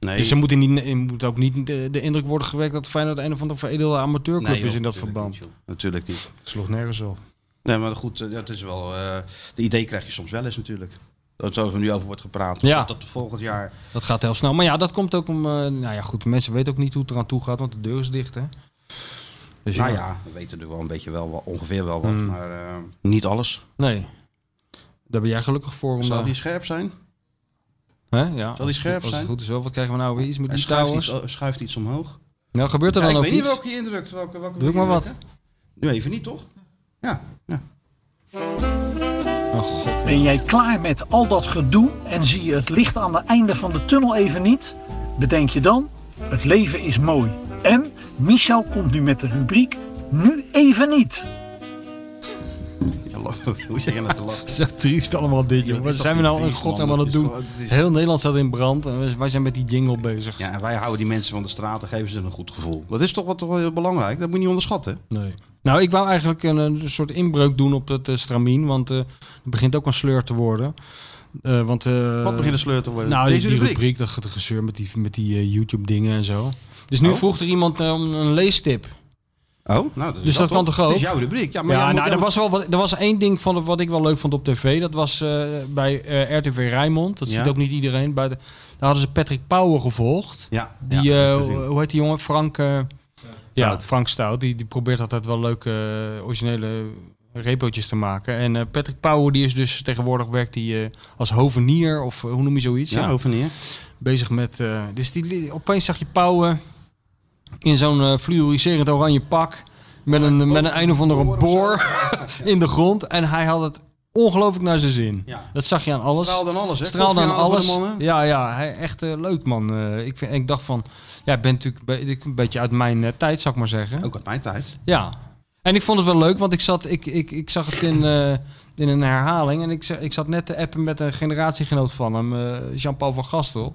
Nee, Dus er moet, in die, er moet ook niet de, de indruk worden gewekt dat Feyenoord een of andere veredelde amateurclub nee, is in dat verband. niet, natuurlijk niet. Sloeg nergens op. Nee, maar goed, eh, dat is wel... eh, de idee krijg je soms wel eens natuurlijk. Dat zoals er nu over wordt gepraat. Ja. Dat, volgend jaar... Dat gaat heel snel. Maar ja, dat komt ook om... eh, nou ja, goed, mensen weten ook niet hoe het eraan toe gaat, want de deur is dicht, hè. Dus Nou ja, we weten natuurlijk wel een beetje wel, ongeveer wel wat, Hmm. maar niet alles. Nee. Daar ben jij gelukkig voor. Om daar- die scherp zijn? Hè? Ja, die als het- scherp als het zijn? goed is wel. Wat krijgen we nou weer? Iets met die schuift iets, schuift iets omhoog. Nou, gebeurt er Ja, dan ik ook weet niet iets? welke je indrukt. Welke, welke Druk maar wat. Nu even niet, toch? Ja. ja. Oh god. Ben jij klaar met al dat gedoe en zie je het licht aan het einde van de tunnel even niet? Bedenk je dan, het leven is mooi. En Michel komt nu met de rubriek Nu even niet. *laughs* Hoe zeg je nou te lachen? Zo triest allemaal dit, joh. Wat zijn we nou in godsnaam aan het doen? gewoon- het is- Heel Nederland staat in brand en wij- zijn met die jingle bezig. Ja, en wij houden die mensen van de straat en geven ze een goed gevoel. Dat is toch wat heel belangrijk. Dat moet je niet onderschatten. Nee. Nou, ik wou eigenlijk een, een soort inbreuk doen op het eh, stramien, want eh, het begint ook een sleur te worden. Eh, want, eh, Wat begint een sleur te worden? Nou, Deze die rubriek? rubriek, dat gezeur met die, met die eh, YouTube-dingen en zo. Dus nu Oh. vroeg er iemand eh, om een leestip. Oh, nou, dat is Dus dat kan toch ook? Het is jouw rubriek. Ja, maar ja, nou, er was wel wat, er was één ding van wat ik wel leuk vond op tv. Dat was eh, bij eh, RTV Rijnmond. Dat Ja. ziet ook niet iedereen. Daar hadden ze Patrick Pauwen gevolgd. Ja, Die, ja, eh, hoe heet die jongen? Frank. eh, ja, Stout. Frank Stout. Die, die probeert altijd wel leuke originele repootjes te maken. En eh, Patrick Pauwen die is dus tegenwoordig werkt die, eh, als hovenier of hoe noem je zoiets? Ja, hovenier. Bezig met. eh, dus die, opeens zag je Pauwen in zo'n eh fluoriserend oranje pak. Met een, met een een of andere boor *laughs* in de grond. En hij had het ongelooflijk naar zijn zin. Ja. Dat zag je aan alles. Straalde aan alles, hè? Straalde aan alles. Ja, ja, hij, echt eh, leuk man. Eh, ik, vind, ik dacht van, ja, ik ben natuurlijk be- een beetje uit mijn tijd, zou ik maar zeggen. Ook uit mijn tijd. Ja. En ik vond het wel leuk, want ik, zat, ik, ik, ik zag het in, in een herhaling. En ik, ik zat net te appen met een generatiegenoot van hem, Jean-Paul van Gastel.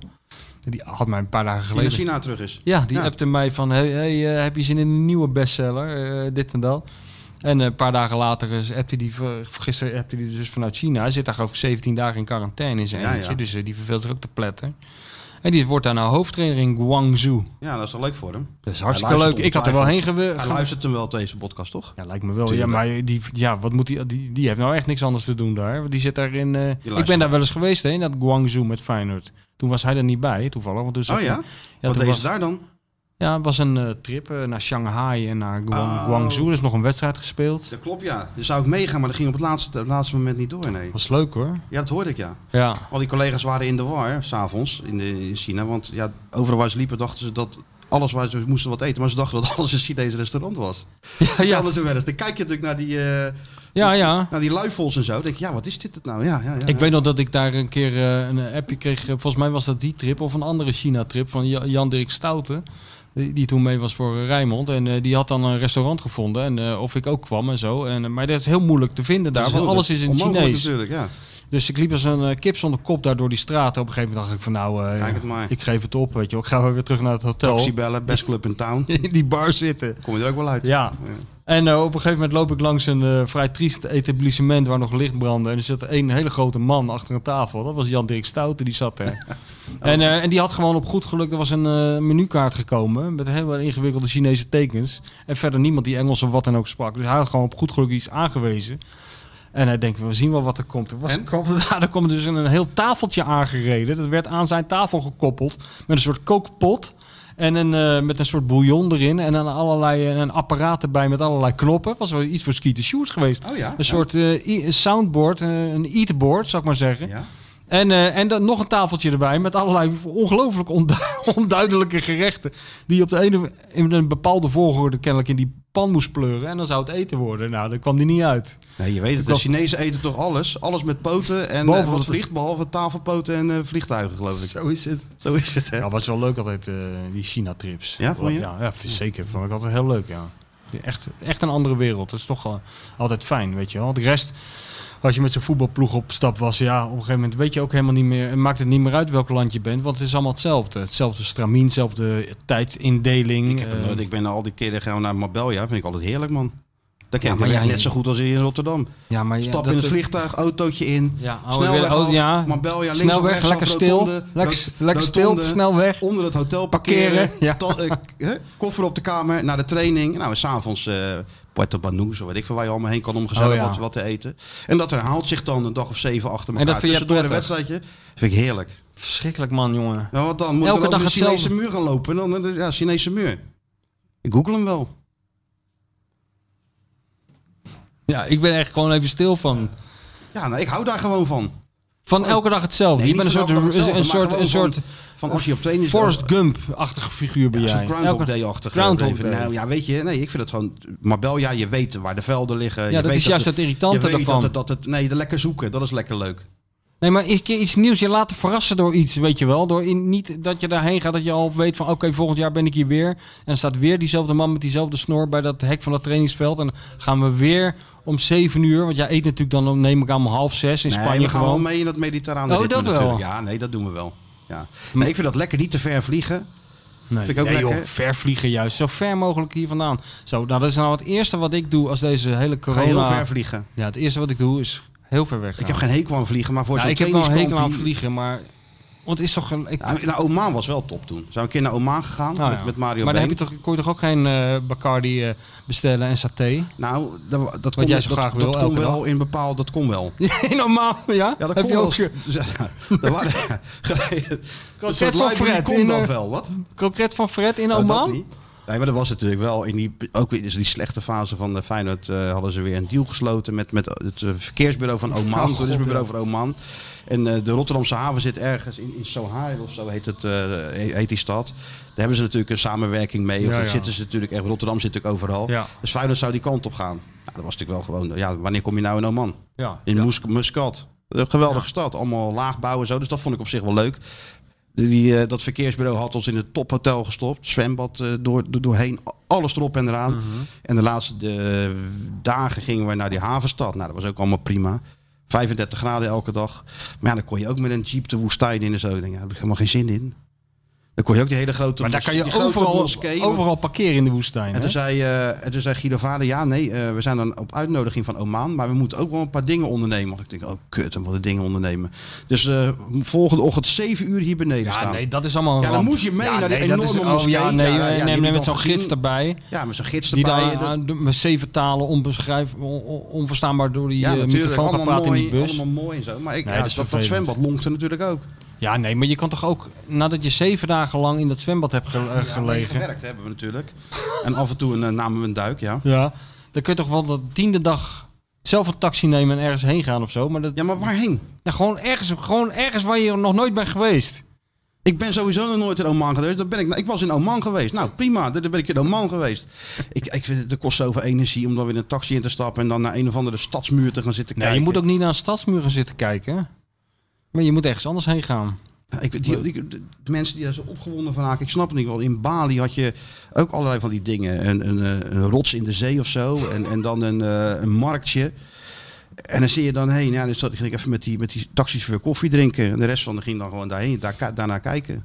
Die had mij een paar dagen Die naar geleden... China terug is. Ja, die Ja. appte mij van, hey, hey, eh, heb je zin in een nieuwe bestseller? Eh, dit en dat. En eh, een paar dagen later appte die, gisteren appte die dus vanuit China. Hij zit daar geloof ik 17 dagen in quarantaine in zijn Ja, eentje. ja. Dus eh, die verveelt zich ook te pletten. En die wordt daar nou hoofdtrainer in Guangzhou. Ja, dat is toch leuk voor hem? Dat is hartstikke leuk. Ik had er wel heen ongetwijfeld. gewe- Hij luistert hem wel deze podcast, toch? Ja, lijkt me wel. Tuurlijk. Ja, maar die, ja, wat moet die, die, die heeft nou echt niks anders te doen daar. Die zit daar in... eh, ik ben daar wel eens geweest, hè, in dat Guangzhou met Feyenoord. Toen was hij er niet bij, toevallig. Want Oh ja? Wat deed was- ze daar dan? Ja, het was een eh, trip eh, naar Shanghai en naar Guang- Oh. Guangzhou. Er is nog een wedstrijd gespeeld. Dat klopt, ja. Dus zou ik meegaan, maar dat ging op het laatste, het laatste moment niet door, nee. was leuk hoor. Ja, dat hoorde ik, ja. Ja. Al die collega's waren in de war, s'avonds, in, de- in China. Want ja, overal waar ze liepen dachten ze dat alles waar ze moesten wat eten. Maar ze dachten dat alles een Chinees restaurant was. *laughs* Ja, ja. Anders wel eens. Dan kijk je natuurlijk naar die, eh Ja, ja. naar die luifels en zo. Denk je, ja, wat is dit het nou? Ja, ja, ja, Ik weet nog dat ik daar een keer een appje kreeg. Volgens mij was dat die trip of een andere China-trip van Ja- Jan-Dirk Stouten. Die, toen mee was voor Rijnmond. En eh, die had dan een restaurant gevonden. En eh, of ik ook kwam en zo. En, eh, maar dat is heel moeilijk te vinden daar. Want alles is in het Chinees. natuurlijk, ja. Dus ik liep als een kip zonder kop daar door die straat. Op een gegeven moment dacht ik van nou, Kijk het maar. ik geef het op. Weet je wel. Ik ga weer terug naar het hotel. Taxi bellen, best club in town. *laughs* In die bar zitten. Kom je er ook wel uit. Ja. En op een gegeven moment loop ik langs een vrij triest etablissement waar nog licht brandde. En er zat een hele grote man achter een tafel. Dat was Jan Dirk Stouten, die zat *laughs* daar. en, eh, en die had gewoon op goed geluk, er was een eh, menukaart gekomen met helemaal ingewikkelde Chinese tekens. En verder niemand die Engels of wat dan ook sprak. Dus hij had gewoon op goed geluk iets aangewezen. En hij denkt, we zien wel wat er komt. Er, was, En? *laughs* er kwam dus een heel tafeltje aangereden. Dat werd aan zijn tafel gekoppeld met een soort kookpot. En een, eh, met een soort bouillon erin. En dan allerlei een apparaat erbij met allerlei knoppen. was wel iets voor Skeeter Shoes geweest. Oh ja? Een soort soundboard, een eatboard, zou ik maar zeggen. Ja. En, eh, en dan nog een tafeltje erbij met allerlei ongelooflijk ondu- *laughs* onduidelijke gerechten. Die je op de ene, in een bepaalde volgorde kennelijk in die pan moest pleuren. En dan zou het eten worden. Nou, daar kwam die niet uit. Nee, je weet het. De Chinezen eten toch alles? Alles met poten en Behalve eh, wat vliegt, behalve tafelpoten en eh, vliegtuigen, geloof ik. Zo is het. Zo is het, hè? Ja, was wel leuk altijd, eh, die China-trips. Ja, vond je? Ja, ja, zeker. Vond ik altijd heel leuk, ja. Echt, echt een andere wereld. Dat is toch altijd fijn, weet je wel. De rest, als je met zo'n voetbalploeg op stap was, ja, op een gegeven moment weet je ook helemaal niet meer, en maakt het niet meer uit welk land je bent, want het is allemaal hetzelfde. Hetzelfde stramien, hetzelfde tijdsindeling. Ik, heb eh, nooit- ik ben al die keren gaan naar Marbella, vind ik altijd heerlijk, man. Dat ken Ja, maar weg ja, net zo goed als hier in Rotterdam. ja, maar ja, Stap dat- in het vliegtuig, autootje in, Ja, oh, snelweg oh, af, ja. Weg, rechts lekker af, stil. rotonde, Lekker- lekker stil, rotonde, snel weg. Onder het hotel parkeren, Parkeren, ja. tot, eh, koffer op de kamer, naar de training. Nou, s'avonds eh Puerto Banús, of weet ik veel waar je allemaal heen kan om gezellig Oh, ja. wat, wat te eten. En dat herhaalt zich dan een dag of zeven achter En elkaar. dat vind jij Tussendoor een wedstrijdje. Dat vind ik heerlijk. Verschrikkelijk man, jongen. Nou, wat dan? Moet Elke ik dan dag over de Chinese hetzelfde. muur gaan lopen? Dan, eh, ja, Chinese muur. Ik google hem wel. Ja, ik ben echt gewoon even stil van. Ja, nou, ik hou daar gewoon van. Van elke dag hetzelfde. Nee, je bent een soort, een, soort, een soort Van als je op training Forrest Gump-achtige figuur ben Ja, jij. Groundhog Day-achtig. Groundhog. Day. Nou, ja, weet je, nee, ik vind het gewoon... Marbella, ja, je weet waar de velden liggen. Ja, je dat weet is juist het- het irritante je weet daarvan. Dat het, dat het, nee, de lekker zoeken, dat is lekker leuk. Nee, maar een keer iets nieuws. Je laten verrassen door iets, weet je wel. Door in, niet dat je daarheen gaat, dat je al weet van... oké, volgend jaar ben ik hier weer. En staat weer diezelfde man met diezelfde snor... bij dat hek van dat trainingsveld. En dan gaan we weer om zeven uur... want jij eet natuurlijk dan, om- neem ik aan, om half zes in nee, Spanje we gaan gewoon. wel mee in dat mediterrane Oh, dat wel? Ja, nee, dat doen we wel. Ja. Nee, ik vind dat lekker niet te ver vliegen. Nee, Vind ik ook nee, lekker. joh, ver vliegen juist. Zo ver mogelijk hier vandaan. Zo, nou, dat is nou het eerste wat ik doe als deze hele Ga corona... je heel ver vliegen. Ja, het eerste wat ik doe is heel ver weg Ik heb geen hekel aan vliegen, maar voor ja, zo'n ik heb wel een hekel aan vliegen, maar... Want het is toch... Een, ik, Ja, naar Oman was wel top toen. Zijn we een keer naar Oman gegaan Nou met, ja. met Mario maar dan heb je toch, kon je toch ook geen eh Bacardi eh, bestellen en saté? Nou, dat, dat Wat kon, jij zo dat, graag dat wil, kon elke wel dag. in bepaald, dat kon wel. *laughs* In Oman, ja? Ja, dat heb kon je wel. ook *laughs* waren, *laughs* Kroket van Fred kon in, dat eh, wel, wat? kroket van Fred in Nou, dat Oman? Nee, maar dat was natuurlijk wel in die, ook weer dus die slechte fase van de Feyenoord eh, hadden ze weer een deal gesloten met, met het eh, verkeersbureau van Oman, *laughs* Oh, het toerismebureau van Oman. En eh, de Rotterdamse haven zit ergens in, in Sohail of zo heet, het, eh, heet die stad. Daar hebben ze natuurlijk een samenwerking mee. Of Ja, zitten ze natuurlijk echt. Rotterdam zit natuurlijk overal. Ja. Dus Feyenoord zou die kant op gaan. Nou, dat was natuurlijk wel gewoon. Ja, wanneer kom je nou in Oman? Ja. In Mus- Muscat. Een geweldige stad. Allemaal laagbouw en zo. Dus dat vond ik op zich wel leuk. Die, eh, dat verkeersbureau had ons in het tophotel gestopt. Zwembad eh, door, door, doorheen. Alles erop en eraan. Mhm. En de laatste de, dagen gingen we naar die havenstad. Nou, dat was ook allemaal prima. 35 graden elke dag. Maar ja, dan kon je ook met een jeep de woestijn in en zo. Ik denk, ja, daar heb ik helemaal geen zin in. Dan kon je ook die hele grote Maar daar kan je die overal, moskee- overal parkeren in de woestijn. en hè? toen, zei, en toen zei Guido Vader, ja nee, eh, we zijn dan op uitnodiging van Oman, maar we moeten ook wel een paar dingen ondernemen. Want ik denk, oh kut, en wat dingen ondernemen. Dus eh, volgende ochtend 7 uur hier beneden ja, staan. nee, dat is allemaal Ja, dan moest je mee Ja, naar die nee, enorme is- oh, moskee. ja, nee, Ja, nee, die nee, je met zo'n gids erbij. Ja, met zo'n gids Die erbij. Dat- aan de- met zeven talen onbeschrijf, on- on- onverstaanbaar door die microfoon gaat praten in die bus. allemaal mooi en zo. Maar ik, Nee, dat zwembad lonkte natuurlijk ook. Ja, nee, maar je kan toch ook, nadat je zeven dagen lang in dat zwembad hebt ge- eh, Ja, gelegen. gewerkt hebben we natuurlijk. En af en toe een, eh, namen we een duik, ja. Ja. Dan kun je toch wel de tiende dag zelf een taxi nemen en ergens heen gaan of zo. Maar dat, Ja, maar waarheen? gewoon, ergens, gewoon ergens waar je nog nooit bent geweest. Ik ben sowieso nog nooit in Oman geweest. Dat ben ik, nou, ik was in Oman geweest. Nou, prima. Dan ben ik in Oman geweest. Ik, ik vind het, het kost zoveel energie om dan weer een taxi in te stappen... en dan naar een of andere stadsmuur te gaan zitten Nee, kijken. je moet ook niet naar een stadsmuur gaan zitten kijken. Maar je moet ergens anders heen gaan. Ja, Ik, die, die- de mensen die daar zo opgewonden van raken, ik snap het niet wel. In Bali had je ook allerlei van die dingen. Een, een, eh, een rots in de zee of zo. En, en dan een, eh, een marktje. En dan zie je dan heen. Ja, dus dat ging ik even met die, met die taxichauffeur koffie drinken. En de rest van de ging dan gewoon daarheen, daar, daarnaar kijken.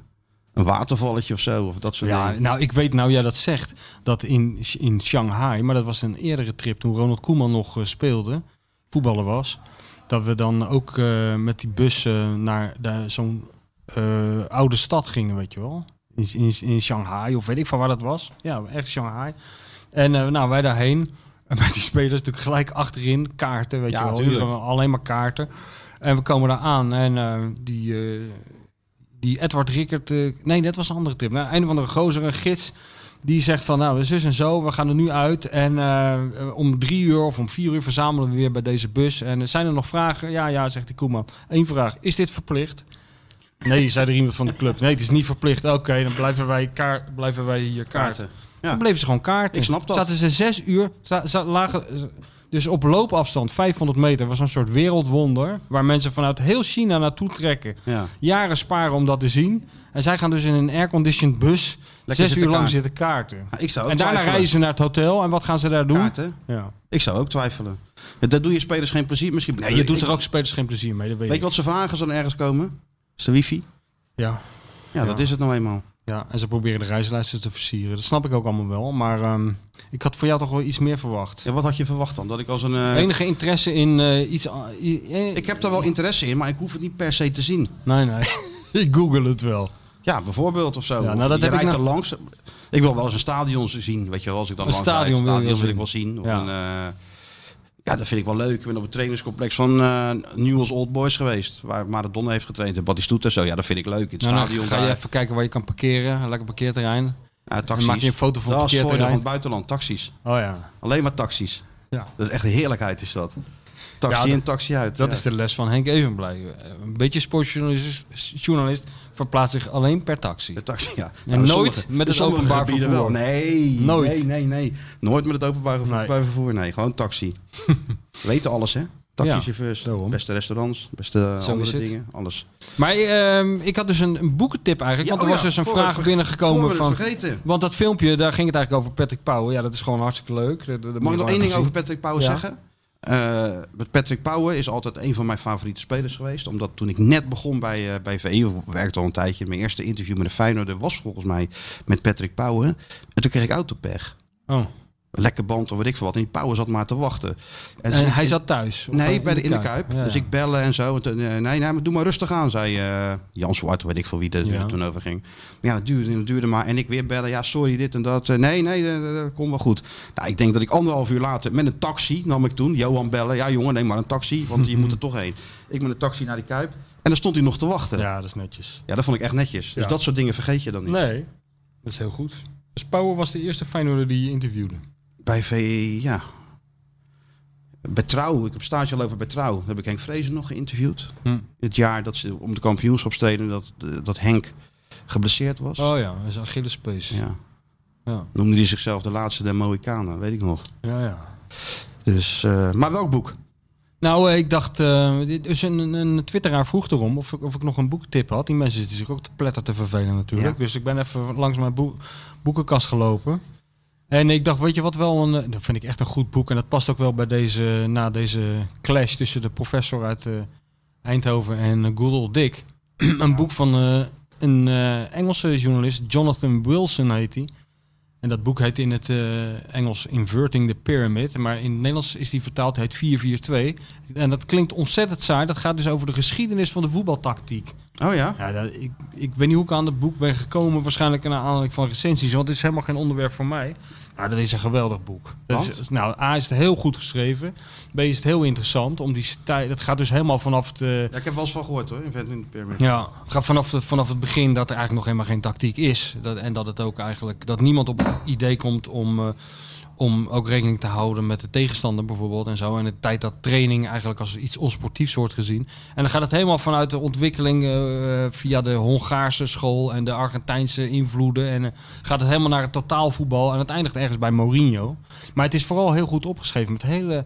Een watervalletje of zo. Of dat soort Ja, dingen. nou, ik weet nou jij dat zegt, dat in, in Shanghai, maar dat was een eerdere trip toen Ronald Koeman nog eh, speelde, voetballer was, dat we dan ook eh, met die bus eh, naar de- zo'n eh, oude stad gingen, weet je wel. In, in, in Shanghai, of weet ik van waar dat was. Ja, echt Shanghai. En eh, nou, wij daarheen. *laughs* En met die spelers natuurlijk gelijk achterin kaarten, weet Ja, je wel. alleen maar kaarten. En we komen daar aan en die, die Edward Rickert... nee, dat was een andere trip. Nou, een of andere gozer, een gids... Die zegt van, nou, zus en zo, we gaan er nu uit. En eh, om drie uur of om vier uur verzamelen we weer bij deze bus. En eh, zijn er nog vragen? Ja, ja, zegt die Koeman. Eén vraag, is dit verplicht? Nee, zei er iemand van de club. Nee, het is niet verplicht. Oké, dan blijven wij, kaart, blijven wij hier kaarten. Kaarten. Ja. Dan bleven ze gewoon kaarten. Ik snap dat. Zaten ze zes uur, lagen, dus op loopafstand, 500 meter, was een soort wereldwonder. Waar mensen vanuit heel China naartoe trekken. Ja. Jaren sparen om dat te zien. En zij gaan dus in een airconditioned bus Lekker zes uur lang zitten kaarten. Ja, ik zou ook En daarna twijfelen. reizen ze naar het hotel. En wat gaan ze daar doen? Kaarten? Ja. Ik zou ook twijfelen. Dat doe je spelers geen plezier. Misschien, Nee, je doet er ook spelers geen plezier mee, dat weet, Weet je wat ze vragen als ze dan ergens komen? Is de wifi? Ja. Ja, dat is het nou eenmaal. Ja, en ze proberen de reislijsten te versieren. Dat snap ik ook allemaal wel. Maar ehm, ik had voor jou toch wel iets meer verwacht. Ja, wat had je verwacht dan? Dat ik als een... eh, Enige interesse in eh, iets... eh, Ik heb daar wel interesse in, maar ik hoef het niet per se te zien. Nee, nee. *laughs* ik google het wel. Ja, bijvoorbeeld of zo. Ja, nou, dat je heb ik rijdt nou- er langs. Ik wil wel eens een stadion zien, weet je wel. Als ik dan Een langs stadion rijd. Stadion wil ik wel zien. Of Ja. een, ja, dat vind ik wel leuk. Ik ben op het trainingscomplex van eh Newell's Old Boys geweest. Waar Maradona heeft getraind. En Batistuta zo. Ja, dat vind ik leuk. In het Nou, stadion ga je daar. even kijken waar je kan parkeren. Een lekker parkeerterrein. Ja, taxis. maak je een foto van het dat is het voordeel van parkeerterrein. het buitenland. Taxis. Oh ja. Alleen maar taxis. Ja. Dat is echt een heerlijkheid is dat. Taxi Ja, in, taxi uit. Dat ja. is de les van Henk Evenblij. Een beetje sportjournalist journalist verplaatst zich alleen per taxi. De taxi, ja. En Nou, nooit sommige- met het openbaar vervoer. Wel. Nee, Nooit. nee, nee, nee. Nooit met het openbaar vervoer. Nee. vervoer. Nee, gewoon taxi. We *laughs* weten alles, hè? Taxichauffeurs, daarom. beste restaurants, beste Zo andere dingen, alles. Maar ehm, ik had dus een, een boekentip eigenlijk. Ja, want er oh was ja, dus een vraag binnengekomen van... vergeten. Want dat filmpje, daar ging het eigenlijk over Patrick Pauwen. Ja, dat is gewoon hartstikke leuk. Dat- dat moet Mag ik nog één ding over. Patrick Pauwen Ja. zeggen? Eh, met Patrick Pauwen is altijd een van mijn favoriete spelers geweest. Omdat toen ik net begon bij, eh bij VI, of werkte al een tijdje, mijn eerste interview met de Feyenoord was volgens mij met Patrick Pauwen. En toen kreeg ik autopech. Oh. Lekker band of weet ik veel wat. En die Pauwen zat maar te wachten. En En toen- hij zat thuis? Nee, in bij de, in de Kuip? Ja, Dus ja. ik bellen en zo. En toen, eh, nee, nee, maar doe maar rustig aan, zei eh, Jan Zwart, weet ik veel wie er Ja. toen over ging. Maar ja, dat duurde, dat duurde maar. En ik weer bellen, ja, sorry, dit en dat. Eh, nee, nee, dat, komt wel goed. Nou, ik denk dat ik anderhalf uur later met een taxi, nam ik toen, Johan bellen. Ja, jongen, neem maar een taxi, want je *laughs* moet er toch heen. Ik met een taxi naar die Kuip. En dan stond hij nog te wachten. Ja, Ja, dat is netjes. dat vond ik echt netjes. Dus Ja. dat soort dingen vergeet je dan niet. Nee, dat is heel goed. Dus Pauwen was de eerste Feyenoorder die je interviewde. Bij VE, ja. Bij Trouw, ik heb stage lopen bij Trouw. Daar heb ik Henk Vrezen nog geïnterviewd. Hm. Het jaar dat ze om de kampioenschap streden, dat, dat Henk geblesseerd was. Oh ja, dat is Achillespees. Ja. Ja. Noemde hij zichzelf de laatste der Mohikanen, weet ik nog. Ja, ja. Dus, eh, maar welk boek? Nou, eh, ik dacht, dus een, een twitteraar vroeg erom of ik, of ik nog een boektip had. Die mensen zitten zich ook te pletter te vervelen natuurlijk. Ja. Dus ik ben even langs mijn boek, boekenkast gelopen. En ik dacht, weet je wat wel, een, eh, dat vind ik echt een goed boek. En dat past ook wel bij deze, na deze clash tussen de professor uit eh, Eindhoven en uh, Good Old Dick. *clears throat* een boek van eh, een eh, Engelse journalist, Jonathan Wilson heet hij. En dat boek heet in het eh, Engels Inverting the Pyramid. Maar in het Nederlands is die vertaald, heet 442. En dat klinkt ontzettend saai. Dat gaat dus over de geschiedenis van de voetbaltactiek. Oh ja? Ja, dat, ik, ik weet niet hoe ik aan het boek ben gekomen. Waarschijnlijk naar aanleiding van recensies. Want het is helemaal geen onderwerp voor mij. Maar dat is een geweldig boek. Dat is, nou, A is het heel goed geschreven. B is het heel interessant. Om die stijl, het gaat dus helemaal vanaf de... Ja, ik heb wel eens van gehoord hoor, Inventing the Pyramid. Ja, het gaat vanaf, de, vanaf het begin dat er eigenlijk nog helemaal geen tactiek is. Dat, en dat het ook eigenlijk dat niemand op het idee komt om, eh, om ook rekening te houden met de tegenstander bijvoorbeeld en zo. En de tijd dat training eigenlijk als iets onsportiefs wordt gezien. En dan gaat het helemaal vanuit de ontwikkeling eh, via de Hongaarse school en de Argentijnse invloeden. En eh, gaat het helemaal naar het totaalvoetbal. En het eindigt ergens bij Mourinho. Maar het is vooral heel goed opgeschreven met hele,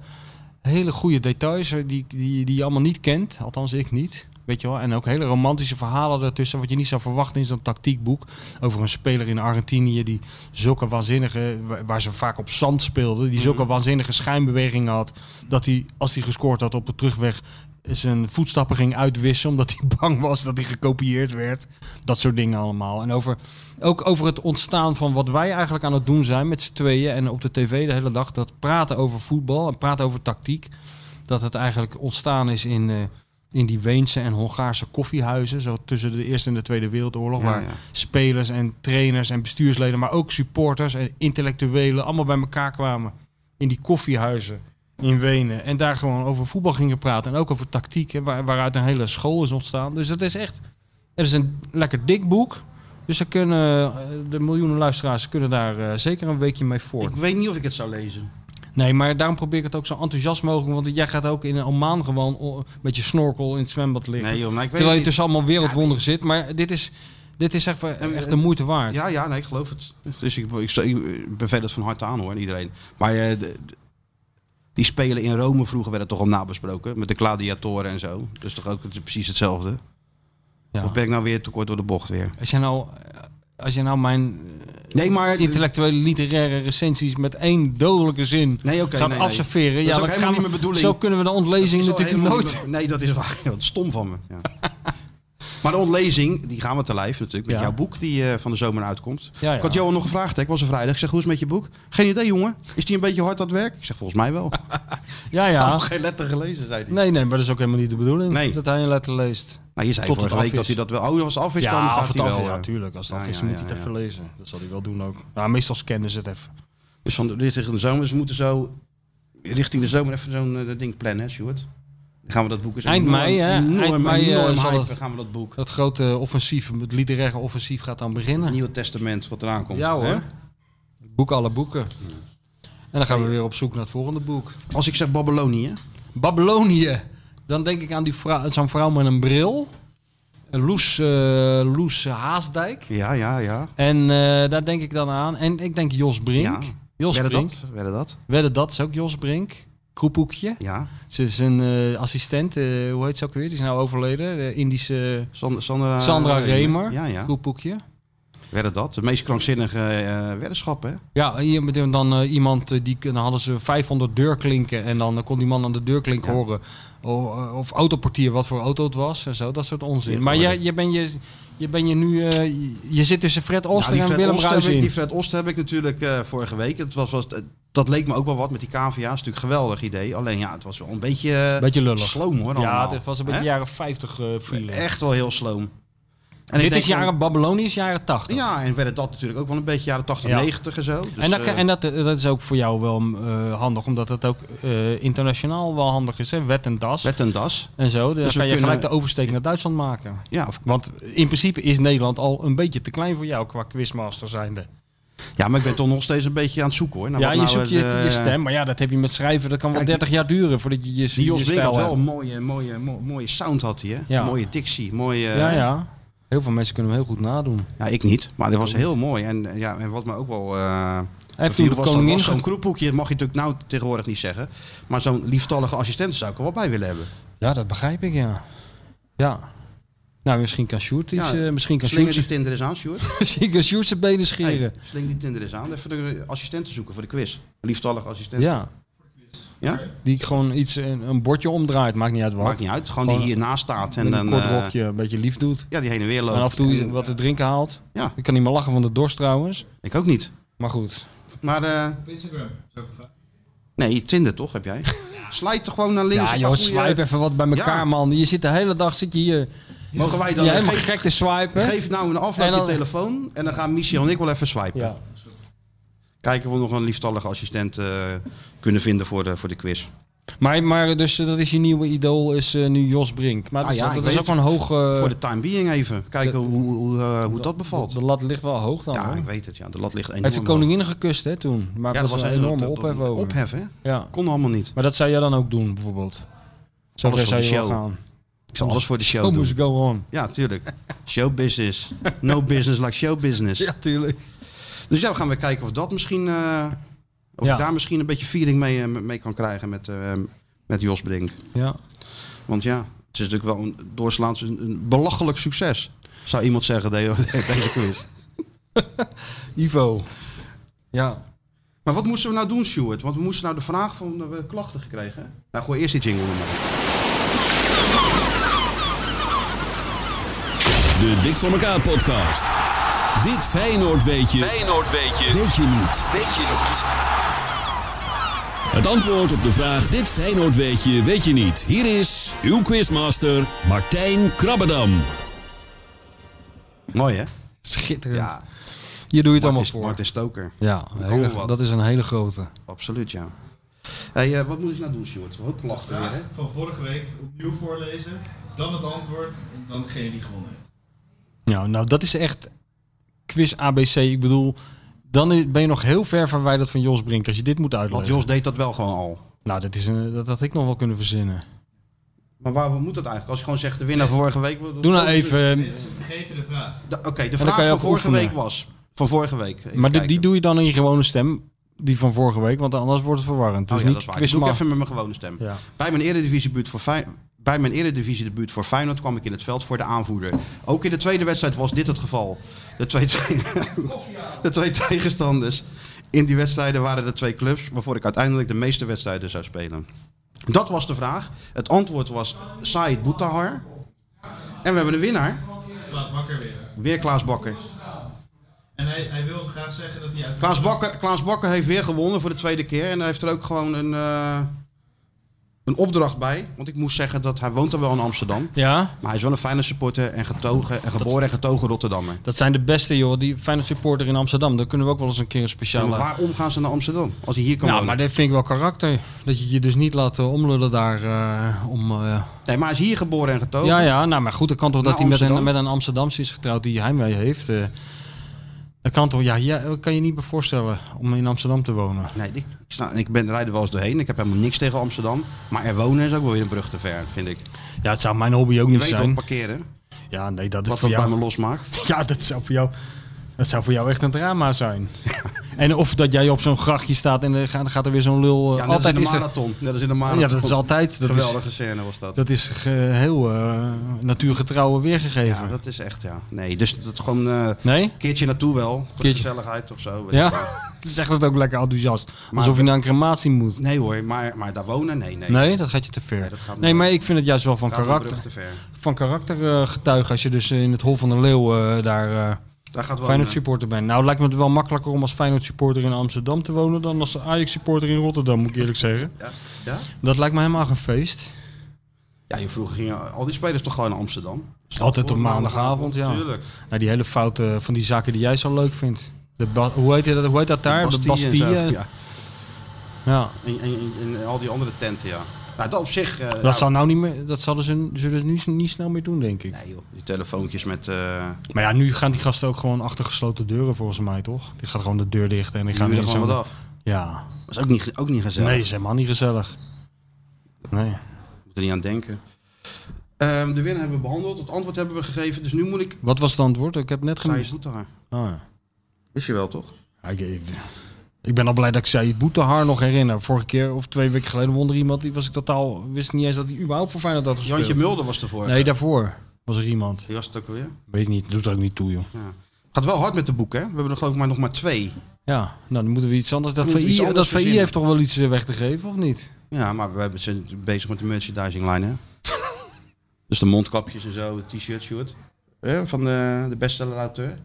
hele goede details eh, die, die, die je allemaal niet kent. Althans, ik niet. Weet je wel? En ook hele romantische verhalen ertussen, wat je niet zou verwachten in zo'n tactiekboek. Over een speler in Argentinië die zulke waanzinnige, wa- waar ze vaak op zand speelden, die zulke waanzinnige schijnbewegingen had. Dat hij, als hij gescoord had op de terugweg, zijn voetstappen ging uitwissen. Omdat hij *laughs* bang was dat hij gekopieerd werd. Dat soort dingen allemaal. En over, ook over het ontstaan van wat wij eigenlijk aan het doen zijn met z'n tweeën. En op de tv de hele dag. Dat praten over voetbal en praten over tactiek. Dat het eigenlijk ontstaan is in, eh, in die Weense en Hongaarse koffiehuizen. Zo tussen de Eerste en de Tweede Wereldoorlog. Ja, waar ja. spelers en trainers en bestuursleden, maar ook supporters en intellectuelen allemaal bij elkaar kwamen. In die koffiehuizen in Wenen. En daar gewoon over voetbal gingen praten. En ook over tactiek, hè, waar, waaruit een hele school is ontstaan. Dus dat is echt... Het is een lekker dik boek. Dus er kunnen, eh, de miljoenen luisteraars kunnen daar eh, zeker een weekje mee voort. Ik weet niet of ik het zou lezen. Nee, maar daarom probeer ik het ook zo enthousiast mogelijk. Want jij gaat ook in een Oman gewoon met je snorkel in het zwembad liggen. Nee, joh, maar ik weet terwijl je tussen allemaal wereldwonderen zit. Maar dit is, dit is echt, echt de moeite waard. Ja, ja, nee, ik geloof het. Dus ik, ik, ik beveel het van harte aan hoor, iedereen. Maar eh, de- de- die spelen in Rome vroeger werden toch al nabesproken. Met de gladiatoren en zo. Dus toch ook het is precies hetzelfde. Ja. Of ben ik nou weer te kort door de bocht weer? Als je nou, als je nou mijn Nee, maar... intellectuele literaire recensies met één dodelijke zin Nee, gaat nee, nee. afserveren. Dat is Ja, gaan niet mijn bedoeling. Zo kunnen we de ontlezing natuurlijk nooit. Nee, dat is waar. Wat stom van me. Ja. *laughs* Maar de ontlezing, die gaan we te lijf natuurlijk. Met Ja. jouw boek die eh, van de zomer uitkomt. Ja, ja. Ik had Johan nog gevraagd, hè. ik was een vrijdag. Ik zeg, hoe is het met je boek? Geen idee, jongen. Is die een beetje hard aan het werk? Ik zeg, volgens mij wel. *laughs* Ja, Hij ja. had nog geen letter gelezen, zei hij. Nee, nee, maar dat is ook helemaal niet de bedoeling. Nee. Dat hij een letter leest. Nou, je zei Tot vorige week dat hij dat wel... Oh, als het af is, dan ja, gaat hij af, wel... ja, eh, natuurlijk. Als het af ja, is, ja, moet ja, hij het ja. even lezen. Dat zal hij wel doen ook. Nou, meestal scannen ze het even. Dus van de, dit tegen de zomer. We moeten zo richting de zomer even zo'n eh, ding plannen, hè, Stuart? Dan gaan we dat boek eens Eind mei, hè? Enorm, Eind mei, eh, enorm zal hypen het- gaan we dat boek. Dat grote offensief, het literaire offensief gaat dan beginnen. Het Nieuwe Testament wat eraan komt. Ja hoor. hè? Boek alle boeken. En dan gaan we weer op zoek naar het volgende boek. Als ik zeg Babylonië, Babylonië. Dan denk ik aan die vrouw, zo'n vrouw met een bril. Loes, eh, Loes Haasdijk. ja, ja, ja. En eh, daar denk ik dan aan. En ik denk Jos Brink. Ja. Jos Brink. dat? Werden dat? Wedden dat is ook Jos Brink. Kroephoekje. Ja. Ze is een eh, assistent, hoe heet ze ook weer? Die is nou overleden. De Indische Sandra, Sandra, Sandra Remer. Ja, ja. Kroephoekje. Werden dat? De meest krankzinnige eh weddenschap, hè? Ja, hier dan eh, iemand eh, die dan hadden ze 500 deurklinken en dan eh, kon die man aan de deurklink Ja. horen of, of autoportier wat voor auto het was en zo, dat soort onzin. Maar jij je ben je, je ben je nu, eh, je- zit tussen Fred Oster Nou, die en Willem Ruijs. Die Fred Ost heb ik natuurlijk eh, vorige week. Het was, was, dat leek me ook wel wat met die KVA. is natuurlijk een geweldig idee. Alleen ja, het was wel een beetje, eh, Beetje lullig. sloom hoor ja, het was een beetje jaren 50 eh feeling. Echt wel heel sloom. En Dit is jaren Babylonië is jaren 80. Ja, en werden dat natuurlijk ook wel een beetje jaren 80, Ja. 90 en zo. Dus, en dat, eh, en dat, dat is ook voor jou wel eh, handig, omdat het ook eh, internationaal wel handig is. Hè? Wet en das Wet en das. en zo. Dan Dus we kan je kunnen- gelijk de oversteek naar Duitsland maken. Ja, of- Want in principe is Nederland al een beetje te klein voor jou qua quizmaster zijnde. ja, maar ik ben toch nog steeds een beetje aan het zoeken hoor. naar ja, je nou zoekt je, het, eh, je stem, maar ja, dat heb je met schrijven. Dat kan wel Kijk, 30 jaar duren voordat je je, Die Jos je Brink stijl had wel een mooie, mooie, mo- mooie sound had hij, hè? Ja. Mooie dictie, mooie... eh, Ja, ja. Heel veel mensen kunnen hem heel goed nadoen. Ja, ik niet, maar dat was heel mooi. En, eh, ja, en wat me ook wel... Hij heeft toen was, koningin... zo'n kroephoekje, dat mag je natuurlijk nou tegenwoordig niet zeggen. Maar zo'n lieftallige assistent zou ik er wel bij willen hebben. Ja, dat begrijp ik, ja. Ja. Nou, misschien kan Sjoerd iets... Ja, eh, misschien kan Slinger Sjoerd die Tinder eens aan, Sjoerd. *laughs* misschien kan Sjoerd zijn benen scheren. Hey, sling die Tinder eens aan. Even de assistenten zoeken voor de quiz. Lieftallige assistent. Ja. Ja? Die gewoon iets, een, bordje omdraait. Maakt niet uit wat. Maakt niet uit. Gewoon die Gewoon hiernaast staat. En dan, een kort eh, rokje een beetje lief doet. ja, die heen en weer loopt. En af en toe En- wat te drinken haalt. Ja, Ik kan niet meer lachen van de dorst trouwens. ik ook niet. Maar goed. Maar eh, Op Instagram, zou ik het vragen? nee, Tinder toch, heb jij? *laughs* Slide toch gewoon naar links. Ja joh, swipe even wat bij elkaar Ja. man. Je zit de hele dag zit je hier. Mogen wij dan... Je helemaal geef, gek te swipen. geef nou een afloop je telefoon. En dan gaan Michel en ik wel even swipen. Ja. Kijken of we nog een lieftallige assistent eh, kunnen vinden voor de, voor de quiz. Maar, maar dus eh, dat is je nieuwe idool is eh, nu Jos Brink. Maar Ah dat, ja, dat is ook wel een hoge... voor de time being even. Kijken de- hoe, hoe, hoe dat bevalt. De lat ligt wel hoog dan. ja, hoor. ik weet het. Ja, de lat ligt enorm Hij heeft de hoog. koningin gekust hè toen. Maar Ja, dat was een enorme ophef over. Ophef, hè? Ja. Kon allemaal niet. Maar dat zou jij dan ook doen bijvoorbeeld. Zo Alles voor de show. gaan. Ik zal alles voor de show doen. go on. Ja, tuurlijk. Show business. No business like show business. Ja, tuurlijk. Dus ja, we gaan weer kijken of dat misschien... eh, of Ja. ik daar misschien een beetje feeling mee, eh, mee kan krijgen met, eh, met Jos Brink. Ja. Want ja, het is natuurlijk wel een doorslaand een, een belachelijk succes. Zou iemand zeggen de- *laughs* deze quiz. *laughs* Ivo. Ja. Maar wat moesten we nou doen, Stuart? Want we moesten nou de vraag van uh, klachten gekregen. hè? Nou, gooi eerst die jingle maar. De Dik voor elkaar podcast. Dit Feyenoord weet je. Feyenoord weet je. Weet je niet. Weet je niet. Het antwoord op de vraag Dit Feyenoord weet je, weet je niet. Hier is uw quizmaster Martijn Krabbedam. Mooi hè? Schitterend. Ja. Hier doe je het allemaal voor. Martin Stoker. Ja, hele- dat is een hele grote. Absoluut, ja. Hey, eh, wat moet ik nou doen, Stuart? Hoop klachten weer, hè? van vorige week opnieuw voorlezen, dan het antwoord en dan degene die gewonnen heeft. Ja, nou dat is echt... quiz ABC. Ik bedoel, dan is- ben je nog heel ver verwijderd van Jos Brink als je dit moet Want uitleggen. Jos deed dat wel gewoon al. Nou, dat, is een, dat had ik nog wel kunnen verzinnen. Maar waarom moet dat eigenlijk? Als je gewoon zegt de winnaar van vorige week... Doe nou even... eh, Mensen vergeten de vraag. Oké, de vraag van vorige oefenen. week was... Van vorige week. Even maar die, doe je dan in je gewone stem. Die van vorige week, want anders wordt het verwarrend. Oh Dus ja, niet dat is waar. Ik doe ik even met mijn gewone stem. Ja. Bij mijn eredivisiedebuut voor Fey- bij mijn eredivisiedebuut voor Feyenoord kwam ik in het veld voor de aanvoerder. Ook in de tweede wedstrijd was dit het geval. De twee, *laughs* de twee tegenstanders in die wedstrijden waren de twee clubs waarvoor ik uiteindelijk de meeste wedstrijden zou spelen. Dat was de vraag. Het antwoord was Said Boutahar. En we hebben een winnaar. Klaas Bakker weer. Weer Klaas Bakker. En hij, hij wil graag zeggen dat hij uit... Klaas Bakker, Klaas Bakker heeft weer gewonnen voor de tweede keer. En hij heeft er ook gewoon een, eh, een opdracht bij. Want ik moest zeggen dat hij woont er wel in Amsterdam. Ja, Maar hij is wel een fijne supporter en getogen en geboren en getogen Rotterdammer. dat zijn de beste, joh. Die Feyenoord supporter in Amsterdam. Daar kunnen we ook wel eens een keer een Ja, speciale... maar waarom gaan ze naar Amsterdam? Als hij hier kan Nou, wonen. maar dat vind ik wel karakter. Dat je je dus niet laat eh, omlullen daar eh, om... eh, Nee, maar hij is hier geboren en getogen. Ja, ja, nou, maar goed, dat kan toch Naar dat hij met een, met een Amsterdamse is getrouwd die heimwee heeft. Dat kan toch, ja, ja, kan je niet meer voorstellen om in Amsterdam te wonen. Nee, ik, ik, ben rijd er wel eens doorheen. Ik heb helemaal niks tegen Amsterdam. Maar er wonen is ook wel weer een brug te ver, vind ik. Ja, het zou mijn hobby ook Je niet weet zijn. toch parkeren? Ja, nee, dat is Wat voor dat bij jou. me losmaakt. *laughs* Ja, dat zou voor jou. Dat zou voor jou echt een drama zijn. *laughs* En of dat jij op zo'n grachtje staat en er gaat, dan gaat er weer zo'n lul. eh, Ja, in altijd is er, marathon. Net als in de marathon. Ja, dat is altijd. Dat Geweldige is, scène was dat. dat is ge- heel natuurgetrouw weergegeven. Ja, dat is echt, ja. Nee, dus dat gewoon eh, Nee? een keertje naartoe wel. Voor de Keertje. gezelligheid of zo. weet. Ja? Het *laughs* zegt het ook lekker enthousiast. Maar- Alsof je naar een crematie moet. Nee hoor, maar, maar daar wonen, nee, nee. Nee, dat gaat je te ver. dat Nee, me- maar ik vind het juist wel van karakter. Van karakter eh, getuigen als je dus in het Hol van de Leeuw daar Daar gaat wel Feyenoord supporter bent. Nou, lijkt me het wel makkelijker om als Feyenoord supporter in Amsterdam te wonen dan als Ajax supporter in Rotterdam, moet ik eerlijk zeggen. Ja? ja? Dat lijkt me helemaal geen feest. Ja, je vroeger gingen al die spelers toch gewoon naar Amsterdam? Altijd op maandagavond, ja. Tuurlijk. Nou, die hele foute van die zaken die jij zo leuk vindt. De hoe, heet dat, hoe heet dat daar? De Bastille en Bastille. zo, ja. Ja. En, en, en- en al die andere tenten, ja. Nou, dat op zich... eh, Dat, nou, zou nou niet meer, dat zullen ze nu niet snel meer doen, denk ik. Nee joh, die telefoontjes met... eh Maar ja, nu gaan die gasten ook gewoon achter gesloten deuren, volgens mij, toch? Die gaat gewoon de deur dicht en die gaan gaan er gewoon wat af. Ja. Dat is ook niet, ook niet gezellig. Nee, is helemaal niet gezellig. Nee. moet er niet aan denken. Ehm, de winnaar hebben we behandeld, het antwoord hebben we gegeven. Dus nu moet ik... Wat was het antwoord? Ik heb net gemist. Boutahar. Oh, ja. Wist je wel, toch? Ja, ik, ik- ben al blij dat ik Saïd Boetehar nog herinner. Vorige keer of twee weken geleden won er iemand die was ik totaal wist niet eens dat hij überhaupt voor Feyenoord had gespeeld. Jantje Mulder was ervoor. Nee, daarvoor was er iemand. Die was het ook alweer. Weet niet, doet er ook niet toe, joh. Ja. Gaat wel hard met de boeken, hè? We hebben er geloof ik maar nog maar twee. Ja, nou dan moeten we iets anders. Dat VI, iets anders dat VI verzinnen. heeft toch wel iets eh, weg te geven, of niet? Ja, maar we hebben- zijn bezig met de merchandising line, hè? *laughs* dus de mondkapjes en zo, de t-shirt, shirt. Hè, Van de, de bestseller-auteur.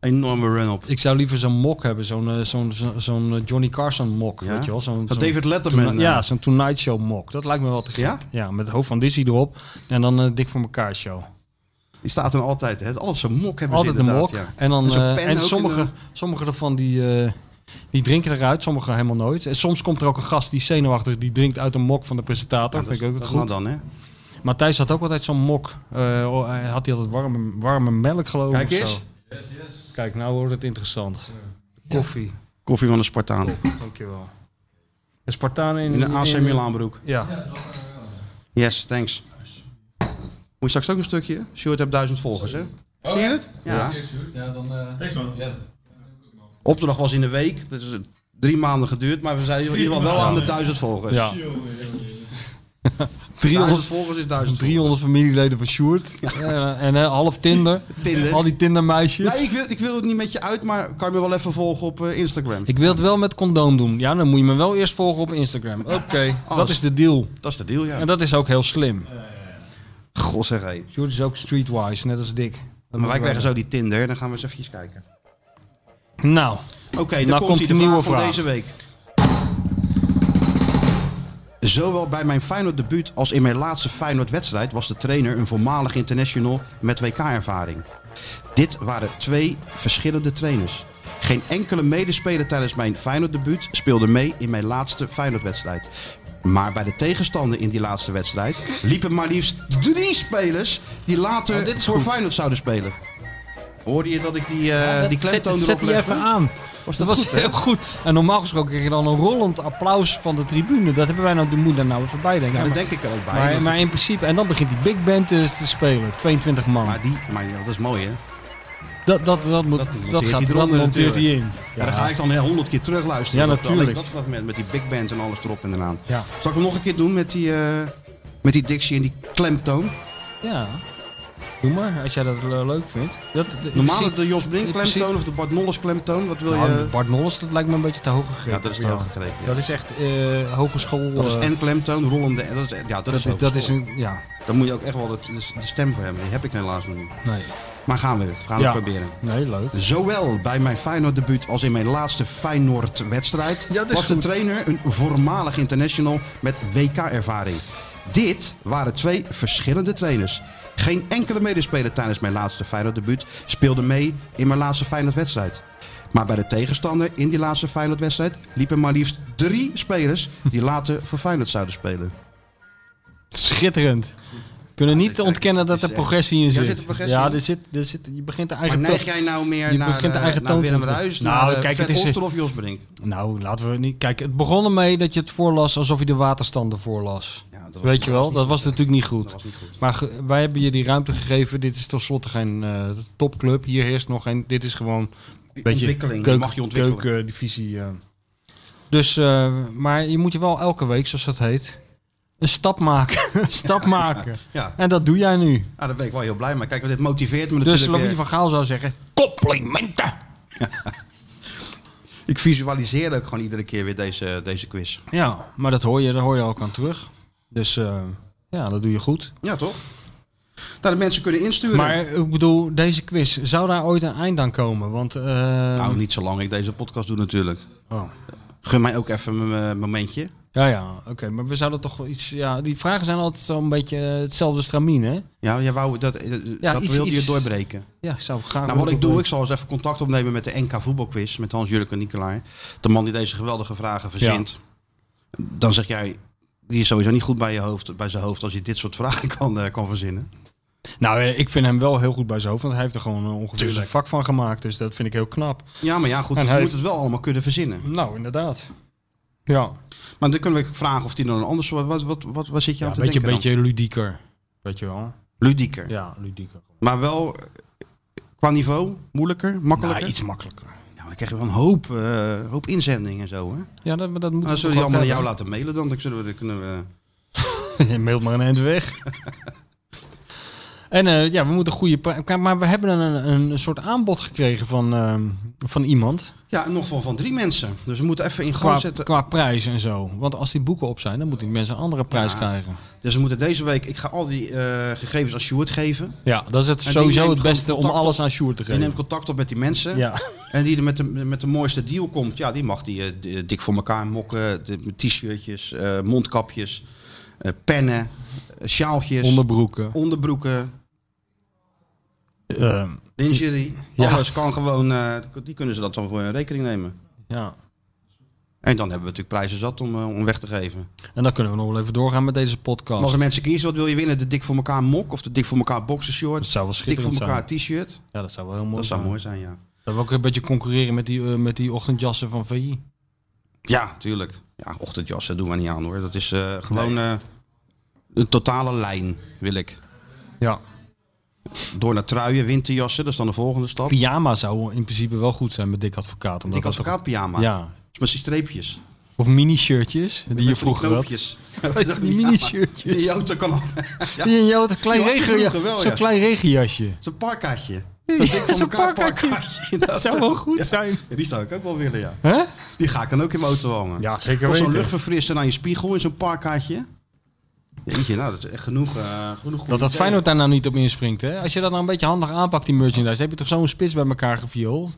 Enorme run-op. Ik zou liever zo'n mok hebben, zo'n eh, zo'n zo'n eh, Johnny Carson mok, Ja? weet je wel? Zo'n, Dat David Letterman, eh. ja, zo'n Tonight Show mok. Dat lijkt me wel te gek. Ja? Ja, met het hoofd van Dizzy erop en dan een dik voor elkaar show. Die staat er altijd, hè? Alles zo'n mok hebben Altijd ze een inderdaad, mok. ja. En, dan, en in sommige, de- sommige ervan die, die drinken eruit, sommige helemaal nooit. En soms komt er ook een gast die zenuwachtig, die drinkt uit een mok van de presentator. Ja, vind ik ook dat goed. dan, hè? Matthijs had ook altijd zo'n mok. Hij had hij altijd warme, warme melk geloof ik. Kijk of eens. zo. Kijk, nou wordt het interessant. Koffie. Koffie van de Spartaan. Dankjewel. Een Spartaan in, In een AC Milan broek. Ja. Yes, thanks. Moet je straks ook een stukje? Stuart hebt duizend volgers, hè? Oh, Zie je ja? het? Ja. Ja, dan... Thanks, man. Ja. Opdracht was in de week. Dat is drie maanden geduurd, maar we zijn in ieder geval wel aan de duizend volgers. Ja. *laughs* 300 volgers is duizend 300 familieleden van Sjoerd. Ja, en eh, half Tinder. Tinder. Al die Tindermeisjes. Nee, ik wil, ik wil het niet met je uit, maar kan je me wel even volgen op eh, Instagram? Ik wil het wel met condoom doen. Ja, dan moet je me wel eerst volgen op Instagram. Oké, dat is de deal. Dat is de deal, ja. En dat is ook heel slim. God zeg hé. Sjoerd is ook streetwise, net als Dick. Dat Maar wij krijgen zo die Tinder, dan gaan we eens even kijken. Nou, Oké, dan Nou komt, komt hij, de de nieuwe vraag van vraag. deze week. Zowel bij mijn Feyenoord debuut als in mijn laatste Feyenoord wedstrijd was de trainer een voormalig international met WK-ervaring. Dit waren twee verschillende trainers. Geen enkele medespeler tijdens mijn Feyenoord debuut speelde mee in mijn laatste Feyenoord wedstrijd. Maar bij de tegenstander in die laatste wedstrijd liepen maar liefst drie spelers die later Oh, voor goed. Feyenoord zouden spelen. Hoorde je dat ik die, Ja, dat die klemtoon zet erop even aan. Was dat dat was goed, heel goed. En normaal gesproken kreeg je dan een rollend applaus van de tribune. Dat hebben wij nou, de moet daar nou even bij denken. Ja, dat maar, denk ik er ook bij. Maar, maar in principe, en dan begint die big band te, te spelen. 22 man. maar, die, maar ja, dat is mooi, hè? dat, dat, dat, moet, Dat gaat, hij dat eronder monteert hij natuurlijk. in. Ja. dan ga ik dan honderd keer terug luisteren. Ja, natuurlijk. Dat fragment met die big band en alles erop en eraan. Ja. Zal ik hem nog een keer doen met die, eh, met die dictie en die klemtoon? Ja. Doe maar, als jij dat leuk vindt. Dat, de, Normaal zie- de Jos Brink in klemtoon of de Bart Nolles klemtoon? Wat wil Nou, je? Bart Nolles, dat lijkt me een beetje te hoog gegrepen. Ja, dat is te hoog gegrepen, ja. Dat is echt eh, hogeschool. Dat is eh, en klemtoon, rollende. Dat is, ja, dat, dat is, dat is een, ja, Daar moet je ook echt wel de, de, de stem voor hebben. Die heb ik helaas nog niet. nee. Maar gaan we, we gaan Ja. het proberen. Nee, leuk. Zowel bij mijn Feyenoord debuut als in mijn laatste Feyenoord wedstrijd Ja, dat is was de trainer een voormalig international met WK-ervaring. Dit waren twee verschillende trainers. Geen enkele medespeler tijdens mijn laatste Feyenoord debuut speelde mee in mijn laatste Feyenoord wedstrijd. Maar bij de tegenstander in die laatste Feyenoord wedstrijd liepen maar liefst drie spelers die later voor Feyenoord zouden spelen. Schitterend. We kunnen niet ontkennen dat er progressie in Ja, zit. ja, er zit, er zit, je begint de Maar eigen neig toon- jij nou meer je naar, begint de eh, eigen naar Willem Ruijs, ontwikkelen. naar Nou, eh, kijk, Fred het is- Oster of Jos Brink? Nou, laten we niet... Kijk, het begon ermee dat je het voorlas alsof je de waterstanden voorlas. Ja, dat Weet je wel? Dat was natuurlijk niet goed. Niet. Maar ge- wij hebben je die ruimte gegeven. Dit is tenslotte geen eh, topclub. Hier heerst nog geen... Dit is gewoon een beetje Ontwikkeling, die mag je ontwikkelen. keukendivisie. Dus, eh, maar je moet je wel elke week, zoals dat heet, een stap maken. *laughs* een stap maken. Ja. En dat doe jij nu. Ah, daar ben ik wel heel blij mee. Kijk, dit motiveert me Dus natuurlijk Louis weer. van Gaal zou zeggen, complimenten. *laughs* Ik visualiseer ook gewoon iedere keer weer deze, deze quiz. Ja, maar dat hoor je, daar hoor je ook aan terug. Dus eh, ja, dat doe je goed. Ja, toch? Nou, de mensen kunnen insturen. Maar ik bedoel, deze quiz, zou daar ooit een eind aan komen? Want, eh, Nou, niet zolang ik deze podcast doe natuurlijk. Oh. Gun mij ook even een eh, momentje. Ja, ja, oké. maar we zouden toch wel iets... Ja, die vragen zijn altijd zo'n beetje hetzelfde stramien, hè? Ja, jij wou dat, eh, Ja, dat iets- wilde je doorbreken. Ja, ik zou graag... Nou, wat ik doe, ik zal eens even contact opnemen met de NK voetbalquiz. Met Hans-Jurk en Nicolaar. De man die deze geweldige vragen verzint. Dan zeg jij, die is sowieso niet goed bij, je hoofd, bij zijn hoofd als je dit soort vragen *laughs* kan, eh, kan verzinnen. Nou, eh, ik vind hem wel heel goed bij zijn hoofd, want hij heeft er gewoon een ongeveer zijn Tuurlijk. vak van gemaakt. Dus dat vind ik heel knap. Ja, maar ja, goed, En hij- moet het wel allemaal kunnen verzinnen. Nou, inderdaad. Ja, Maar dan kunnen we vragen of die dan een ander soort... Wat, wat, wat, wat zit je ja aan een te beetje, denken beetje ludieker. Weet je wel? Ludieker. Ja, ludieker. Maar wel eh, qua niveau moeilijker, makkelijker? Nou, iets makkelijker. Dan krijg je wel een hoop, eh, hoop inzendingen en zo, hè? Ja, dat, dat moet Nou, dan zullen die allemaal naar jou laten mailen dan. Dan kunnen we... Dan kunnen we *laughs* Je mailt maar een eind weg. *laughs* en eh, ja, we moeten goede... Maar we hebben een, een soort aanbod gekregen van, ehm, van iemand. ja, en nog van, van drie mensen. Dus we moeten even in gang Qua, zetten. qua prijs en zo. Want als die boeken op zijn, dan moeten die mensen een andere prijs Ja. krijgen. Dus we moeten deze week... Ik ga al die eh, gegevens aan Sjoerd geven. Ja, dat is het En sowieso neemt het beste om alles aan Sjoerd te Die neemt geven. contact op met die mensen. Ja. En die er met de, met de mooiste deal komt. Ja, die mag die, eh, die, dik voor elkaar mokken. t-shirtjes, mondkapjes, pennen, sjaaltjes, Onderbroeken. onderbroeken, lingerie. Ja. Alles kan gewoon... eh, die kunnen ze dat dan voor hun rekening nemen. ja. En dan hebben we natuurlijk prijzen zat om, eh, om weg te geven. En dan kunnen we nog wel even doorgaan met deze podcast. Maar als er mensen kiezen, wat wil je winnen? De dik voor elkaar mok of de dik voor elkaar boxershort? Dat zou wel Dik voor elkaar zijn. t-shirt? Ja, dat zou wel heel mooi Dat zou zijn. mooi zijn, ja. Dat we ook een beetje concurreren met die, eh, met die ochtendjassen van VI. Ja, tuurlijk. Ja, ochtendjassen doen we niet aan hoor. Dat is eh, gewoon een totale lijn, wil ik. Ja. Door naar truien, winterjassen, dat is dan de volgende stap. Pyjama zou in principe wel goed zijn met dik advocaat. Omdat Dik toch- advocaat pyjama. Ja. Met die streepjes. Of mini-shirtjes, die je Met vroeger had. *laughs* die *laughs* mini-shirtjes. Die auto kan al. *laughs* Ja. Die een klein, Die had je regen, vroeger wel, zo'n ja. klein regenjasje. Zo'n parkaatje. Zo'n parkaatje. parkaatje. Dat zou wel goed Ja. zijn. Ja, die zou ik ook wel willen, ja. Die ga ik dan ook in mijn auto hangen. Ja, zeker Of zo'n weten. luchtverfrisser aan je spiegel in zo'n parkaatje. Jeetje, nou, dat is echt genoeg. eh genoeg Dat dat. Feyenoord daar nou niet op inspringt. Hè? Als je dat nou een beetje handig aanpakt, die merchandise, heb je toch zo'n spits bij elkaar geviold?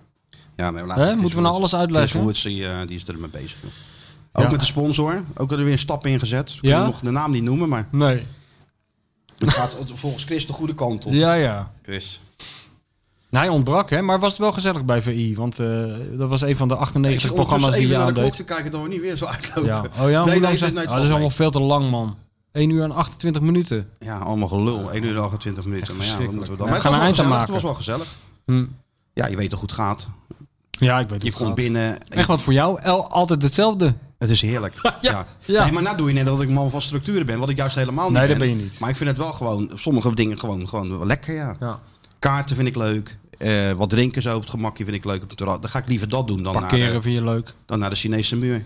Ja, maar Hè? Moeten we nou alles uitleggen? Chris die, eh, die is er mee bezig. joh. Ook Ja. met de sponsor. Ook er weer een stap in gezet. We Ja? kunnen nog de naam niet noemen, maar Nee. het gaat volgens Chris de goede kant op. Ja, ja. Chris. Nou, hij ontbrak, hè? maar was het wel gezellig bij VI? Want eh, dat was een van de Ik 98 zit programma's die je even naar de klok aandeed. te kijken dat we niet weer zo uitlopen. Ja. Oh ja, nee, nee, nee, Ah, dat is allemaal veel te lang, man. 1 uur en 28 minuten. Ja, allemaal gelul. 1 uur en 28 minuten. Maar ja, wat moeten we dan? Ja, maar gaan het was wel gezellig. Het was wel gezellig. Hm. Ja, je weet toch hoe het gaat. Ja, ik weet Je het komt gaat. binnen. Echt wat voor jou? El, altijd hetzelfde. Het is heerlijk. *laughs* ja. ja. Nee, maar nou doe je net dat ik man van structuren ben, wat ik juist helemaal niet Nee, ben. dat ben je niet. Maar ik vind het wel gewoon, sommige dingen gewoon, gewoon lekker, ja. Ja. Kaarten vind ik leuk. Eh, wat drinken zo op het gemakje vind ik leuk op het terras. Dan ga ik liever dat doen dan naar, Parkeren de, vind je leuk. dan naar de Chinese muur.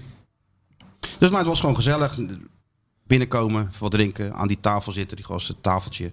Dus maar het was gewoon gezellig. Binnenkomen, wat drinken, aan die tafel zitten, die gasten, tafeltje.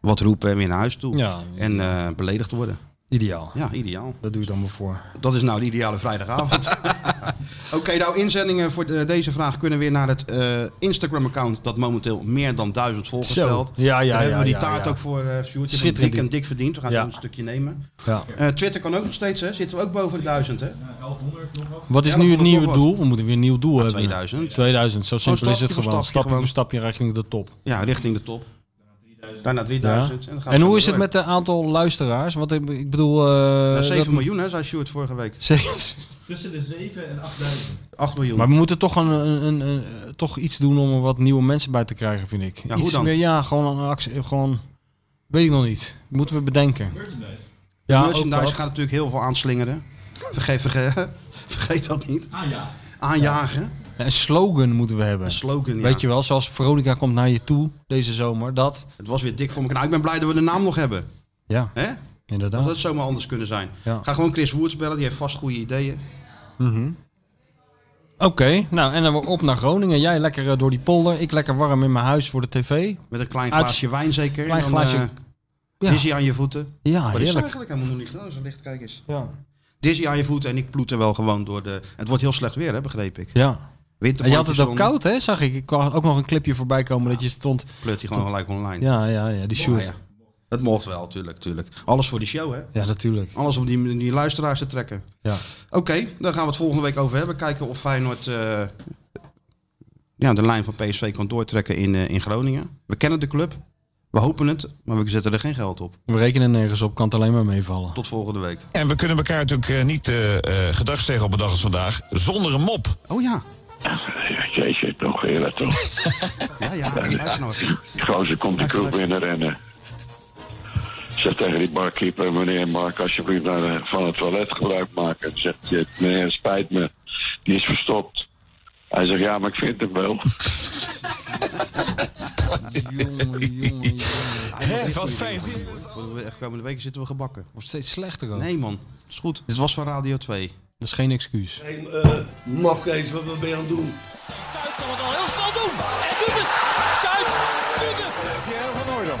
Wat roepen en weer naar huis toe. Ja. En eh, beledigd worden. Ideaal. Ja, ideaal. Dat doe je dan maar voor. Dat is nou de ideale vrijdagavond. *laughs* *laughs* Oké, nou inzendingen voor de- deze vraag kunnen weer naar het eh, Instagram-account dat momenteel meer dan duizend volgers Zo. stelt. Ja, ja, Daar ja, hebben we die ja, taart ja. ook voor uh, Sjoerd. Je hebt hem Schitterend. dik en dik verdiend. We gaan Ja. zo een stukje nemen. Ja. Eh, Twitter kan ook nog steeds, hè? Zitten we ook boven de duizend, hè? 1100 nog wat. Wat is nu het nieuwe doel? We moeten weer een nieuw doel hebben. 2000. 2000, zo simpel is het gewoon. stapje voor stapje richting de top. Ja, richting de top. Daarna 3000. Ja. En, dan gaan we En hoe is door. het met het aantal luisteraars? Want ik, bedoel... eh, Eh, 7 dat- miljoen, hè, zei Sjoerd vorige week. Tussen de 7 en 8000. 8 miljoen. Maar we moeten toch, een, een, een, een- toch iets doen om er wat nieuwe mensen bij te krijgen, vind ik. Ja, iets hoe dan? Meer, ja, gewoon een actie. Gewoon, weet ik nog niet. Moeten we bedenken. Merchandise. Ja, Merchandise gaat natuurlijk heel veel aanslingeren. Vergeet, vergeet, *laughs* vergeet dat niet. Ah ja. Aanjagen. Ja, Een slogan moeten we hebben. Een slogan, ja. Weet je wel, zoals Veronica komt naar je toe deze zomer. Dat. Het was weer dik voor elkaar. Nou, ik ben blij dat we de naam nog hebben. Ja, Hè? Inderdaad. Dat had zomaar anders kunnen zijn. Ja. Ga gewoon Chris Woerts bellen, die heeft vast goede ideeën. Mhm. Oké, nou en dan op naar Groningen. Jij lekker eh, door die polder. Ik lekker warm in mijn huis voor de tv. Met een klein Uit- glaasje wijn zeker. Klein dan, glaasje- eh, Ja. Dizzy aan je voeten. Ja, Wat is heerlijk. eigenlijk helemaal nog niet gedaan? Zo licht, kijk eens. Ja. Dizzy aan je voeten en ik ploeter wel gewoon door de... Het wordt heel slecht weer, hè, begreep ik. Ja. En je had het ook koud, hè? Zag ik. Ik kwam ook nog een clipje voorbij komen dat je stond. Pleurt hij gewoon gelijk online. Ja, ja, ja. Die. Ja, ja. Dat mocht wel, tuurlijk, tuurlijk. Alles voor die show, hè? Ja, natuurlijk. Alles om die, die luisteraars te trekken. Ja. Oké, daar gaan we het volgende week over hebben. Kijken of Feyenoord eh, ja, de lijn van PSV kan doortrekken in, eh, in Groningen. We kennen de club. We hopen het, maar we zetten er geen geld op. We rekenen nergens op, kan het alleen maar meevallen. Tot volgende week. En we kunnen elkaar natuurlijk eh, niet eh eh, gedag zeggen op een dag als vandaag zonder een mop. Oh ja. Jeetje, toch eerlijk toch. *laughs* Ja, ja, luister nou even. Die gozer komt de kroeg binnen rennen. Zegt tegen die barkeeper, meneer Mark, alsjeblieft naar de- van het toilet gebruik maken. Dan zegt hij, meneer, spijt me, die is verstopt. Hij zegt, ja, maar ik vind hem wel. jongen, jongen, Hè, wat fijn. Voor de komende weken zitten we gebakken. Wordt steeds slechter ook. Nee man, dat is goed. Dit was van Radio 2. Dat is geen excuus. Hey, eh, mafkees, wat wat ben je aan het doen? Kuit kan het al heel snel doen. En doet het. Kuit doet het. Pierre van Hooydonk.